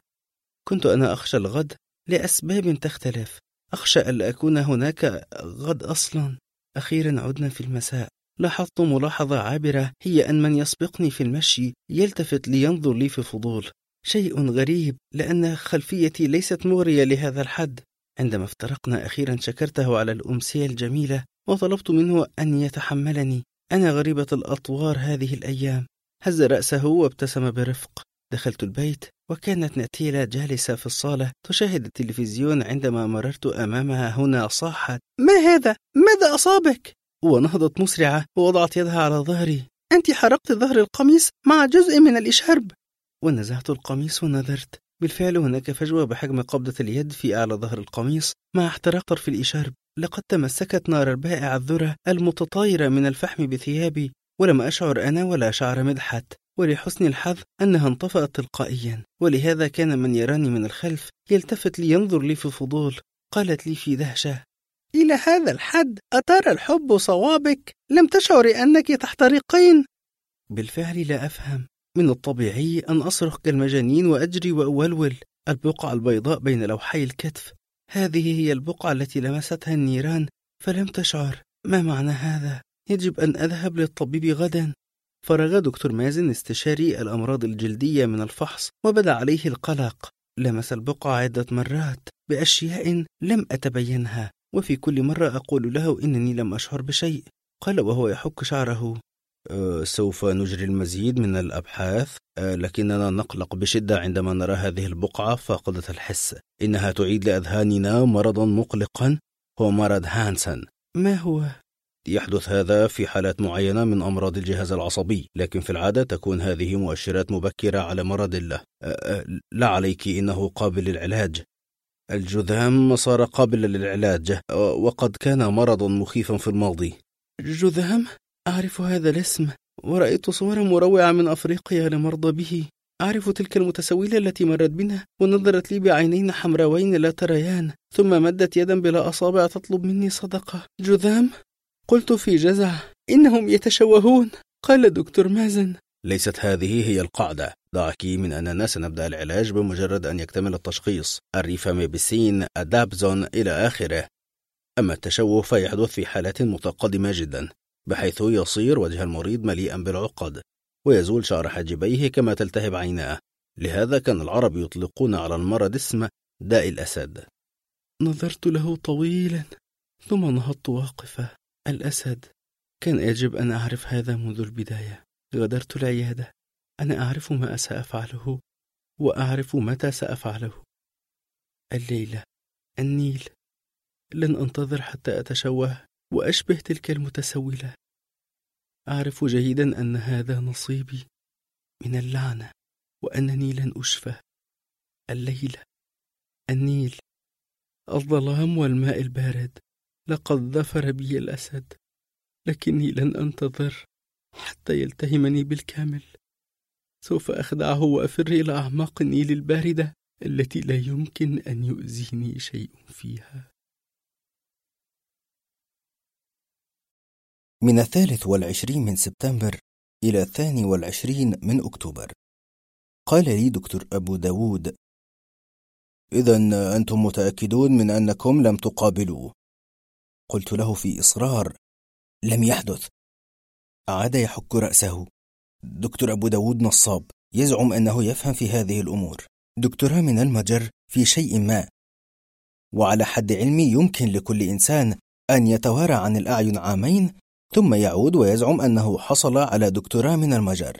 كنت أنا أخشى الغد لأسباب تختلف. أخشى ألا أكون هناك غد أصلا. أخيرا عدنا في المساء. لاحظت ملاحظة عابرة هي أن من يسبقني في المشي يلتفت لينظر لي في فضول. شيء غريب لأن خلفيتي ليست مغرية لهذا الحد. عندما افترقنا أخيرا شكرته على الأمسية الجميلة وطلبت منه أن يتحملني. أنا غريبة الأطوار هذه الأيام. هز رأسه وابتسم برفق. دخلت البيت وكانت نتيلة جالسة في الصالة تشاهد التلفزيون عندما مررت أمامها هنا. صاحت ما هذا؟ ماذا أصابك؟ ونهضت مسرعة ووضعت يدها على ظهري. أنت حرقت ظهر القميص مع جزء من الإشهرب. ونزعت القميص ونظرت بالفعل هناك فجوة بحجم قبضة اليد في أعلى ظهر القميص مع احتراق طرف الإشارب لقد تمسكت نار البائع الذرة المتطايرة من الفحم بثيابي ولم أشعر أنا ولا شعر مدحت ولحسن الحظ أنها انطفأت تلقائيا. ولهذا كان من يراني من الخلف يلتفت لينظر لي في فضول قالت لي في دهشة إلى هذا الحد أترى الحب صوابك؟ لم تشعري أنك تحترقين بالفعل لا أفهم. من الطبيعي أن أصرخ كالمجانين وأجري وأولول البقعة البيضاء بين لوحي الكتف. هذه هي البقعة التي لمستها النيران فلم تشعر. ما معنى هذا؟ يجب أن أذهب للطبيب غدا. فرغ دكتور مازن استشاري الأمراض الجلدية من الفحص وبدأ عليه القلق. لمس البقعة عدة مرات بأشياء لم أتبينها وفي كل مرة أقول له إنني لم أشعر بشيء. قال وهو يحك شعره. سوف نجري المزيد من الأبحاث أه لكننا نقلق بشدة عندما نرى هذه البقعة فاقدة الحس. إنها تعيد لأذهاننا مرضا مقلقا. هو مرض هانسن. ما هو؟ يحدث هذا في حالات معينة من أمراض الجهاز العصبي لكن في العادة تكون هذه مؤشرات مبكرة على مرض الله. أه لا عليك إنه قابل للعلاج. الجذام صار قابلا للعلاج وقد كان مرضا مخيفا في الماضي. جذام؟ أعرف هذا الاسم ورأيت صورا مروعة من أفريقيا لمرضى به. أعرف تلك المتسولة التي مرت بنا ونظرت لي بعينين حمراوين لا تريان ثم مدت يدا بلا أصابع تطلب مني صدقة. جذام؟ قلت في جزع. إنهم يتشوهون. قال دكتور مازن. ليست هذه هي القاعدة. دعك من أننا سنبدأ العلاج بمجرد أن يكتمل التشخيص. الريفاميبسين الدابزون إلى آخره. أما التشوه فيحدث في حالات متقدمة جدا. بحيث يصير وجه المريض مليئا بالعقد ويزول شعر حاجبيه كما تلتهب عيناه. لهذا كان العرب يطلقون على المرض اسم داء الأسد. نظرت له طويلا ثم نهضت واقفة. الأسد كان يجب أن أعرف هذا منذ البداية. غادرت العيادة. أنا أعرف ما سأفعله وأعرف متى سأفعله. الليلة النيل. لن أنتظر حتى أتشوه وأشبه تلك المتسولة. أعرف جيدا أن هذا نصيبي من اللعنة وأنني لن أشفى الليلة النيل الظلام والماء البارد لقد ظفر بي الأسد لكني لن أنتظر حتى يلتهمني بالكامل. سوف أخدعه وأفر إلى أعماق النيل الباردة التي لا يمكن أن يؤذيني شيء فيها. من الثالث والعشرين من سبتمبر إلى الثاني والعشرين من أكتوبر. قال لي دكتور أبو داود إذا أنتم متأكدون من أنكم لم تقابلوه. قلت له في إصرار لم يحدث. عاد يحك رأسه. دكتور أبو داود نصاب يزعم أنه يفهم في هذه الأمور. دكتوراه من المجر في شيء ما. وعلى حد علمي يمكن لكل إنسان أن يتوارى عن الأعين عامين ثم يعود ويزعم أنه حصل على دكتوراه من المجر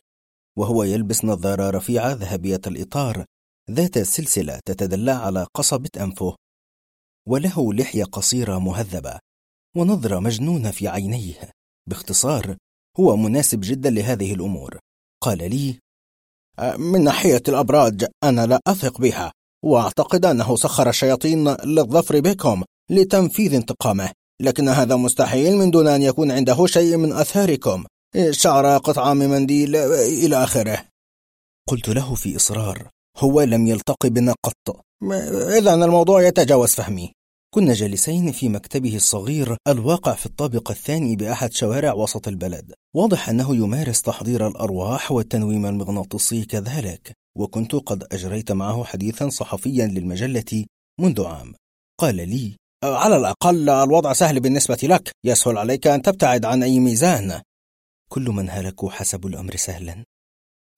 وهو يلبس نظارة رفيعة ذهبية الإطار ذات سلسلة تتدلى على قصبة أنفه وله لحية قصيرة مهذبة ونظرة مجنونة في عينيه. باختصار هو مناسب جدا لهذه الأمور. قال لي من ناحية الأبراج أنا لا أثق بها وأعتقد أنه سخر الشياطين للظفر بكم لتنفيذ انتقامه. لكن هذا مستحيل من دون أن يكون عنده شيء من أثاركم. شعر قطعة من منديل إلى آخره. قلت له في إصرار. هو لم يلتقي بنا قط. إذا الموضوع يتجاوز فهمي. كنا جالسين في مكتبه الصغير الواقع في الطابق الثاني بأحد شوارع وسط البلد. واضح أنه يمارس تحضير الأرواح والتنويم المغناطيسي كذلك. وكنت قد أجريت معه حديثا صحفيا للمجلة منذ عام. قال لي على الأقل الوضع سهل بالنسبة لك. يسهل عليك أن تبتعد عن أي ميزان. كل من هلكوا حسب الأمر سهلا.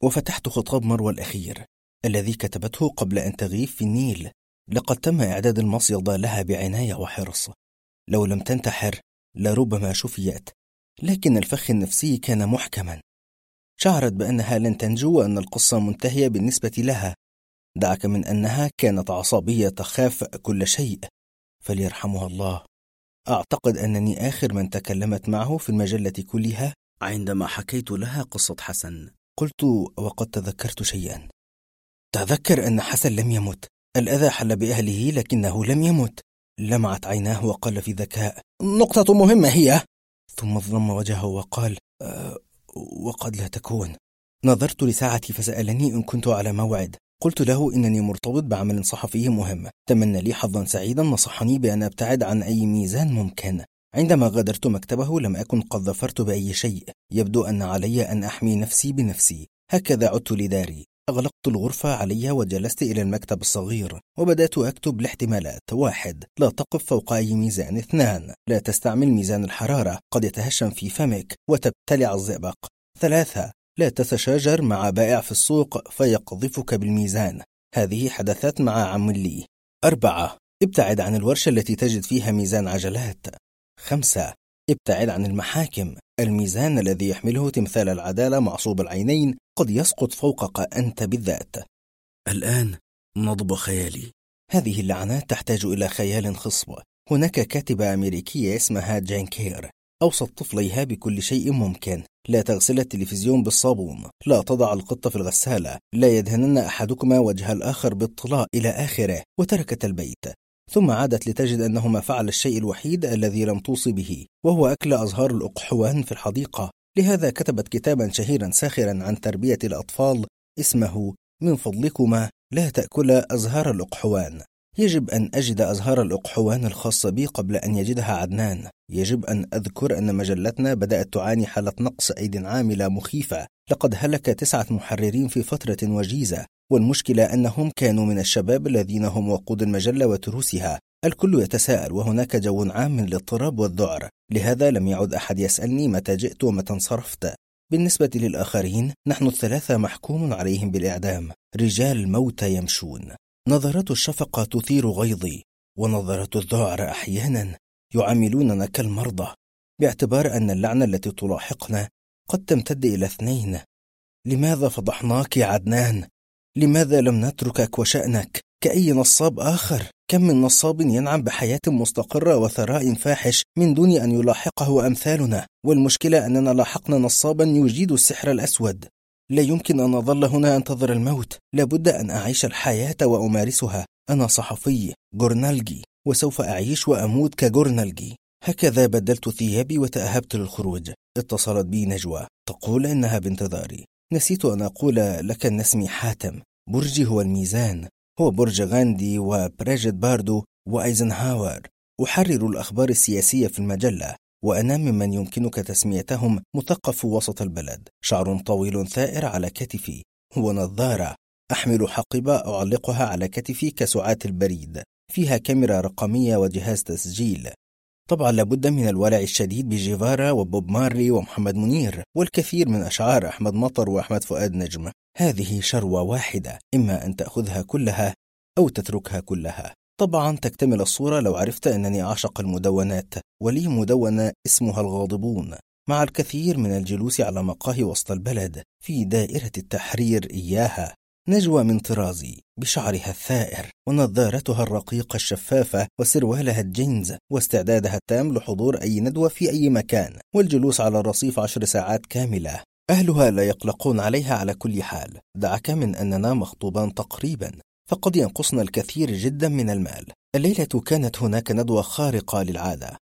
وفتحت خطاب مروى الأخير الذي كتبته قبل أن تغيب في النيل. لقد تم إعداد المصيدة لها بعناية وحرص. لو لم تنتحر لربما شفيت. لكن الفخ النفسي كان محكما. شعرت بأنها لن تنجو وأن القصة منتهية بالنسبة لها. دعك من أنها كانت عصبية تخاف كل شيء. فليرحمها الله. أعتقد أنني آخر من تكلمت معه في المجلة كلها. عندما حكيت لها قصة حسن. قلت وقد تذكرت شيئا. تذكر أن حسن لم يمت. الأذى حل بأهله لكنه لم يمت. لمعت عيناه وقال في ذكاء نقطة مهمة هي. ثم ضم وجهه وقال أه وقد لا تكون. نظرت لساعتي فسألني إن كنت على موعد. قلت له إنني مرتبط بعمل صحفي مهم. تمنى لي حظا سعيدا نصحني بأن أبتعد عن أي ميزان ممكن. عندما غادرت مكتبه لم أكن قد ظفرت بأي شيء. يبدو أن علي أن أحمي نفسي بنفسي. هكذا عدت لداري. أغلقت الغرفة علي وجلست إلى المكتب الصغير. وبدأت أكتب الاحتمالات واحد لا تقف فوق أي ميزان. اثنان لا تستعمل ميزان الحرارة. قد يتهشم في فمك وتبتلع الزئبق. ثلاثة لا تتشاجر مع بائع في السوق فيقذفك بالميزان. هذه حدثت مع عم لي. أربعة. ابتعد عن الورشة التي تجد فيها ميزان عجلات. خمسة. ابتعد عن المحاكم. الميزان الذي يحمله تمثال العدالة معصوب العينين قد يسقط فوقك أنت بالذات. الآن نضب خيالي. هذه اللعنات تحتاج إلى خيال خصب. هناك كاتبة أمريكية اسمها جين كير. أوصت طفليها بكل شيء ممكن. لا تغسل التلفزيون بالصابون. لا تضع القطة في الغسالة. لا يدهنن أحدكما وجه الآخر بالطلاء إلى آخره وتركت البيت. ثم عادت لتجد أنه ما فعل الشيء الوحيد الذي لم توصي به وهو أكل أزهار الأقحوان في الحديقة. لهذا كتبت كتابا شهيرا ساخرا عن تربية الأطفال اسمه من فضلكما لا تأكل أزهار الأقحوان يجب أن أجد أزهار الأقحوان الخاصة بي قبل أن يجدها عدنان. يجب أن أذكر أن مجلتنا بدأت تعاني حالة نقص أيد عاملة مخيفة. لقد هلك تسعة محررين في فترة وجيزة. والمشكلة أنهم كانوا من الشباب الذين هم وقود المجلة وتروسها. الكل يتساءل وهناك جو عام من الاضطراب والذعر. لهذا لم يعد أحد يسألني متى جئت ومتى انصرفت. بالنسبة للآخرين نحن الثلاثة محكوم عليهم بالإعدام. رجال موتى يمشون. نظرات الشفقة تثير غيظي ونظرات الذعر أحيانا يعاملوننا كالمرضى باعتبار أن اللعنة التي تلاحقنا قد تمتد إلى اثنين لماذا فضحناك يا عدنان؟ لماذا لم نتركك وشأنك كأي نصاب آخر؟ كم من نصاب ينعم بحياة مستقرة وثراء فاحش من دون أن يلاحقه أمثالنا والمشكلة أننا لاحقنا نصابا يجيد السحر الأسود لا يمكن أن أظل هنا أنتظر الموت. لابد أن أعيش الحياة وأمارسها. أنا صحفي جورنالجي وسوف أعيش وأموت كجورنالجي. هكذا بدلت ثيابي وتأهبت للخروج. اتصلت بي نجوى. تقول إنها بانتظاري. نسيت أن أقول لك أن اسمي حاتم. برجي هو الميزان. هو برج غاندي وبريجيت باردو وأيزنهاور. أحرر الأخبار السياسية في المجلة. وأنا ممن يمكنك تسميتهم مثقف وسط البلد. شعر طويل ثائر على كتفي. ونظارة. أحمل حقيبة أعلقها على كتفي كسعاة البريد. فيها كاميرا رقمية وجهاز تسجيل. طبعا لابد من الولع الشديد بجيفارا وبوب مارلي ومحمد منير. والكثير من أشعار أحمد مطر وأحمد فؤاد نجم. هذه شروة واحدة. إما أن تأخذها كلها أو تتركها كلها. طبعا تكتمل الصورة لو عرفت أنني أعشق المدونات ولي مدونة اسمها الغاضبون مع الكثير من الجلوس على مقاهي وسط البلد في دائرة التحرير إياها. نجوى من طرازي بشعرها الثائر ونظارتها الرقيقة الشفافة وسروالها الجينز واستعدادها التام لحضور أي ندوة في أي مكان والجلوس على الرصيف عشر ساعات كاملة. أهلها لا يقلقون عليها على كل حال. دعك من أننا مخطوبان تقريبا. فقد ينقصنا الكثير جدا من المال. الليلة كانت هناك ندوة خارقة للعادة.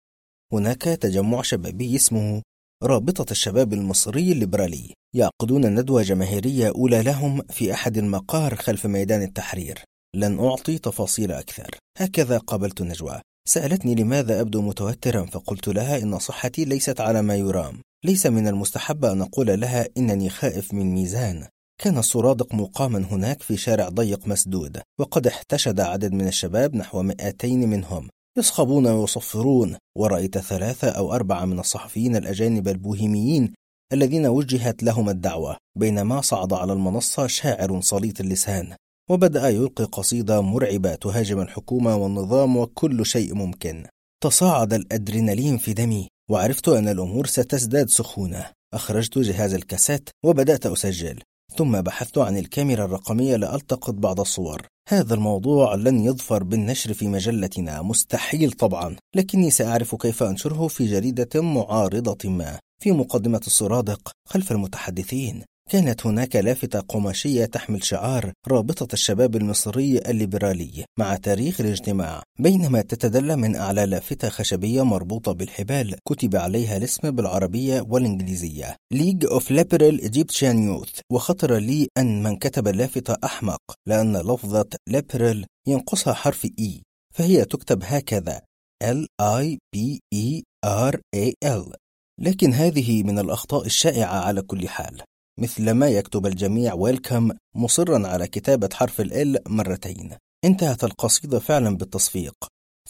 هناك تجمع شبابي اسمه رابطة الشباب المصري الليبرالي يعقدون ندوة جماهيرية أولى لهم في أحد المقار خلف ميدان التحرير. لن أعطي تفاصيل أكثر. هكذا قابلت نجوى سألتني لماذا أبدو متوترا فقلت لها إن صحتي ليست على ما يرام. ليس من المستحب أن أقول لها إنني خائف من ميزان. كان السرادق مقاما هناك في شارع ضيق مسدود وقد احتشد عدد من الشباب نحو مئتين منهم. يصخبون ويصفرون ورأيت ثلاثة أو أربعة من الصحفيين الأجانب البوهيميين الذين وجهت لهم الدعوة بينما صعد على المنصة شاعر صليط اللسان. وبدأ يلقي قصيدة مرعبة تهاجم الحكومة والنظام وكل شيء ممكن. تصاعد الأدرينالين في دمي وعرفت أن الأمور ستزداد سخونة. أخرجت جهاز الكاسيت وبدأت أسجل. ثم بحثت عن الكاميرا الرقمية لألتقط بعض الصور. هذا الموضوع لن يظفر بالنشر في مجلتنا. مستحيل طبعا لكني سأعرف كيف أنشره في جريدة معارضة ما. في مقدمة السرادق خلف المتحدثين. كانت هناك لافتة قماشية تحمل شعار رابطة الشباب المصري الليبرالي مع تاريخ الاجتماع بينما تتدلى من أعلى لافتة خشبية مربوطة بالحبال كتب عليها الاسم بالعربية والإنجليزية League of Liberal Egyptian Youth. وخطر لي أن من كتب اللافتة أحمق لأن لفظة liberal ينقصها حرف E فهي تكتب هكذا L I B E R A L. لكن هذه من الأخطاء الشائعة على كل حال. مثل ما يكتب الجميع. ويلكم مصرا على كتابة حرف ال مرتين. انتهت القصيدة فعلا بالتصفيق.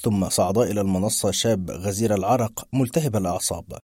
ثم صعد إلى المنصة شاب غزير العرق ملتهب الأعصاب.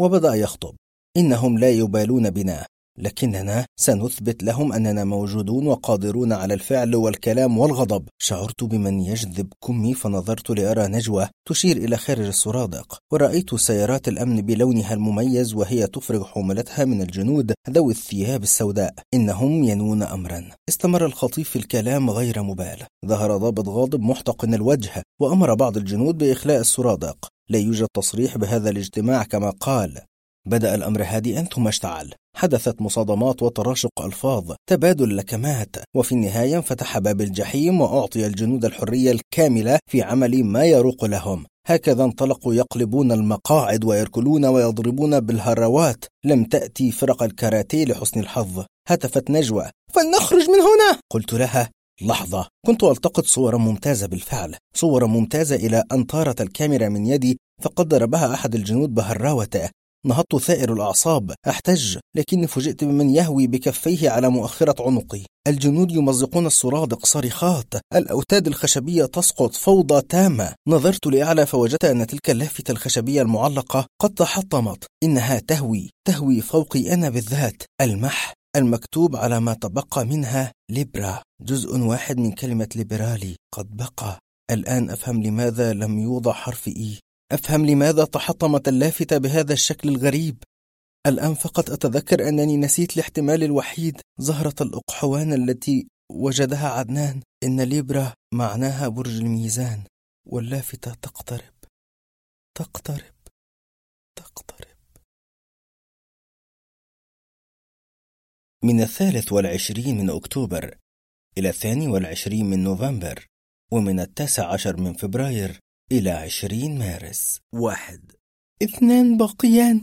وبدأ يخطب. إنهم لا يبالون بنا. لكننا سنثبت لهم أننا موجودون وقادرون على الفعل والكلام والغضب. شعرت بمن يجذب كمي فنظرت لأرى نجوى تشير إلى خارج السرادق ورأيت سيارات الأمن بلونها المميز وهي تفرغ حوملتها من الجنود ذوي الثياب السوداء. إنهم ينون أمرا. استمر الخطيب في الكلام غير مبال. ظهر ضابط غاضب محتقن الوجه وأمر بعض الجنود بإخلاء السرادق. لا يوجد تصريح بهذا الاجتماع كما قال. بدأ الأمر هادئا ثم اشتعل. حدثت مصادمات وتراشق ألفاظ. تبادل لكمات. وفي النهاية انفتح باب الجحيم وأعطي الجنود الحرية الكاملة في عمل ما يروق لهم. هكذا انطلقوا يقلبون المقاعد ويركلون ويضربون بالهروات. لم تأتي فرق الكاراتيه لحسن الحظ. هتفت نجوى. فلنخرج من هنا! قلت لها لحظة. كنت ألتقط صورا ممتازة بالفعل. صورا ممتازة إلى أن طارت الكاميرا من يدي فقد ضربها أحد الجنود بهراوته نهضت ثائر الأعصاب أحتج لكني فوجئت بمن يهوي بكفيه على مؤخرة عنقي. الجنود يمزقون السرادق صريخات الأوتاد الخشبية تسقط فوضى تامة. نظرت لأعلى فوجدت أن تلك اللافتة الخشبية المعلقة قد تحطمت. إنها تهوي تهوي فوقي أنا بالذات. المح المكتوب على ما تبقى منها ليبرا. جزء واحد من كلمة ليبرالي قد بقى. الآن أفهم لماذا لم يوضع حرف إي. أفهم لماذا تحطمت اللافتة بهذا الشكل الغريب؟ الآن فقط أتذكر أنني نسيت الاحتمال الوحيد زهرة الأقحوان التي وجدها عدنان. إن ليبرا معناها برج الميزان واللافتة تقترب. تقترب. تقترب. من الثالث والعشرين من أكتوبر إلى الثاني والعشرين من نوفمبر ومن التاسع عشر من فبراير إلى عشرين مارس. واحد. اثنان باقيان.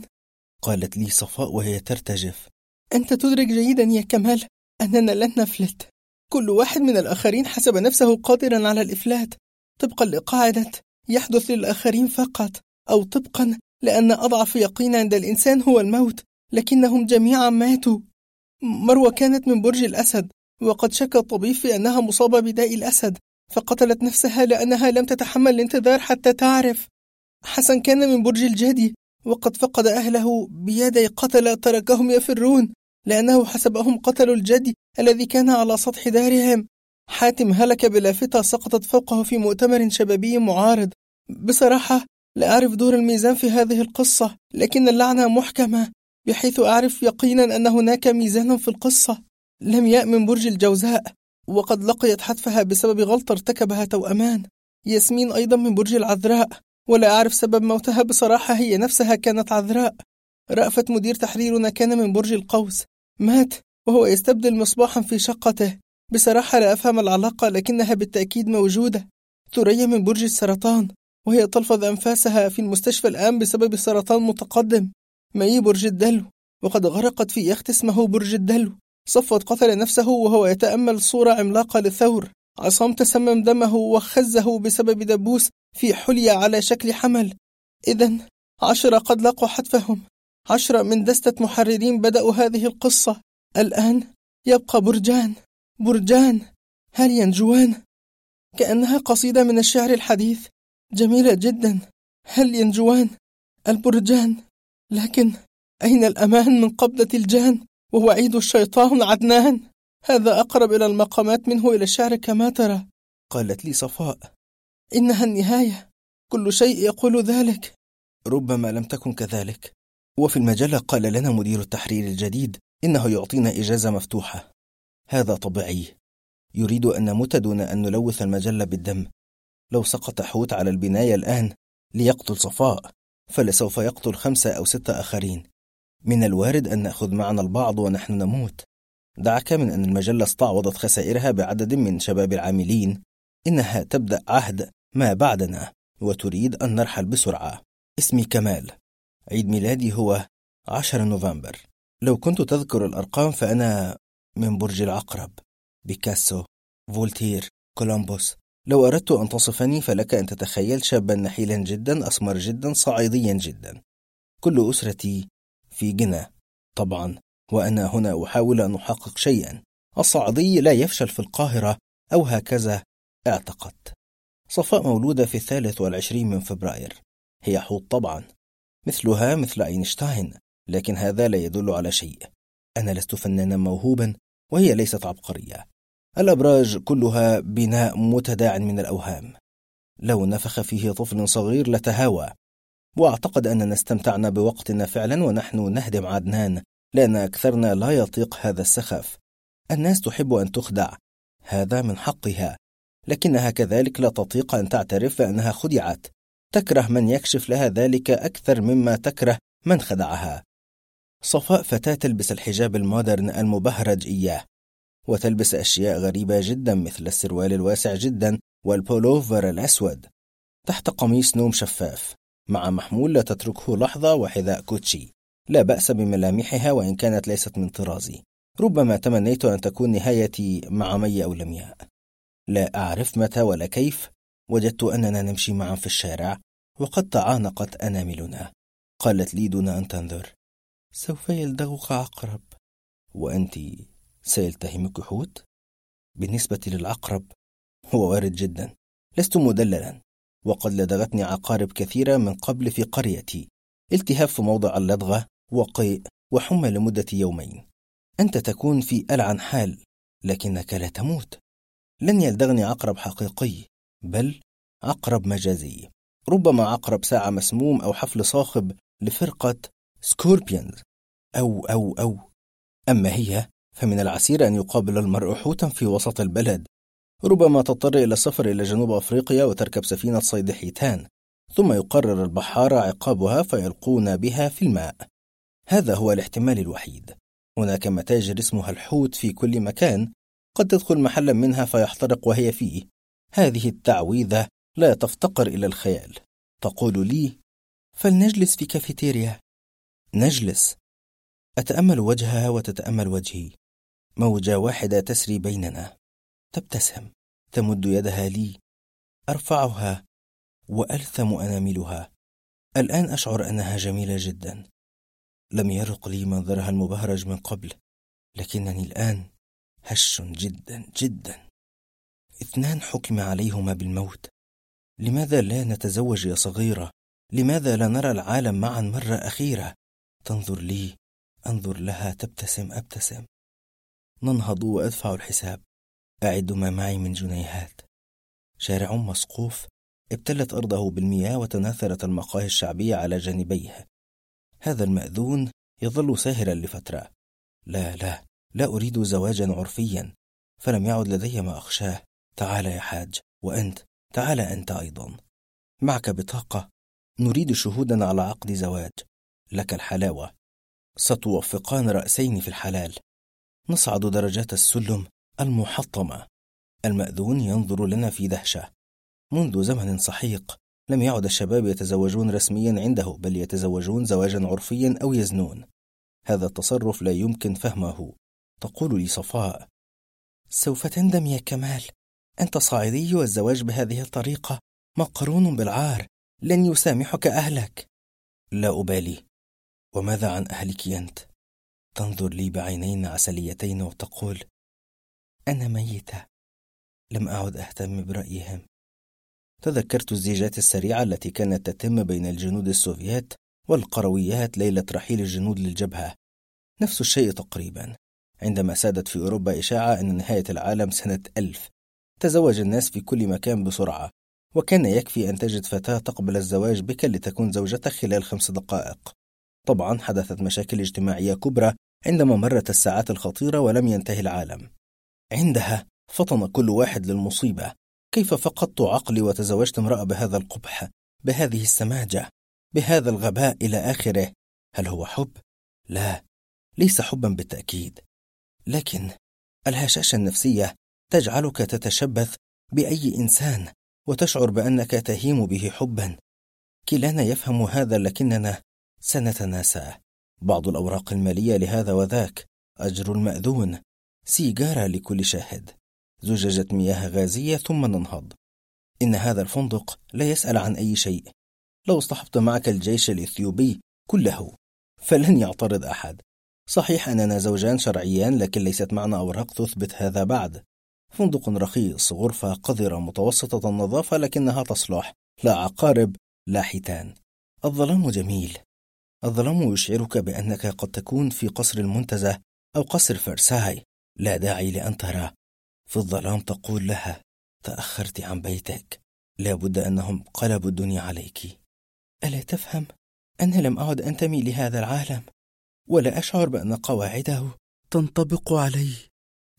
قالت لي صفاء وهي ترتجف. أنت تدرك جيدا يا كمال أننا لن نفلت. كل واحد من الآخرين حسب نفسه قادرا على الإفلات. طبقا لقاعدة يحدث للآخرين فقط أو طبقا لأن أضعف يقين عند الإنسان هو الموت لكنهم جميعا ماتوا. مروة كانت من برج الأسد وقد شك الطبيب في أنها مصابة بداء الأسد. فقتلت نفسها لأنها لم تتحمل الانتظار حتى تعرف. حسن كان من برج الجدي وقد فقد أهله بيدي قتل تركهم يفرون لأنه حسبهم قتلوا الجدي الذي كان على سطح دارهم. حاتم هلك بلافتة سقطت فوقه في مؤتمر شبابي معارض. بصراحة لا أعرف دور الميزان في هذه القصة لكن اللعنة محكمة بحيث أعرف يقينا أن هناك ميزانا في القصة. لم يأمن برج الجوزاء. وقد لقيت حتفها بسبب غلطة ارتكبها توأمان ياسمين أيضا من برج العذراء ولا أعرف سبب موتها بصراحة هي نفسها كانت عذراء. رأفت مدير تحريرنا كان من برج القوس. مات وهو يستبدل مصباحا في شقته. بصراحة لا أفهم العلاقة لكنها بالتأكيد موجودة. ثريا من برج السرطان وهي تلفظ أنفاسها في المستشفى الآن بسبب سرطان متقدم. مي برج الدلو وقد غرقت في يخت اسمه برج الدلو. صفوت قتل نفسه وهو يتأمل صورة عملاقة للثور. عصام تسمم دمه وخزه بسبب دبوس في حلية على شكل حمل. إذا عشرة قد لقوا حتفهم. عشرة من دستة محررين بدأوا هذه القصة. الآن يبقى برجان. برجان. هل ينجوان؟ كأنها قصيدة من الشعر الحديث. جميلة جدا. هل ينجوان؟ البرجان. لكن أين الأمان من قبضة الجان؟ ووعيد الشيطان عدنان. هذا أقرب إلى المقامات منه إلى الشعر كما ترى. قالت لي صفاء. إنها النهاية. كل شيء يقول ذلك. ربما لم تكن كذلك. وفي المجلة قال لنا مدير التحرير الجديد إنه يعطينا إجازة مفتوحة. هذا طبيعي. يريد أن نموت دون أن نلوث المجلة بالدم. لو سقط حوت على البناية الآن ليقتل صفاء فلسوف يقتل خمسة أو ستة آخرين. من الوارد أن نأخذ معنا البعض ونحن نموت. دعك من أن المجلة استعوضت خسائرها بعدد من شباب العاملين. إنها تبدأ عهد ما بعدنا وتريد أن نرحل بسرعة. اسمي كمال. عيد ميلادي هو 10 نوفمبر. لو كنت تذكر الأرقام فأنا من برج العقرب. بيكاسو فولتير كولومبوس. لو أردت أن تصفني فلك أن تتخيل شابا نحيلا جدا أسمر جدا صعيديا جدا. كل أسرتي في قنا طبعا وأنا هنا أحاول أن أحقق شيئا. الصعيدي لا يفشل في القاهرة أو هكذا اعتقدت صفاء مولودة في الثالث والعشرين من فبراير. هي حوت طبعا. مثلها مثل أينشتاين لكن هذا لا يدل على شيء. أنا لست فنانا موهوبا وهي ليست عبقرية. الأبراج كلها بناء متداع من الأوهام. لو نفخ فيه طفل صغير لتهاوى. وأعتقد أننا استمتعنا بوقتنا فعلا ونحن نهدم عدنان لأن أكثرنا لا يطيق هذا السخف الناس تحب أن تخدع. هذا من حقها. لكنها كذلك لا تطيق أن تعترف بأنها خدعت. تكره من يكشف لها ذلك أكثر مما تكره من خدعها. صفاء فتاة تلبس الحجاب المودرن المبهرج إياه وتلبس أشياء غريبة جدا مثل السروال الواسع جدا والبولوفر الأسود. تحت قميص نوم شفاف. مع محمول لا تتركه لحظة وحذاء كوتشي. لا بأس بملامحها وإن كانت ليست من طرازي. ربما تمنيت أن تكون نهايتي مع مي أو لمياء لا أعرف متى ولا كيف. وجدت أننا نمشي معا في الشارع وقد تعانقت أناملنا. قالت لي دون أن تنظر. سوف يلدغك عقرب وأنت سيلتهمك حوت؟ بالنسبة للعقرب هو وارد جدا. لست مدللا. وقد لدغتني عقارب كثيرة من قبل في قريتي. التهاب في موضع اللدغة وقيء وحمى لمدة يومين. أنت تكون في ألعن حال لكنك لا تموت. لن يلدغني عقرب حقيقي بل عقرب مجازي. ربما عقرب ساعة مسموم أو حفل صاخب لفرقة سكوربيونز. أو أو أو. أما هي فمن العسير أن يقابل المرء حوتا في وسط البلد. ربما تضطر إلى السفر إلى جنوب أفريقيا وتركب سفينة صيد حيتان ثم يقرر البحارة عقابها فيلقون بها في الماء. هذا هو الاحتمال الوحيد. هناك متاجر اسمها الحوت في كل مكان قد تدخل محلا منها فيحترق وهي فيه. هذه التعويذة لا تفتقر إلى الخيال. تقول لي فلنجلس في كافيتيريا. نجلس. أتأمل وجهها وتتأمل وجهي. موجة واحدة تسري بيننا. تبتسم تمد يدها لي. أرفعها وألثم أناملها. الآن أشعر أنها جميلة جدا. لم يرق لي منظرها المبهرج من قبل لكنني الآن هش جدا جدا. اثنان حكم عليهما بالموت. لماذا لا نتزوج يا صغيرة؟ لماذا لا نرى العالم معا مرة أخيرة؟ تنظر لي أنظر لها تبتسم أبتسم. ننهض وأدفع الحساب. أعد ما معي من جنيهات. شارع مسقوف ابتلت أرضه بالمياه وتناثرت المقاهي الشعبية على جانبيه هذا المأذون يظل ساهرا لفترة. لا لا لا أريد زواجا عرفيا. فلم يعد لدي ما أخشاه. تعال يا حاج. وأنت؟ تعال أنت أيضا. معك بطاقة. نريد شهودا على عقد زواج. لك الحلاوة. ستوفقان رأسين في الحلال. نصعد درجات السلم. المحطمة. المأذون ينظر لنا في دهشة. منذ زمن سحيق لم يعد الشباب يتزوجون رسميا عنده بل يتزوجون زواجا عرفيا أو يزنون. هذا التصرف لا يمكن فهمه. تقول لي صفاء سوف تندم يا كمال. أنت صعيدي والزواج بهذه الطريقة مقرون بالعار. لن يسامحك أهلك. لا أبالي. وماذا عن أهلك أنت؟ تنظر لي بعينين عسليتين وتقول أنا ميتة. لم أعد أهتم برأيهم. تذكرت الزيجات السريعة التي كانت تتم بين الجنود السوفيات والقرويات ليلة رحيل الجنود للجبهة. نفس الشيء تقريبا. عندما سادت في أوروبا إشاعة أن نهاية العالم سنة ألف. تزوج الناس في كل مكان بسرعة. وكان يكفي أن تجد فتاة تقبل الزواج بك لتكون زوجتك خلال خمس دقائق. طبعا حدثت مشاكل اجتماعية كبرى عندما مرت الساعات الخطيرة ولم ينتهي العالم. عندها فطن كل واحد للمصيبة. كيف فقدت عقلي وتزوجت امرأة بهذا القبح بهذه السماجة بهذا الغباء إلى آخره؟ هل هو حب؟ لا ليس حبا بالتأكيد. لكن الهشاشة النفسية تجعلك تتشبث بأي إنسان وتشعر بأنك تهيم به حبا. كلانا يفهم هذا لكننا سنتناساه. بعض الأوراق المالية لهذا وذاك أجر المأذون سيجارة لكل شاهد. زجاجة مياه غازية ثم ننهض. إن هذا الفندق لا يسأل عن أي شيء. لو اصطحبت معك الجيش الإثيوبي كله فلن يعترض أحد. صحيح أننا زوجان شرعيان لكن ليست معنا أوراق تثبت هذا بعد. فندق رخيص غرفة قذرة متوسطة النظافة لكنها تصلح. لا عقارب لا حيتان. الظلام جميل. الظلام يشعرك بأنك قد تكون في قصر المنتزه أو قصر فرساي لا داعي لأن ترى في الظلام تقول لها تأخرت عن بيتك لا بد أنهم قلبوا الدنيا عليك. ألا تفهم؟ أنا لم أعد أنتمي لهذا العالم ولا أشعر بأن قواعده تنطبق علي.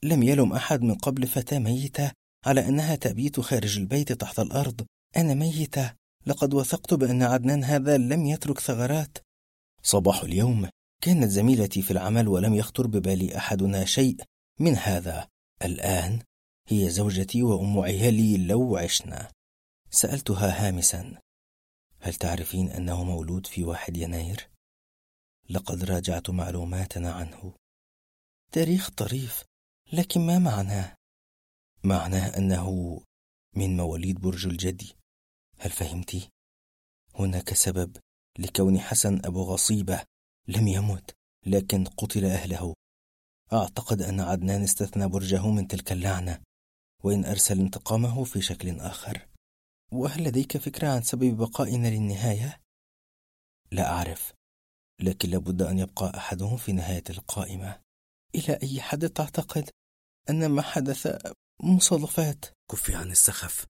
لم يلم أحد من قبل فتاة ميتة على أنها تبيت خارج البيت تحت الأرض. أنا ميتة لقد وثقت بأن عدنان هذا لم يترك ثغرات. صباح اليوم كانت زميلتي في العمل ولم يخطر ببالي أحدنا شيء من هذا الآن هي زوجتي وأم عيالي لو عشنا سألتها هامسا هل تعرفين أنه مولود في واحد يناير؟ لقد راجعت معلوماتنا عنه تاريخ طريف لكن ما معناه؟ معناه أنه من مواليد برج الجدي هل فهمتي؟ هناك سبب لكون حسن أبو غصيبة لم يمت لكن قتل أهله أعتقد أن عدنان استثنى برجه من تلك اللعنة وإن أرسل انتقامه في شكل آخر. وهل لديك فكرة عن سبب بقائنا للنهاية؟ لا أعرف لكن لابد أن يبقى أحدهم في نهاية القائمة. إلى أي حد تعتقد أن ما حدث مصادفات؟ كفي عن السخف.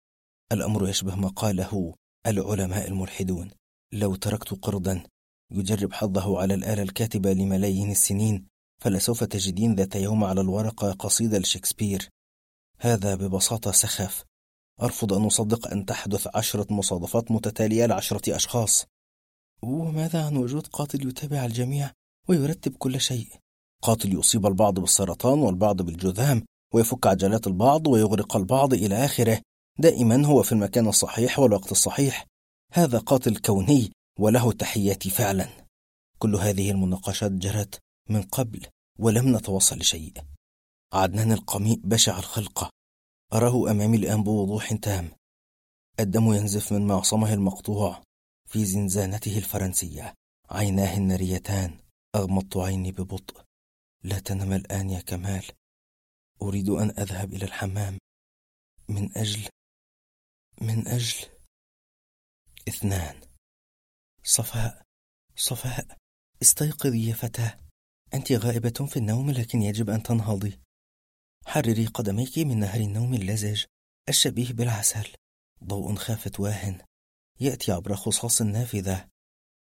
الأمر يشبه ما قاله العلماء الملحدون. لو تركت قردا يجرب حظه على الآلة الكاتبة لملايين السنين. فلسوف تجدين ذات يوم على الورقة قصيدة لشكسبير هذا ببساطة سخف أرفض أن أصدق أن تحدث عشرة مصادفات متتالية لعشرة أشخاص. وماذا عن وجود قاتل يتابع الجميع ويرتب كل شيء؟ قاتل يصيب البعض بالسرطان والبعض بالجذام ويفك عجلات البعض ويغرق البعض إلى آخره. دائما هو في المكان الصحيح والوقت الصحيح. هذا قاتل كوني وله تحياتي فعلا. كل هذه المناقشات جرت من قبل ولم نتوصل لشيء. عدنان القميء بشع الخلقة أراه أمامي الآن بوضوح تام. الدم ينزف من معصمه المقطوع في زنزانته الفرنسية. عيناه الناريتان أغمضت عيني ببطء. لا تنم الآن يا كمال. أريد أن أذهب إلى الحمام. من أجل من أجل. اثنان. صفاء صفاء. استيقظي يا فتاة. أنت غائبة في النوم لكن يجب أن تنهضي. حرري قدميك من نهر النوم اللزج الشبيه بالعسل. ضوء خافت واهن. يأتي عبر خصاص نافذة.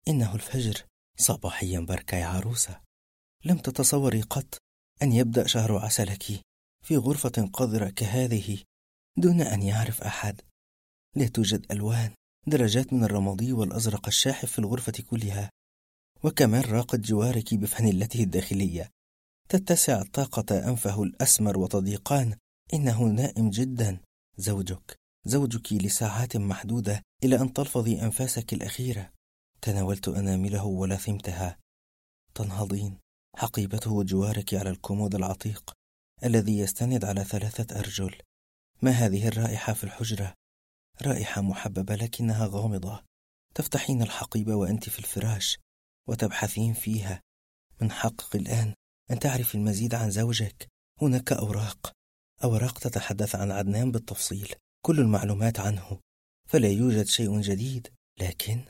إنه الفجر. صباحيا بركة يا عروسة. لم تتصوري قط أن يبدأ شهر عسلك في غرفة قذرة كهذه دون أن يعرف أحد. لا توجد ألوان درجات من الرمادي والأزرق الشاحف في الغرفة كلها. وكمان راقد جوارك بفانيلته الداخلية. تتسع الطاقة أنفه الأسمر وتضيقان. إنه نائم جدا. زوجك. زوجك لساعات محدودة إلى أن تلفظي أنفاسك الأخيرة. تناولت أنامله ولثمتها تنهضين. حقيبته جوارك على الكومود العتيق الذي يستند على ثلاثة أرجل. ما هذه الرائحة في الحجرة؟ رائحة محببة لكنها غامضة. تفتحين الحقيبة وأنت في الفراش. وتبحثين فيها. من حقك الآن أن تعرف المزيد عن زوجك. هناك أوراق. أوراق تتحدث عن عدنان بالتفصيل. كل المعلومات عنه. فلا يوجد شيء جديد. لكن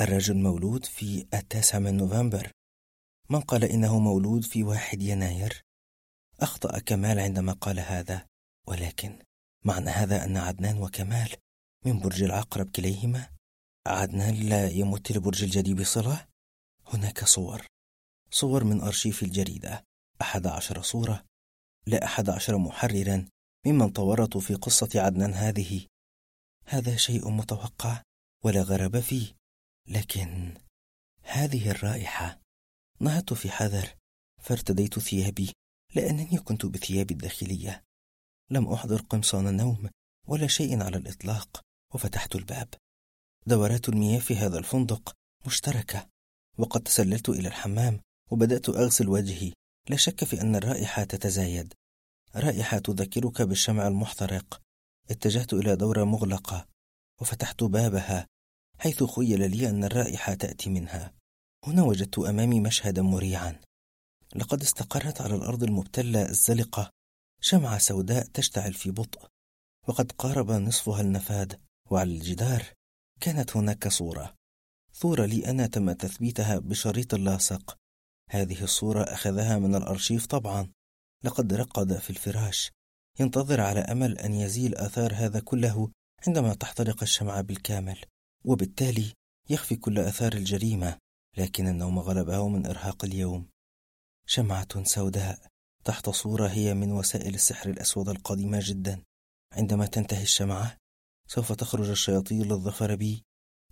الرجل مولود في التاسع من نوفمبر. من قال إنه مولود في واحد يناير؟ أخطأ كمال عندما قال هذا. ولكن معنى هذا أن عدنان وكمال من برج العقرب كليهما؟ عدنان لا يمت لبرج الجدي بصلة؟ هناك صور. صور من أرشيف الجريدة. أحد عشر صورة لا أحد عشر محررا ممن تورطوا في قصة عدنان هذه. هذا شيء متوقع ولا غرابة فيه. لكن هذه الرائحة. نهضت في حذر فارتديت ثيابي لأنني كنت بثيابي الداخلية. لم أحضر قمصان النوم ولا شيء على الإطلاق وفتحت الباب. دورات المياه في هذا الفندق مشتركة. وقد تسللت إلى الحمام وبدأت أغسل وجهي. لا شك في أن الرائحة تتزايد. رائحة تذكرك بالشمع المحترق. اتجهت إلى دورة مغلقة وفتحت بابها حيث خيل لي أن الرائحة تأتي منها. هنا وجدت أمامي مشهدا مريعا. لقد استقرت على الأرض المبتلة الزلقة شمعة سوداء تشتعل في بطء وقد قارب نصفها النفاد وعلى الجدار كانت هناك صورة. صورة لي أنا تم تثبيتها بشريط لاصق. هذه الصورة أخذها من الأرشيف طبعا. لقد رقد في الفراش. ينتظر على أمل أن يزيل آثار هذا كله عندما تحترق الشمعة بالكامل. وبالتالي يخفي كل آثار الجريمة لكن النوم غلبه من إرهاق اليوم. شمعة سوداء. تحت صورة هي من وسائل السحر الأسود القديمة جدا. عندما تنتهي الشمعة سوف تخرج الشياطين للظفر بي.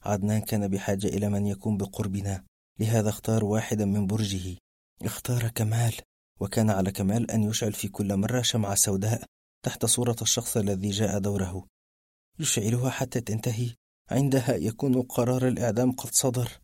عدنان كان بحاجة إلى من يكون بقربنا لهذا اختار واحدا من برجه. اختار كمال وكان على كمال أن يشعل في كل مرة شمعة سوداء تحت صورة الشخص الذي جاء دوره. يشعلها حتى تنتهي. عندها يكون قرار الإعدام قد صدر.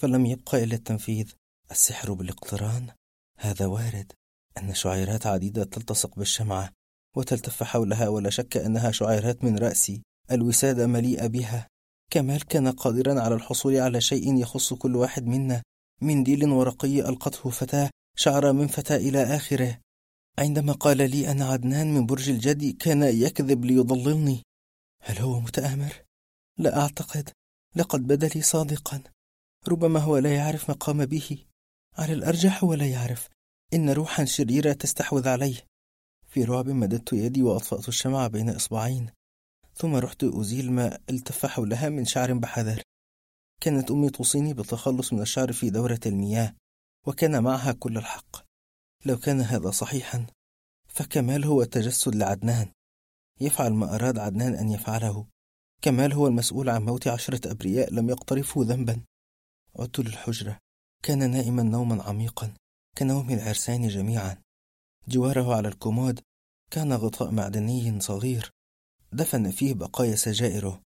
فلم يبقى إلا التنفيذ. السحر بالاقتران. هذا وارد. أن شعيرات عديدة تلتصق بالشمعة وتلتف حولها ولا شك أنها شعيرات من رأسي. الوسادة مليئة بها. كمال كان قادرا على الحصول على شيء يخص كل واحد منا. منديل ورقي ألقته فتاة شعر من فتى إلى آخره. عندما قال لي أنا عدنان من برج الجدي كان يكذب ليضللني. هل هو متآمر؟ لا أعتقد. لقد بدا لي صادقا. ربما هو لا يعرف ما قام به. على الأرجح هو لا يعرف. إن روحا شريرة تستحوذ عليه. في رعب مددت يدي وأطفأت الشمع بين إصبعين. ثم رحت أزيل ما التف حولها من شعر بحذر. كانت أمي توصيني بالتخلص من الشعر في دورة المياه وكان معها كل الحق. لو كان هذا صحيحا فكمال هو تجسد لعدنان. يفعل ما أراد عدنان أن يفعله. كمال هو المسؤول عن موت عشرة أبرياء لم يقترفوا ذنبا. عدت للحجرة. كان نائما نوما عميقا كنوم العرسان جميعا. جواره على الكومود كان غطاء معدني صغير. دفن فيه بقايا سجائره.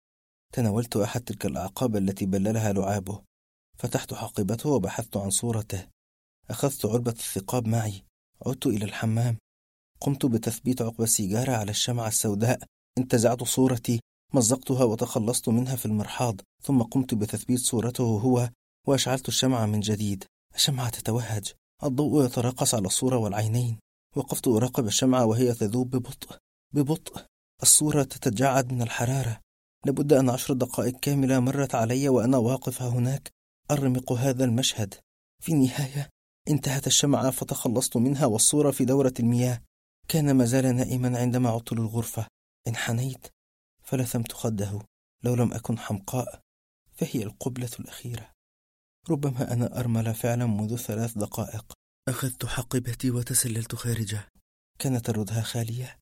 تناولت أحد تلك الأعقاب التي بللها لعابه. فتحت حقيبته وبحثت عن صورته. أخذت علبة الثقاب معي. عدت إلى الحمام. قمت بتثبيت عقب السيجارة على الشمعة السوداء. انتزعت صورتي. مزقتها وتخلصت منها في المرحاض. ثم قمت بتثبيت صورته هو وأشعلت الشمعة من جديد. الشمعة تتوهج. الضوء يتراقص على الصورة والعينين. وقفت أراقب الشمعة وهي تذوب ببطء. ببطء. الصورة تتجعد من الحرارة. لابد أن عشر دقائق كاملة مرت علي وأنا واقف هناك أرمق هذا المشهد. في النهاية انتهت الشمعة فتخلصت منها والصورة في دورة المياه. كان ما زال نائما عندما عدت للغرفة انحنيت فلثمت خده. لو لم أكن حمقاء فهي القبلة الأخيرة. ربما أنا أرمل فعلا منذ ثلاث دقائق. أخذت حقيبتي وتسللت خارجه. كانت الردهة خالية.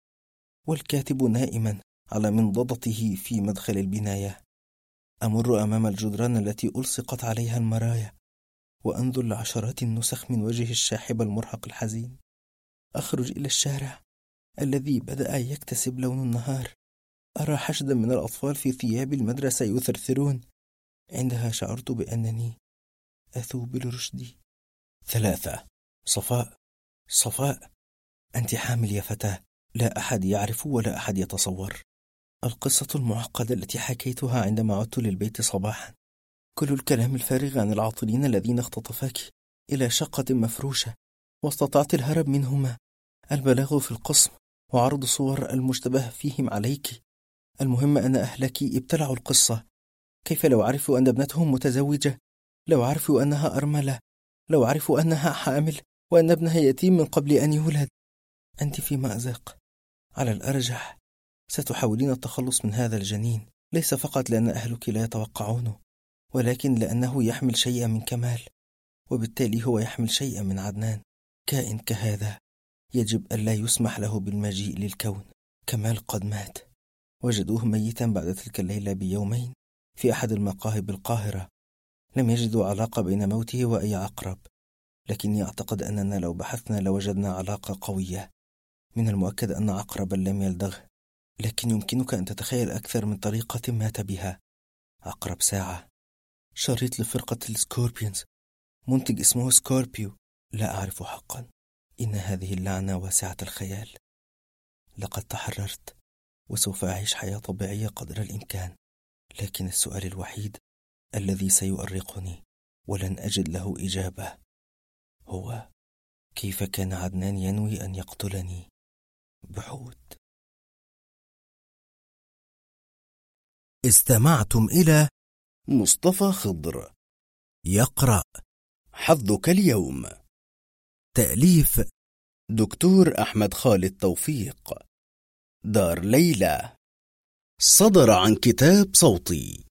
والكاتب نائما على منضدته في مدخل البناية. أمر أمام الجدران التي ألصقت عليها المرايا وأنظر لعشرات النسخ من وجه الشاحب المرهق الحزين. أخرج إلى الشارع الذي بدأ يكتسب لون النهار. أرى حشدا من الأطفال في ثياب المدرسة يثرثرون. عندها شعرت بأنني أثوب لرشدي. ثلاثة. صفاء. صفاء. أنت حامل يا فتاة. لا أحد يعرف ولا أحد يتصور. القصة المعقدة التي حكيتها عندما عدت للبيت صباحا. كل الكلام الفارغ عن العاطلين الذين اختطفاك إلى شقة مفروشة واستطعت الهرب منهما. البلاغ في القسم وعرض صور المشتبه فيهم عليك. المهم أن أهلك ابتلعوا القصة. كيف لو عرفوا أن ابنتهم متزوجة؟ لو عرفوا أنها أرملة؟ لو عرفوا أنها حامل؟ وأن ابنها يتيم من قبل أن يولد؟ أنت في مأزق على الأرجح. ستحاولين التخلص من هذا الجنين. ليس فقط لأن أهلك لا يتوقعونه ولكن لأنه يحمل شيئا من كمال وبالتالي هو يحمل شيئا من عدنان. كائن كهذا يجب ألا يسمح له بالمجيء للكون كمال قد مات. وجدوه ميتا بعد تلك الليلة بيومين في أحد المقاهي بالقاهرة لم يجدوا علاقة بين موته وأي عقرب لكني أعتقد أننا لو بحثنا لوجدنا علاقة قوية. من المؤكد أن عقربا لم يلدغه لكن يمكنك أن تتخيل أكثر من طريقة مات بها. عقرب ساعة. شريط لفرقة السكوربيونز. منتج اسمه سكوربيو. لا أعرف حقا. إن هذه اللعنة واسعة الخيال. لقد تحررت وسوف أعيش حياة طبيعية قدر الإمكان. لكن السؤال الوحيد الذي سيؤرقني ولن أجد له إجابة هو كيف كان عدنان ينوي أن يقتلني؟ بحوت. استمعتم إلى مصطفى خضر. يقرأ حظك اليوم. تأليف دكتور أحمد خالد توفيق. دار ليلى. صدر عن كتاب صوتي.